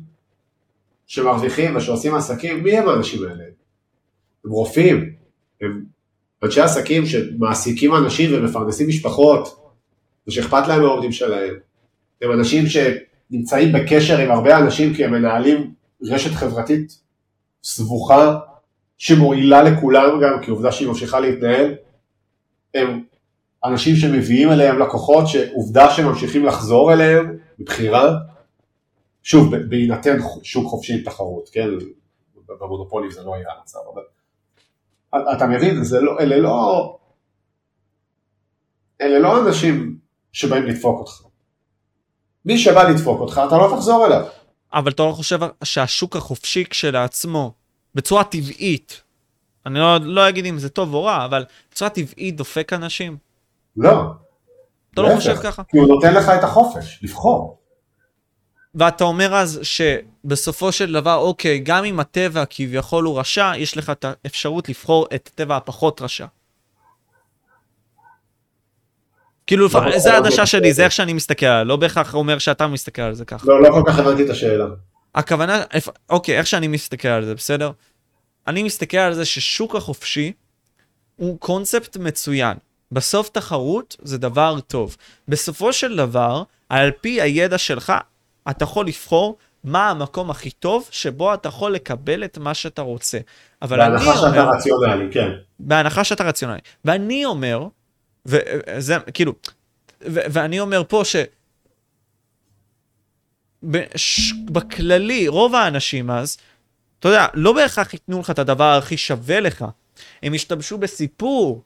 שמרוויחים ושעושים עסקים, מי הם האנשים האלה? הם רופאים, הם אנשי עסקים שמעסיקים אנשים ומפרנסים משפחות ושאכפת להם מהעובדים שלהם. הם אנשים שנמצאים בקשר עם הרבה אנשים כי הם מנהלים רשת חברתית סבוכה שמועילה לכולם גם כי עובדה שהיא ממשיכה להתנהל. הם אנשים שמביאים אליהם לקוחות שעובדה שהם ממשיכים לחזור אליהם מבחירה. שוב, בהינתן שוק חופשי עם תחרות, כן? במונופולים זה לא היה המצב, אבל אתה מבין, זה לא, אלה לא, אלה לא אנשים שבאים לדפוק אותך. מי שבא לדפוק אותך, אתה לא תחזור אליו. אבל אתה לא חושב שהשוק החופשי כשלעצמו, בצורה טבעית, אני לא, לא אגיד אם זה טוב או רע, אבל בצורה טבעית דופק אנשים? לא. אתה לא חושב ככה? כי הוא נותן לך את החופש, לבחור. ואתה אומר אז שבסופו של דבר, אוקיי, גם אם הטבע כביכול הוא רשע, יש לך את האפשרות לבחור את הטבע הפחות רשע. כאילו, לא, זה לא, העדשה שלי. זה איך שאני מסתכל עליו, לא בהכרח אומר שאתה מסתכל על זה ככה. לא, לא כל כך הבנתי את השאלה. הכוונה, אוקיי, איך שאני מסתכל על זה, בסדר? אני מסתכל על זה ששוק החופשי הוא קונספט מצוין. בסוף תחרות זה דבר טוב. בסופו של דבר, על פי הידע שלך, אתה יכול לבחור מה המקום הכי טוב שבו אתה יכול לקבל את מה שאתה רוצה. אבל אני בהנחה שאתה אומר, רציונלי, כן. בהנחה שאתה רציונלי. ואני אומר, וזה כאילו, ו- ואני אומר פה ש... בש... בכללי, רוב האנשים אז, אתה יודע, לא בהכרח ייתנו לך את הדבר הכי שווה לך. הם ישתמשו בסיפור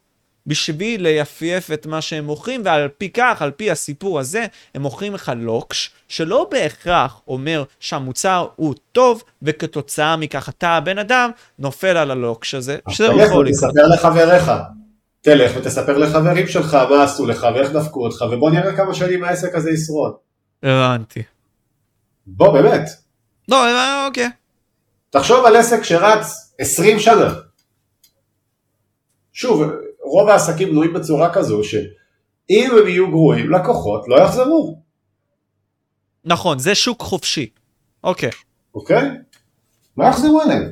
בשביל ליפייף את מה שהם מוכרים, ועל פי כך, על פי הסיפור הזה, הם מוכרים לך לוקש, שלא בהכרח אומר שהמוצר הוא טוב, וכתוצאה מכך אתה, הבן אדם, נופל על הלוקש הזה, שזה תלך יכול לקרות. ותספר לחבריך. תלך ותספר לחברים שלך מה עשו לך ואיך דפקו אותך, ובוא נראה כמה שנים העסק הזה ישרוד. הבנתי. בוא, באמת. לא, אה, אוקיי. תחשוב על עסק שרץ 20 שנה. שוב, רוב העסקים בנויים בצורה כזו שאם הם יהיו גרועים, לקוחות לא יחזרו, נכון, זה שוק חופשי. אוקיי. אוקיי? לא יחזרו אליהם.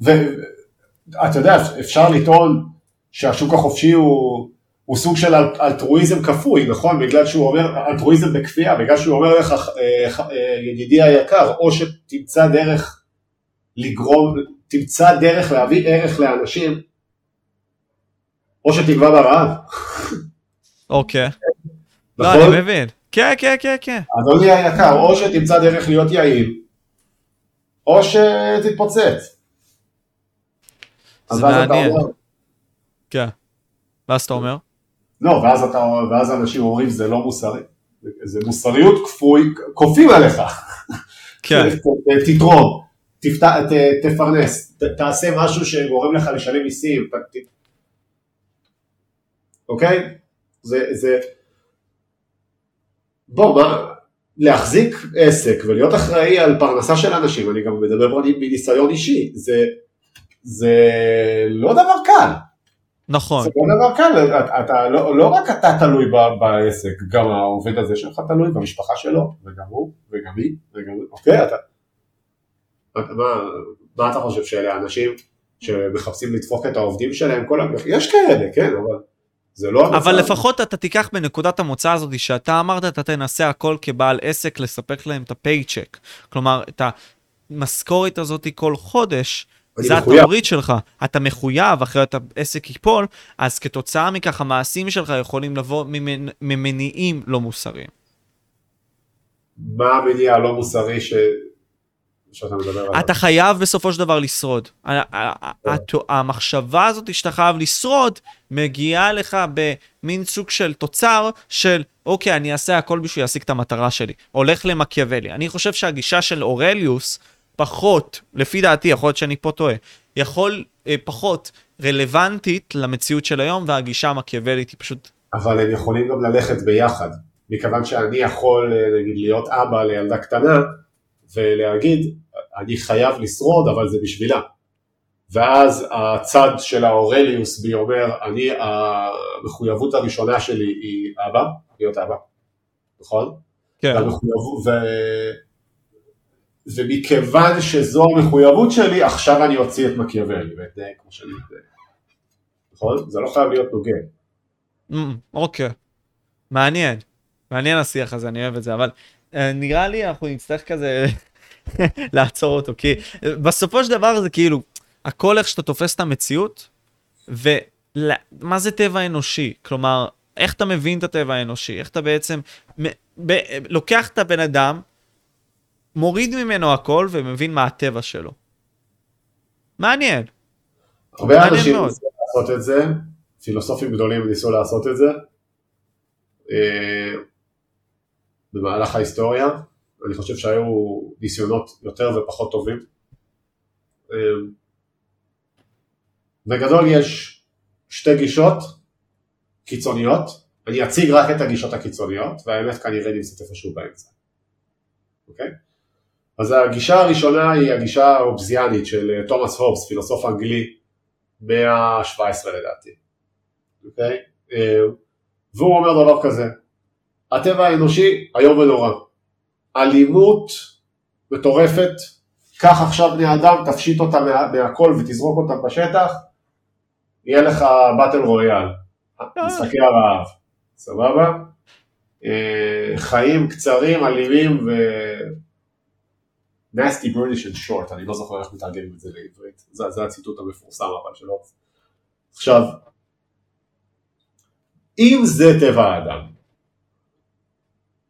ואתה יודע, אפשר לטעון שהשוק החופשי הוא, הוא סוג של אל, אלטרואיזם כפוי, נכון? בגלל שהוא אומר, אלטרואיזם בכפייה, בגלל שהוא אומר לך, אה, אה, ידידי היקר, או שתמצא דרך לגרום, תמצא דרך להביא ערך לאנשים, או שתגווע ברעב. אוקיי. לא, נכון? אני מבין. כן, כן, כן, כן. אדוני היקר, או שתמצא דרך להיות יעיל, או שתתפוצץ. זה מעניין. אומר- כן. ואז אתה אומר? לא, ואז, אתה, ואז אנשים אומרים זה לא מוסרי. זה מוסריות כפוי, כופים עליך. כן. [LAUGHS] תתרום, תפת- ת- תפרנס, ת- תעשה משהו שגורם לך לשלם מיסים. ת- ת- אוקיי? זה, זה... בוא, מה... להחזיק עסק ולהיות אחראי על פרנסה של אנשים, אני גם מדבר פה מניסיון אישי, זה, זה לא דבר קל. נכון. זה לא דבר קל, אתה, אתה, לא, לא רק אתה תלוי ב- בעסק, גם העובד הזה שלך תלוי במשפחה שלו, וגם הוא, וגם היא, וגם אוקיי, אתה... מה, מה אתה חושב שאלה האנשים שמחפשים לדפוק את העובדים שלהם כל המחיר? יש כאלה, כן, אבל זה לא. אבל לפחות אתה תיקח בנקודת המוצא הזאת שאתה אמרת, אתה תנסה הכל כבעל עסק לספק להם את הפייצ'ק. כלומר, את המשכורת הזאת כל חודש, זה. התמריץ שלך. אתה מחויב, אחרת העסק ייפול, אז כתוצאה מכך המעשים שלך יכולים לבוא ממנ... ממניעים לא מוסריים. מה המניע הלא מוסרי ש... שאתה מדבר עליו? אתה חייב בסופו של דבר לשרוד. הת- המחשבה הזאת שאתה חייב לשרוד, מגיעה לך במין סוג של תוצר של, אוקיי, אני אעשה הכל בשביל להשיג את המטרה שלי. הולך למקיאוולי. אני חושב שהגישה של אורליוס פחות, לפי דעתי, יכול להיות שאני פה טועה, יכול אה, פחות רלוונטית למציאות של היום, והגישה המקיאוולית היא פשוט... אבל הם יכולים גם ללכת ביחד, מכיוון שאני יכול אה, נגיד להיות אבא לילדה קטנה ולהגיד אני חייב לשרוד אבל זה בשבילה. ואז הצד של האורליוס בי אומר אני המחויבות הראשונה שלי היא אבא, להיות אבא, נכון? כן. והמחויבות, ו... ומכיוון שזו המחויבות שלי עכשיו אני אוציא את מקיאוולי ואתנהג כמו שאני מתנהג. נכון? זה לא חייב להיות נוגד. אמ, אוקיי. מעניין. מעניין השיח הזה, אני אוהב את זה, אבל אה, נראה לי אנחנו נצטרך כזה [LAUGHS] לעצור אותו, כי אה, בסופו של דבר זה כאילו, הכל איך שאתה תופס את המציאות, ומה זה טבע אנושי? כלומר, איך אתה מבין את הטבע האנושי? איך אתה בעצם מ- ב- לוקח את הבן אדם, מוריד ממנו הכל ומבין מה הטבע שלו. מעניין. הרבה אנשים. ניסו לעשות את זה, פילוסופים גדולים ניסו לעשות את זה אה, במהלך ההיסטוריה, אני חושב שהיו ניסיונות יותר ופחות טובים. אה, בגדול יש שתי גישות קיצוניות, אני אציג רק את הגישות הקיצוניות, והאמת כנראה נמצאת איפשהו באמצע. אוקיי? אז הגישה הראשונה היא הגישה האובזיאנית של אה, תומאס הובס, פילוסוף אנגלי, מאה ה-17 לדעתי, אוקיי? אה, והוא אומר דבר כזה, הטבע האנושי איום ונורא, אלימות מטורפת, קח עכשיו בני אדם, תפשיט אותם מה, מהכל ותזרוק אותם בשטח, יהיה לך באטל רויאל, משחקי הרעב, סבבה? אה, חיים קצרים, אלימים ו... nasty British and short, אני לא זוכר איך מתרגמים את זה לעברית, זה, זה הציטוט המפורסם אבל שלו. עכשיו, אם זה טבע האדם,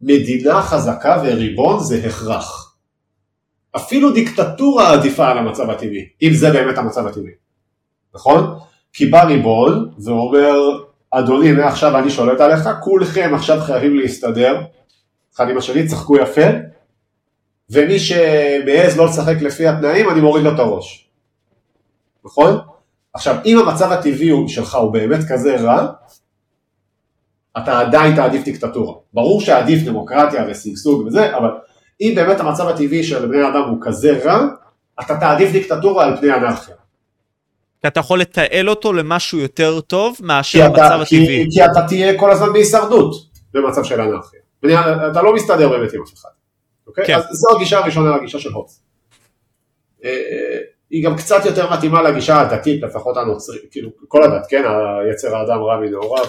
מדינה חזקה וריבון זה הכרח. אפילו דיקטטורה עדיפה על המצב הטבעי, אם זה באמת המצב הטבעי, נכון? כי בא ריבון ואומר, אדוני, מעכשיו אני שולט עליך, כולכם עכשיו חייבים להסתדר, אחד עם השני, צחקו יפה, ומי שמעז לא לשחק לפי התנאים, אני מוריד לו את הראש. נכון? עכשיו, אם המצב הטבעי שלך הוא באמת כזה רע, אתה עדיין תעדיף דיקטטורה. ברור שעדיף דמוקרטיה ושגשוג וזה, אבל אם באמת המצב הטבעי של בני אדם הוא כזה רע, אתה תעדיף דיקטטורה על פני אנרכיה. כי אתה יכול לתעל אותו למשהו יותר טוב מאשר המצב הטבעי. כי, כי אתה תהיה כל הזמן בהישרדות במצב של אנרכיה. אתה לא מסתדר באמת עם אף אחד. אוקיי? כן. אז זו הגישה הראשונה לגישה של הוץ. אה, היא גם קצת יותר מתאימה לגישה הדתית, לפחות הנוצרית, כאילו כל הדת, כן? היצר האדם רע מנעוריו.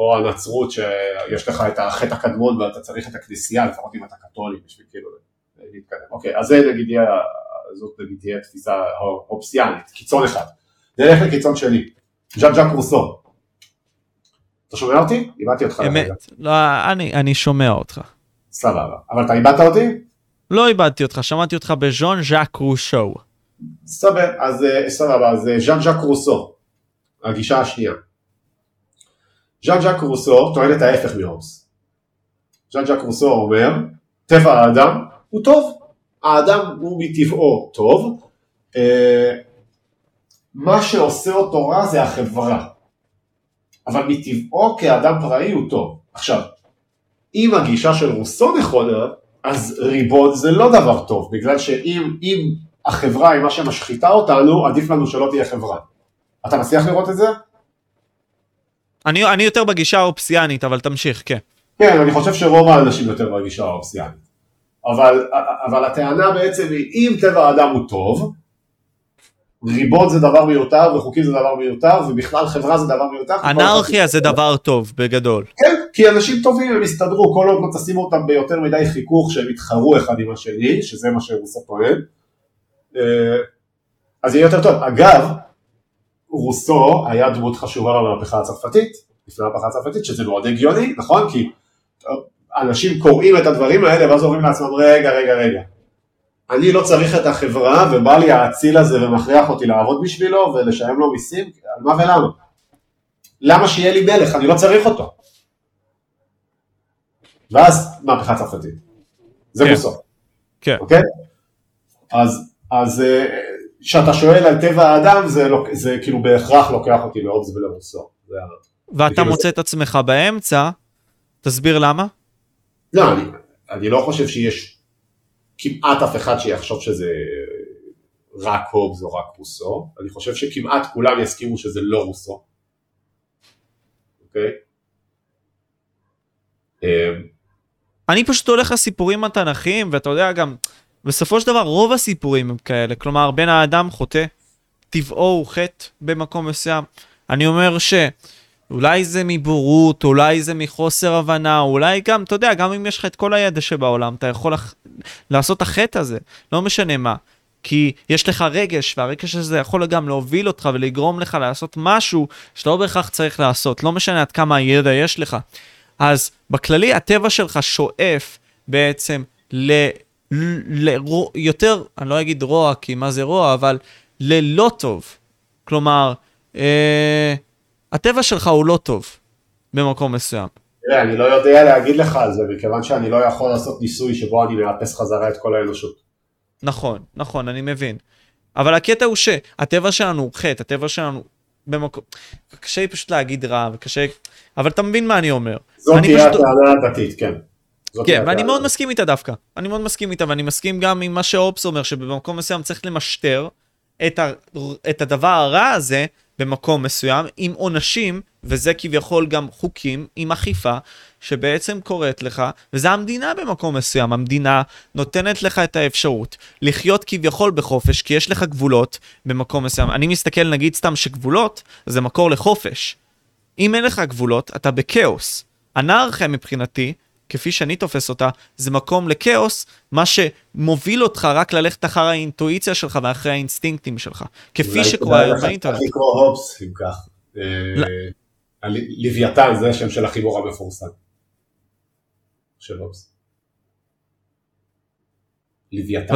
או הנצרות שיש לך את החטא הקדמון ואתה צריך את הכנסייה, לפחות אם אתה קתולי בשביל כאילו להתקדם. אוקיי, אז זה נגיד יהיה, זאת נגיד תהיה תפיסה אופסיאנית, קיצון אחד. נלך לקיצון שלי, ז'אן ז'אק רוסו. אתה שומע אותי? איבדתי אותך. אמת, לא, אני, אני שומע אותך. סבבה, אבל אתה איבדת אותי? לא איבדתי אותך, שמעתי אותך בז'אן ז'אק רוסו. סבבה, אז אה, סבבה, אז אה, ז'אן ז'אק רוסו, הגישה השנייה. ז'אן ז'אק רוסו טוען את ההפך מהובס. ז'אן ז'אק רוסו אומר, טבע האדם הוא טוב, האדם הוא מטבעו טוב, אה, מה שעושה אותו רע זה החברה, אבל מטבעו כאדם פראי הוא טוב. עכשיו, אם הגישה של רוסו נכונה, אז ריבון זה לא דבר טוב, בגלל שאם החברה היא מה שמשחיתה אותנו, עדיף לנו שלא תהיה חברה. אתה מצליח לראות את זה? אני, אני יותר בגישה האופסיאנית, אבל תמשיך, כן. כן, אני חושב שרוב האנשים יותר בגישה האופסיאנית. אבל, אבל הטענה בעצם היא, אם טבע האדם הוא טוב, ריבון זה דבר מיותר וחוקים זה דבר מיותר ובכלל חברה זה דבר מיותר. אנרכיה זה דבר טוב בגדול. כן, כי אנשים טובים הם יסתדרו כל עוד לא תשימו אותם ביותר מדי חיכוך שהם יתחרו אחד עם השני, שזה מה שרוסו טוען. אה, אז יהיה יותר טוב. אגב, רוסו היה דמות חשובה במהפכה הצרפתית, לפני המהפכה הצרפתית, שזה מאוד הגיוני, נכון? כי אנשים קוראים את הדברים האלה ואז אומרים לעצמם, רגע, רגע, רגע, אני לא צריך את החברה ובא לי האציל הזה ומכריח אותי לעבוד בשבילו ולשלם לו מיסים, על מה ולמה? למה שיהיה לי מלך? אני לא צריך אותו. ואז מהפכה צרפתית. זה כן. מוסו. כן. אוקיי? אז, אז אה, כשאתה שואל על טבע האדם, זה, לא, זה כאילו בהכרח לוקח אותי לאובס ולמוסו. ואתה כאילו מוצא זה... את עצמך באמצע, תסביר למה? לא, אני, אני לא חושב שיש כמעט אף אחד שיחשוב שזה רק הובס או רק רוסו, אני חושב שכמעט כולם יסכימו שזה לא רוסו. אוקיי? אמ, אני פשוט הולך לסיפורים התנ"כיים, ואתה יודע גם, בסופו של דבר רוב הסיפורים הם כאלה, כלומר בן האדם חוטא, טבעו הוא חטא במקום מסוים. אני אומר שאולי זה מבורות, אולי זה מחוסר הבנה, אולי גם, אתה יודע, גם אם יש לך את כל הידע שבעולם, אתה יכול לח... לעשות את החטא הזה, לא משנה מה. כי יש לך רגש, והרגש הזה יכול גם להוביל אותך ולגרום לך לעשות משהו שאתה לא בהכרח צריך לעשות, לא משנה עד כמה הידע יש לך. אז בכללי הטבע שלך שואף בעצם ל... לרוע, יותר, אני לא אגיד רוע, כי מה זה רוע, אבל ללא טוב. כלומר, אה, הטבע שלך הוא לא טוב במקום מסוים. תראה, אני לא יודע להגיד לך על זה, מכיוון שאני לא יכול לעשות ניסוי שבו אני מאפס חזרה את כל האנושות. נכון, נכון, אני מבין. אבל הקטע הוא שהטבע שלנו הוא חטא, הטבע שלנו במקום... קשה לי פשוט להגיד רע, וקשה... אבל אתה מבין מה אני אומר. זאת תהיה פשוט... הטענה הדתית, כן. כן, ואני מאוד מסכים איתה דווקא. אני מאוד מסכים איתה, ואני מסכים גם עם מה שאופס אומר, שבמקום מסוים צריך למשטר את, ה, את הדבר הרע הזה במקום מסוים עם עונשים, וזה כביכול גם חוקים עם אכיפה, שבעצם קורית לך, וזה המדינה במקום מסוים. המדינה נותנת לך את האפשרות לחיות כביכול בחופש, כי יש לך גבולות במקום מסוים. אני מסתכל נגיד סתם שגבולות זה מקור לחופש. אם אין לך גבולות, אתה בכאוס. אנרכיה מבחינתי, כפי שאני תופס אותה, זה מקום לכאוס, מה שמוביל אותך רק ללכת אחר האינטואיציה שלך ואחרי האינסטינקטים שלך. כפי שקורה היום באינטרנט. אולי לקרוא הובס, אם כך. אה, לוויתן זה השם של החיבור המפורסם. של הובס. לוויתן.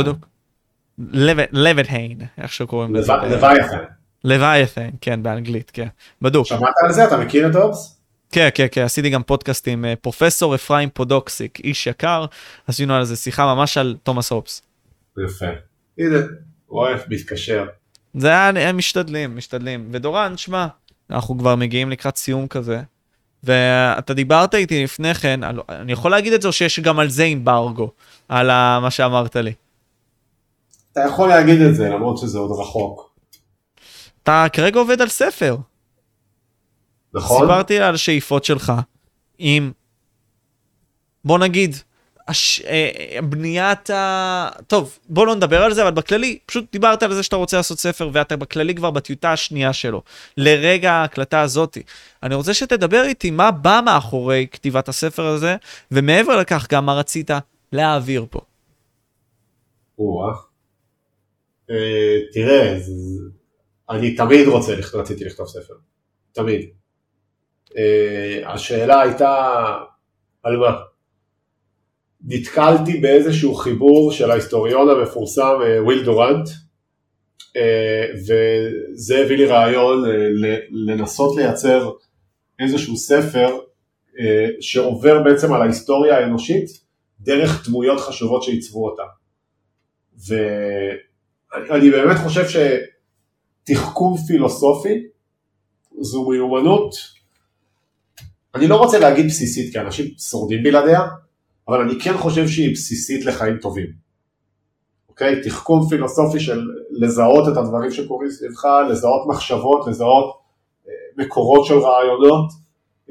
לבטהיין, איך שקוראים לזה. לוויתן. לוויתן, כן, באנגלית, כן. בדוק. שמעת על זה? אתה מכיר את הובס? כן, כן, כן, עשיתי גם פודקאסט עם אה, פרופסור אפרים פודוקסיק, איש יקר, עשינו על זה שיחה ממש על תומאס הופס. יפה. הנה, אוהב, מתקשר. זה היה, הם משתדלים, משתדלים. ודורן, שמע, אנחנו כבר מגיעים לקראת סיום כזה, ואתה דיברת איתי לפני כן, אני יכול להגיד את זה או שיש גם על זה אימברגו, על מה שאמרת לי? אתה יכול להגיד את זה, למרות שזה עוד רחוק. אתה כרגע עובד על ספר. נכון. סיפרתי על השאיפות שלך עם, בוא נגיד, הש... אה, בניית ה... טוב, בוא לא נדבר על זה, אבל בכללי, פשוט דיברת על זה שאתה רוצה לעשות ספר, ואתה בכללי כבר בטיוטה השנייה שלו, לרגע ההקלטה הזאתי. אני רוצה שתדבר איתי מה בא מאחורי כתיבת הספר הזה, ומעבר לכך, גם מה רצית להעביר פה. אה, תראה, אני תמיד רוצה, רציתי לכתוב ספר. תמיד. אה, השאלה הייתה על מה? נתקלתי באיזשהו חיבור של ההיסטוריון המפורסם אה, וויל דורנט אה, וזה הביא לי רעיון לנסות לייצר איזשהו ספר שעובר בעצם על ההיסטוריה האנושית דרך דמויות חשובות שעיצבו אותה. ואני באמת חושב שתחכום פילוסופי זו מיומנות אני לא רוצה להגיד בסיסית, כי אנשים שורדים בלעדיה, אבל אני כן חושב שהיא בסיסית לחיים טובים. אוקיי? תחכום פילוסופי של לזהות את הדברים שקורים סביבך, לזהות מחשבות, לזהות אה, מקורות של רעיונות.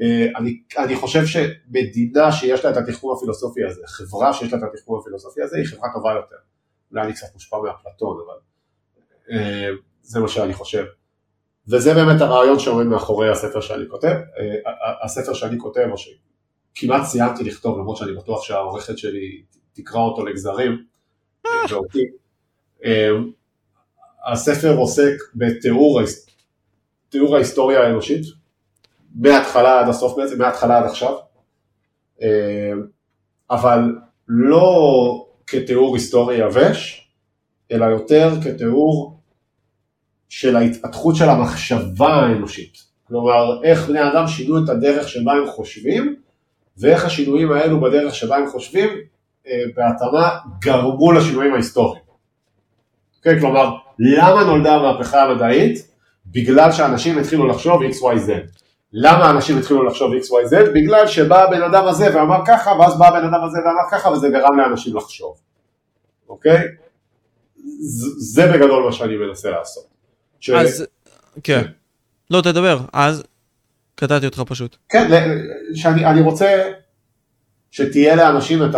אה, אני, אני חושב שמדינה שיש לה את התחכום הפילוסופי הזה, חברה שיש לה את התחכום הפילוסופי הזה, היא חברה טובה יותר. אולי אני קצת מושפע מאפלטון, אבל אה, זה מה שאני חושב. וזה באמת הרעיון שעומד מאחורי הספר שאני כותב. אה, הספר שאני כותב, או שכמעט סיימתי לכתוב, למרות שאני בטוח שהעורכת שלי תקרא אותו לגזרים, אה, ואותי. אה, הספר עוסק בתיאור תיאור ההיסטוריה האנושית, מההתחלה עד הסוף בעצם, מההתחלה עד עכשיו, אבל לא כתיאור היסטורי יבש, אלא יותר כתיאור של ההתפתחות של המחשבה האנושית. כלומר, איך בני אדם שינו את הדרך שבה הם חושבים, ואיך השינויים האלו בדרך שבה הם חושבים, אה, בהתאמה גרמו לשינויים ההיסטוריים. אוקיי? כלומר, למה נולדה המהפכה המדעית? בגלל שאנשים התחילו לחשוב XYZ. למה אנשים התחילו לחשוב XYZ? בגלל שבא הבן אדם הזה ואמר ככה, ואז בא הבן אדם הזה ואמר ככה, וזה גרם לאנשים לחשוב. אוקיי? זה בגדול מה שאני מנסה לעשות. ש... אז, כן. לא, תדבר, אז קטעתי אותך פשוט. כן, שאני רוצה שתהיה לאנשים את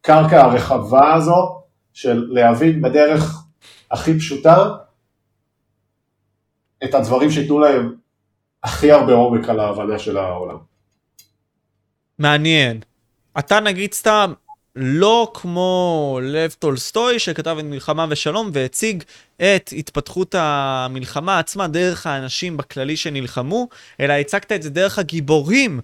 הקרקע הרחבה הזו של להבין בדרך הכי פשוטה את הדברים שייתנו להם הכי הרבה עומק על ההבנה של העולם. מעניין. אתה נגיד סתם לא כמו לב טולסטוי שכתב את מלחמה ושלום והציג את התפתחות המלחמה עצמה דרך האנשים בכללי שנלחמו, אלא הצגת את זה דרך הגיבורים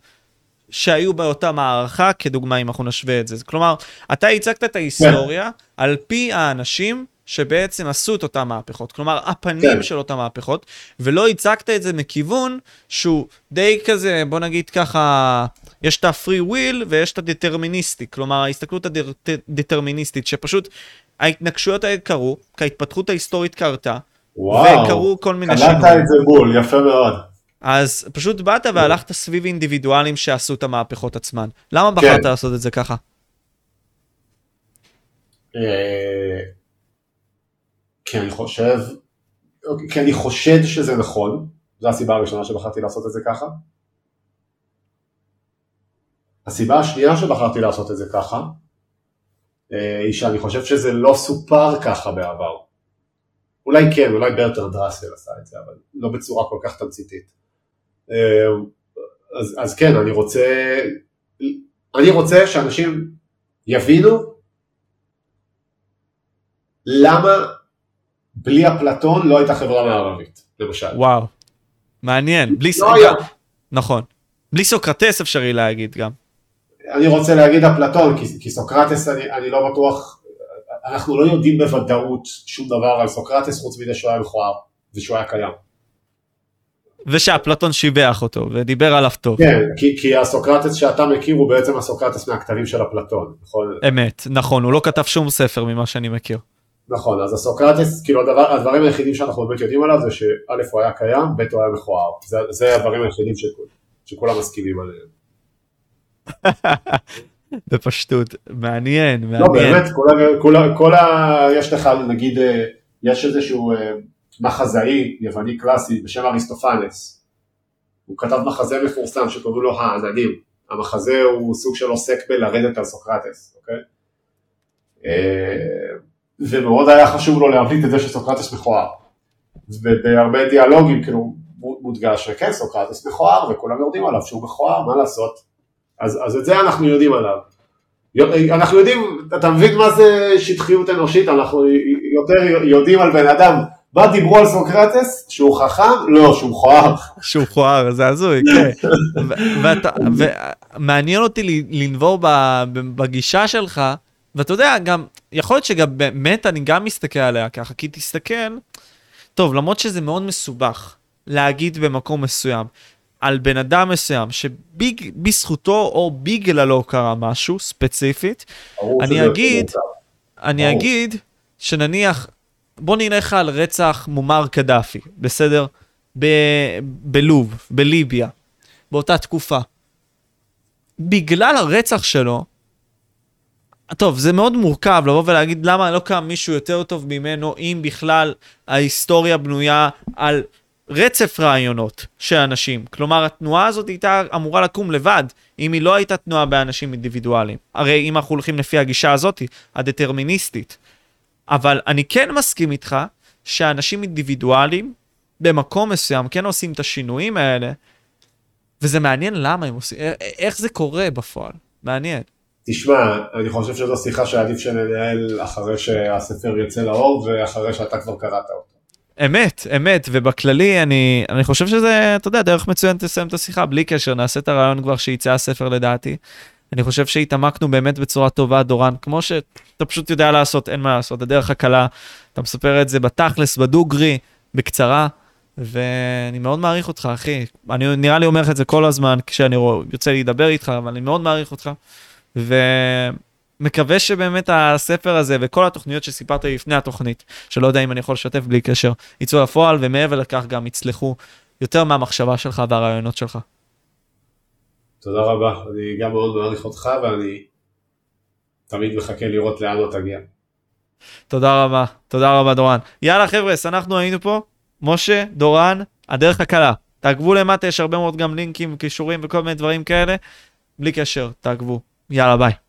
שהיו באותה מערכה, כדוגמה אם אנחנו נשווה את זה. כלומר, אתה הצגת את ההיסטוריה. על פי האנשים שבעצם עשו את אותן מהפכות, כלומר הפנים כן. של אותן מהפכות, ולא הצגת את זה מכיוון שהוא די כזה, בוא נגיד ככה, יש את ה-free will ויש את הדטרמיניסטי, כלומר ההסתכלות הדטרמיניסטית, שפשוט ההתנגשויות האלה קרו, כי ההתפתחות ההיסטורית קרתה, וואו, וקרו כל מיני שינויים. קלטת את זה בול, יפה מאוד. אז פשוט באת והלכת סביב אינדיבידואלים שעשו את המהפכות עצמן. למה בחרת כן. לעשות את זה ככה? אני חושב, כי אני חושד שזה נכון, זו הסיבה הראשונה שבחרתי לעשות את זה ככה. הסיבה השנייה שבחרתי לעשות את זה ככה, אה, היא שאני חושב שזה לא סופר ככה בעבר. אולי כן, אולי ברטר דראסל עשה את זה, אבל לא בצורה כל כך תמציתית. אה, אז, אז כן, אני רוצה, אני רוצה שאנשים יבינו למה בלי אפלטון לא הייתה חברה מערבית, למשל. וואו, מעניין. בלי... לא היה. נכון. בלי סוקרטס אפשרי להגיד גם. אני רוצה להגיד אפלטון, כי, כי סוקרטס אני, אני לא בטוח, אנחנו לא יודעים בוודאות שום דבר על סוקרטס חוץ מזה שהוא היה מכוער ושהוא היה קיים. ושאפלטון שיבח אותו ודיבר עליו טוב. כן, כי, כי הסוקרטס שאתה מכיר הוא בעצם הסוקרטס מהכתבים של אפלטון, נכון? אמת, נכון, הוא לא כתב שום ספר ממה שאני מכיר. נכון, אז הסוקרטס, כאילו הדבר, הדברים היחידים שאנחנו באמת יודעים עליו זה שא' הוא היה קיים, ב' הוא היה מכוער. זה, זה הדברים היחידים שכול, שכולם מסכימים עליהם. [LAUGHS] בפשטות, מעניין, מעניין. לא, באמת, כל, כל, כל ה... יש לך, נגיד, אה, יש איזשהו אה, מחזאי יווני קלאסי בשם אריסטופנס. הוא כתב מחזה מפורסם שקוראים לו העננים. המחזה הוא סוג של עוסק בלרדת על סוקרטס, אוקיי? ומאוד היה חשוב לו להבליט את זה שסוקרטס מכוער. ובהרבה דיאלוגים כאילו מודגש שכן סוקרטס מכוער וכולם יודעים עליו שהוא מכוער, מה לעשות? אז, אז את זה אנחנו יודעים עליו. אנחנו יודעים, אתה מבין מה זה שטחיות אנושית, אנחנו יותר יודעים על בן אדם, מה דיברו על סוקרטס? שהוא חכם? לא, שהוא מכוער. שהוא מכוער, זה הזוי, כן. ומעניין אותי לנבור בגישה שלך, ואתה יודע, גם, יכול להיות שגם באמת אני גם מסתכל עליה ככה, כי תסתכל, טוב, למרות שזה מאוד מסובך להגיד במקום מסוים, על בן אדם מסוים שבזכותו או בגללו קרה משהו ספציפית, אני שזה אגיד-. אני ברור. אגיד שנניח, בוא נלך על רצח מומר קדאפי, בסדר? ב- בלוב, בליביה, באותה תקופה. בגלל הרצח שלו, טוב, זה מאוד מורכב לבוא ולהגיד למה לא קם מישהו יותר טוב ממנו, אם בכלל ההיסטוריה בנויה על רצף רעיונות של אנשים. כלומר, התנועה הזאת הייתה אמורה לקום לבד, אם היא לא הייתה תנועה באנשים אינדיבידואליים. הרי אם אנחנו הולכים לפי הגישה הזאת, הדטרמיניסטית. אבל אני כן מסכים איתך שאנשים אינדיבידואליים במקום מסוים כן עושים את השינויים האלה, וזה מעניין למה הם עושים, איך זה קורה בפועל. מעניין. תשמע, אני חושב שזו שיחה שעדיף שננהל אחרי שהספר יצא לאור ואחרי שאתה כבר קראת אותו. אמת, אמת, ובכללי אני, אני חושב שזה, אתה יודע, דרך מצוינת לסיים את השיחה, בלי קשר, נעשה את הרעיון כבר שיצא הספר לדעתי. אני חושב שהתעמקנו באמת בצורה טובה, דורן, כמו שאתה פשוט יודע לעשות, אין מה לעשות, הדרך הקלה, אתה מספר את זה בתכלס, בדוגרי, בקצרה, ואני מאוד מעריך אותך, אחי. אני נראה לי אומר לך את זה כל הזמן כשאני רוא- יוצא לי לדבר איתך, אבל אני מאוד מעריך אותך, ומקווה שבאמת הספר הזה וכל התוכניות שסיפרת לי לפני התוכנית, שלא יודע אם אני יכול לשתף בלי קשר, יצאו לפועל, ומעבר לכך גם יצלחו יותר מהמחשבה שלך והרעיונות שלך. תודה רבה, אני גם מאוד מעריך אותך ואני תמיד מחכה לראות לאן לא תגיע. תודה רבה, תודה רבה דורן. יאללה חבר'ס, אנחנו היינו פה, משה, דורן, הדרך הקלה. תעקבו למטה, יש הרבה מאוד גם לינקים, קישורים וכל מיני דברים כאלה. בלי קשר, תעקבו. יאללה ביי.